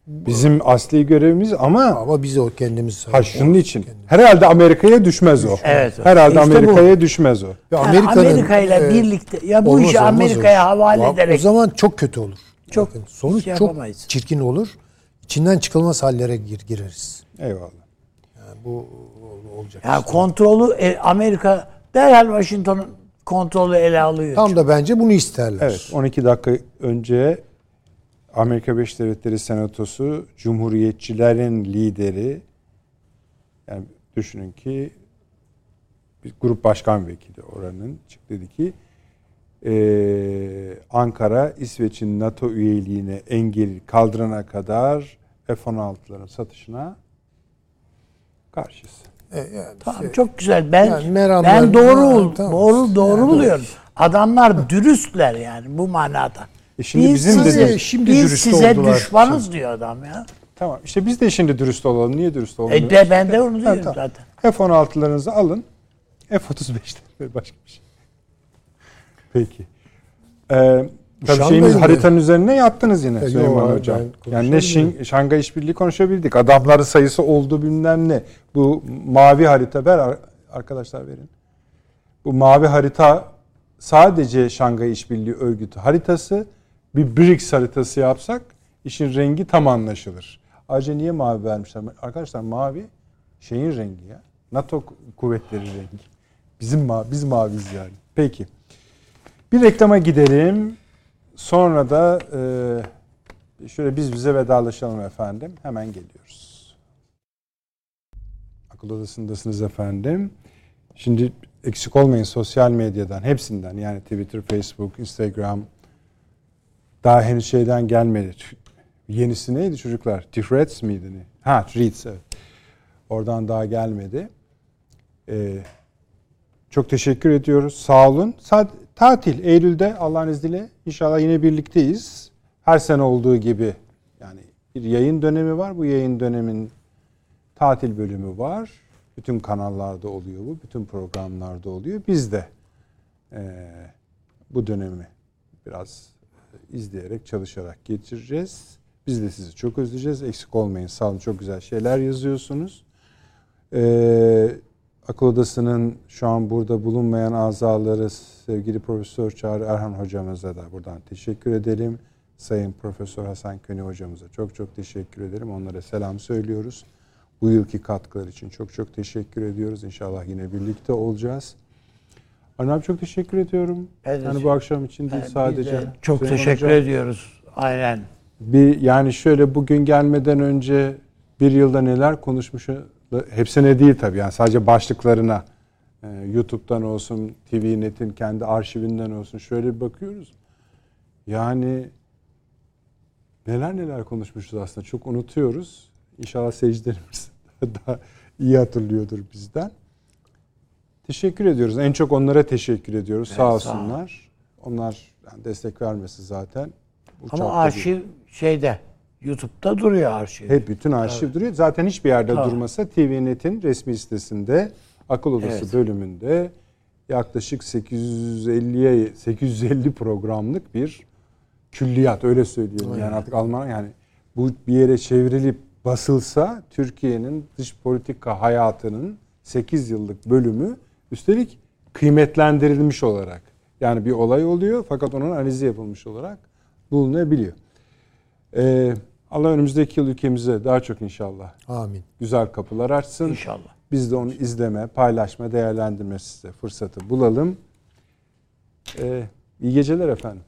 [SPEAKER 1] bizim asli görevimiz ama
[SPEAKER 3] ama biz o kendimiz
[SPEAKER 1] ha şunun için. Herhalde Amerika'ya düşmez o.
[SPEAKER 2] Evet.
[SPEAKER 1] Herhalde
[SPEAKER 3] İşte bu.
[SPEAKER 1] Amerika'ya düşmez o.
[SPEAKER 2] Yani
[SPEAKER 3] Amerika'nın,
[SPEAKER 2] Amerika ile
[SPEAKER 3] e,
[SPEAKER 2] birlikte ya bu
[SPEAKER 3] olmaz,
[SPEAKER 2] işi Amerika'ya
[SPEAKER 3] o
[SPEAKER 2] havale
[SPEAKER 3] Ya
[SPEAKER 2] ederek
[SPEAKER 3] O zaman çok kötü olur.
[SPEAKER 2] Çok
[SPEAKER 3] Bakın, sonuç
[SPEAKER 2] şey
[SPEAKER 3] çok çirkin olur. İçinden çıkılmaz hallere gir, gireriz.
[SPEAKER 1] Eyvallah.
[SPEAKER 3] Yani bu ol- olacak.
[SPEAKER 2] ya
[SPEAKER 3] işte.
[SPEAKER 2] kontrolü e, Amerika derhal Washington'un kontrolü ele alıyor.
[SPEAKER 3] Tam da bence bunu isterler.
[SPEAKER 1] Evet 12 dakika önce Amerika Birleşik Devletleri Senatosu Cumhuriyetçilerin lideri yani düşünün ki bir grup başkan vekili oranın çıktı dedi ki eee, Ankara İsveç'in NATO üyeliğine engel kaldırana kadar F-16'ların satışına karşıyız.
[SPEAKER 3] E, yani
[SPEAKER 2] Tamam
[SPEAKER 3] şey-
[SPEAKER 2] çok güzel. Ben
[SPEAKER 3] Yani
[SPEAKER 2] ben doğru ol-
[SPEAKER 3] tamam.
[SPEAKER 2] doğru doğru
[SPEAKER 3] Yani
[SPEAKER 2] buluyorum. Adamlar dürüstler yani bu manada.
[SPEAKER 1] E şimdi
[SPEAKER 2] biz
[SPEAKER 1] bizim de
[SPEAKER 2] size,
[SPEAKER 1] dürüst-
[SPEAKER 3] şimdi
[SPEAKER 2] biz
[SPEAKER 3] dürüst
[SPEAKER 2] size
[SPEAKER 3] oldular.
[SPEAKER 2] düşmanız diyor adam ya.
[SPEAKER 1] Tamam işte biz de şimdi dürüst olalım. Niye dürüst olmuyoruz?
[SPEAKER 2] E de, ben de onu
[SPEAKER 1] Ha,
[SPEAKER 2] diyorum
[SPEAKER 1] tamam.
[SPEAKER 2] zaten.
[SPEAKER 1] F-16'larınızı alın. F-35'ten başka bir şey. Peki. Ee, tabii
[SPEAKER 3] da-
[SPEAKER 1] haritanın üzerine yattınız yine
[SPEAKER 3] Ya,
[SPEAKER 1] Süleyman
[SPEAKER 3] yo,
[SPEAKER 1] Hocam.
[SPEAKER 3] ben
[SPEAKER 1] Yani ne. Şing, Şangay İşbirliği konuşabildik. Adamların sayısı oldu bilmem ne. Bu mavi harita ver ar- arkadaşlar verin. Bu mavi harita sadece Şangay İşbirliği Örgütü haritası. Bir BRICS haritası yapsak işin rengi tam anlaşılır. Ayrıca niye mavi vermişler? Arkadaşlar mavi şeyin rengi ya. NATO kuvvetleri rengi. Bizim ma biz maviyiz yani. Peki. Bir reklama gidelim. Sonra da e, şöyle biz bize vedalaşalım efendim. Hemen geliyoruz. Akıl odasındasınız efendim. Şimdi eksik olmayın sosyal medyadan hepsinden yani Twitter, Facebook, Instagram daha henüz şeyden gelmedi. Yenisi neydi çocuklar? Threads miydi? ne? Ha Threads evet. Oradan daha gelmedi. Ee, çok teşekkür ediyoruz. Sağ olun. Sad- tatil Eylül'de Allah'ın izniyle inşallah yine birlikteyiz. Her sene olduğu gibi yani bir yayın dönemi var. Bu yayın dönemin tatil bölümü var. Bütün kanallarda oluyor bu. Bütün programlarda oluyor. Biz de eee, bu dönemi biraz izleyerek, çalışarak geçireceğiz. Biz de sizi çok özleyeceğiz. Eksik olmayın. Sağ olun. Çok güzel şeyler yazıyorsunuz. Ee, Akıl Odası'nın şu an burada bulunmayan azaları sevgili Profesör Çağrı Erhan hocamıza da buradan teşekkür edelim. Sayın Profesör Hasan Köni hocamıza çok çok teşekkür ederim. Onlara selam söylüyoruz. Bu yılki katkılar için çok çok teşekkür ediyoruz. İnşallah yine birlikte olacağız. Arne abi çok teşekkür ediyorum.
[SPEAKER 2] De
[SPEAKER 1] yani bu akşam için değil sadece.
[SPEAKER 2] de çok
[SPEAKER 1] Süleyman
[SPEAKER 2] teşekkür
[SPEAKER 1] Hocam.
[SPEAKER 2] ediyoruz. Aynen.
[SPEAKER 1] Bir yani şöyle bugün gelmeden önce bir yılda neler konuşmuşu hepsine değil tabii yani sadece başlıklarına e, YouTube'dan olsun, TVNet'in kendi arşivinden olsun şöyle bir bakıyoruz. Yani neler neler konuşmuşuz aslında çok unutuyoruz. İnşallah seyircilerimiz daha iyi hatırlıyordur bizden. Teşekkür ediyoruz. En çok onlara teşekkür ediyoruz. sağ
[SPEAKER 2] sağ ol.
[SPEAKER 1] olsunlar. Onlar yani destek vermesi zaten.
[SPEAKER 2] Ama
[SPEAKER 1] uçakta
[SPEAKER 2] arşiv şeyde YouTube'da duruyor arşiv.
[SPEAKER 1] hep bütün arşiv duruyor. Zaten hiçbir yerde
[SPEAKER 2] Tabii.
[SPEAKER 1] durmasa TVNet'in resmi sitesinde akıl odası
[SPEAKER 2] Evet.
[SPEAKER 1] bölümünde yaklaşık 850'ye 850 programlık bir külliyat öyle söyleyelim. Yani artık Alman yani bu bir yere çevrilip basılsa Türkiye'nin dış politika hayatının 8 yıllık bölümü üstelik kıymetlendirilmiş olarak yani bir olay oluyor fakat onun analizi yapılmış olarak bulunabiliyor. Ee, Allah önümüzdeki yıl ülkemize daha çok inşallah
[SPEAKER 3] Amin.
[SPEAKER 1] güzel kapılar açsın.
[SPEAKER 2] İnşallah.
[SPEAKER 1] Biz de onu izleme, paylaşma, değerlendirme size fırsatı bulalım. Ee, iyi geceler efendim.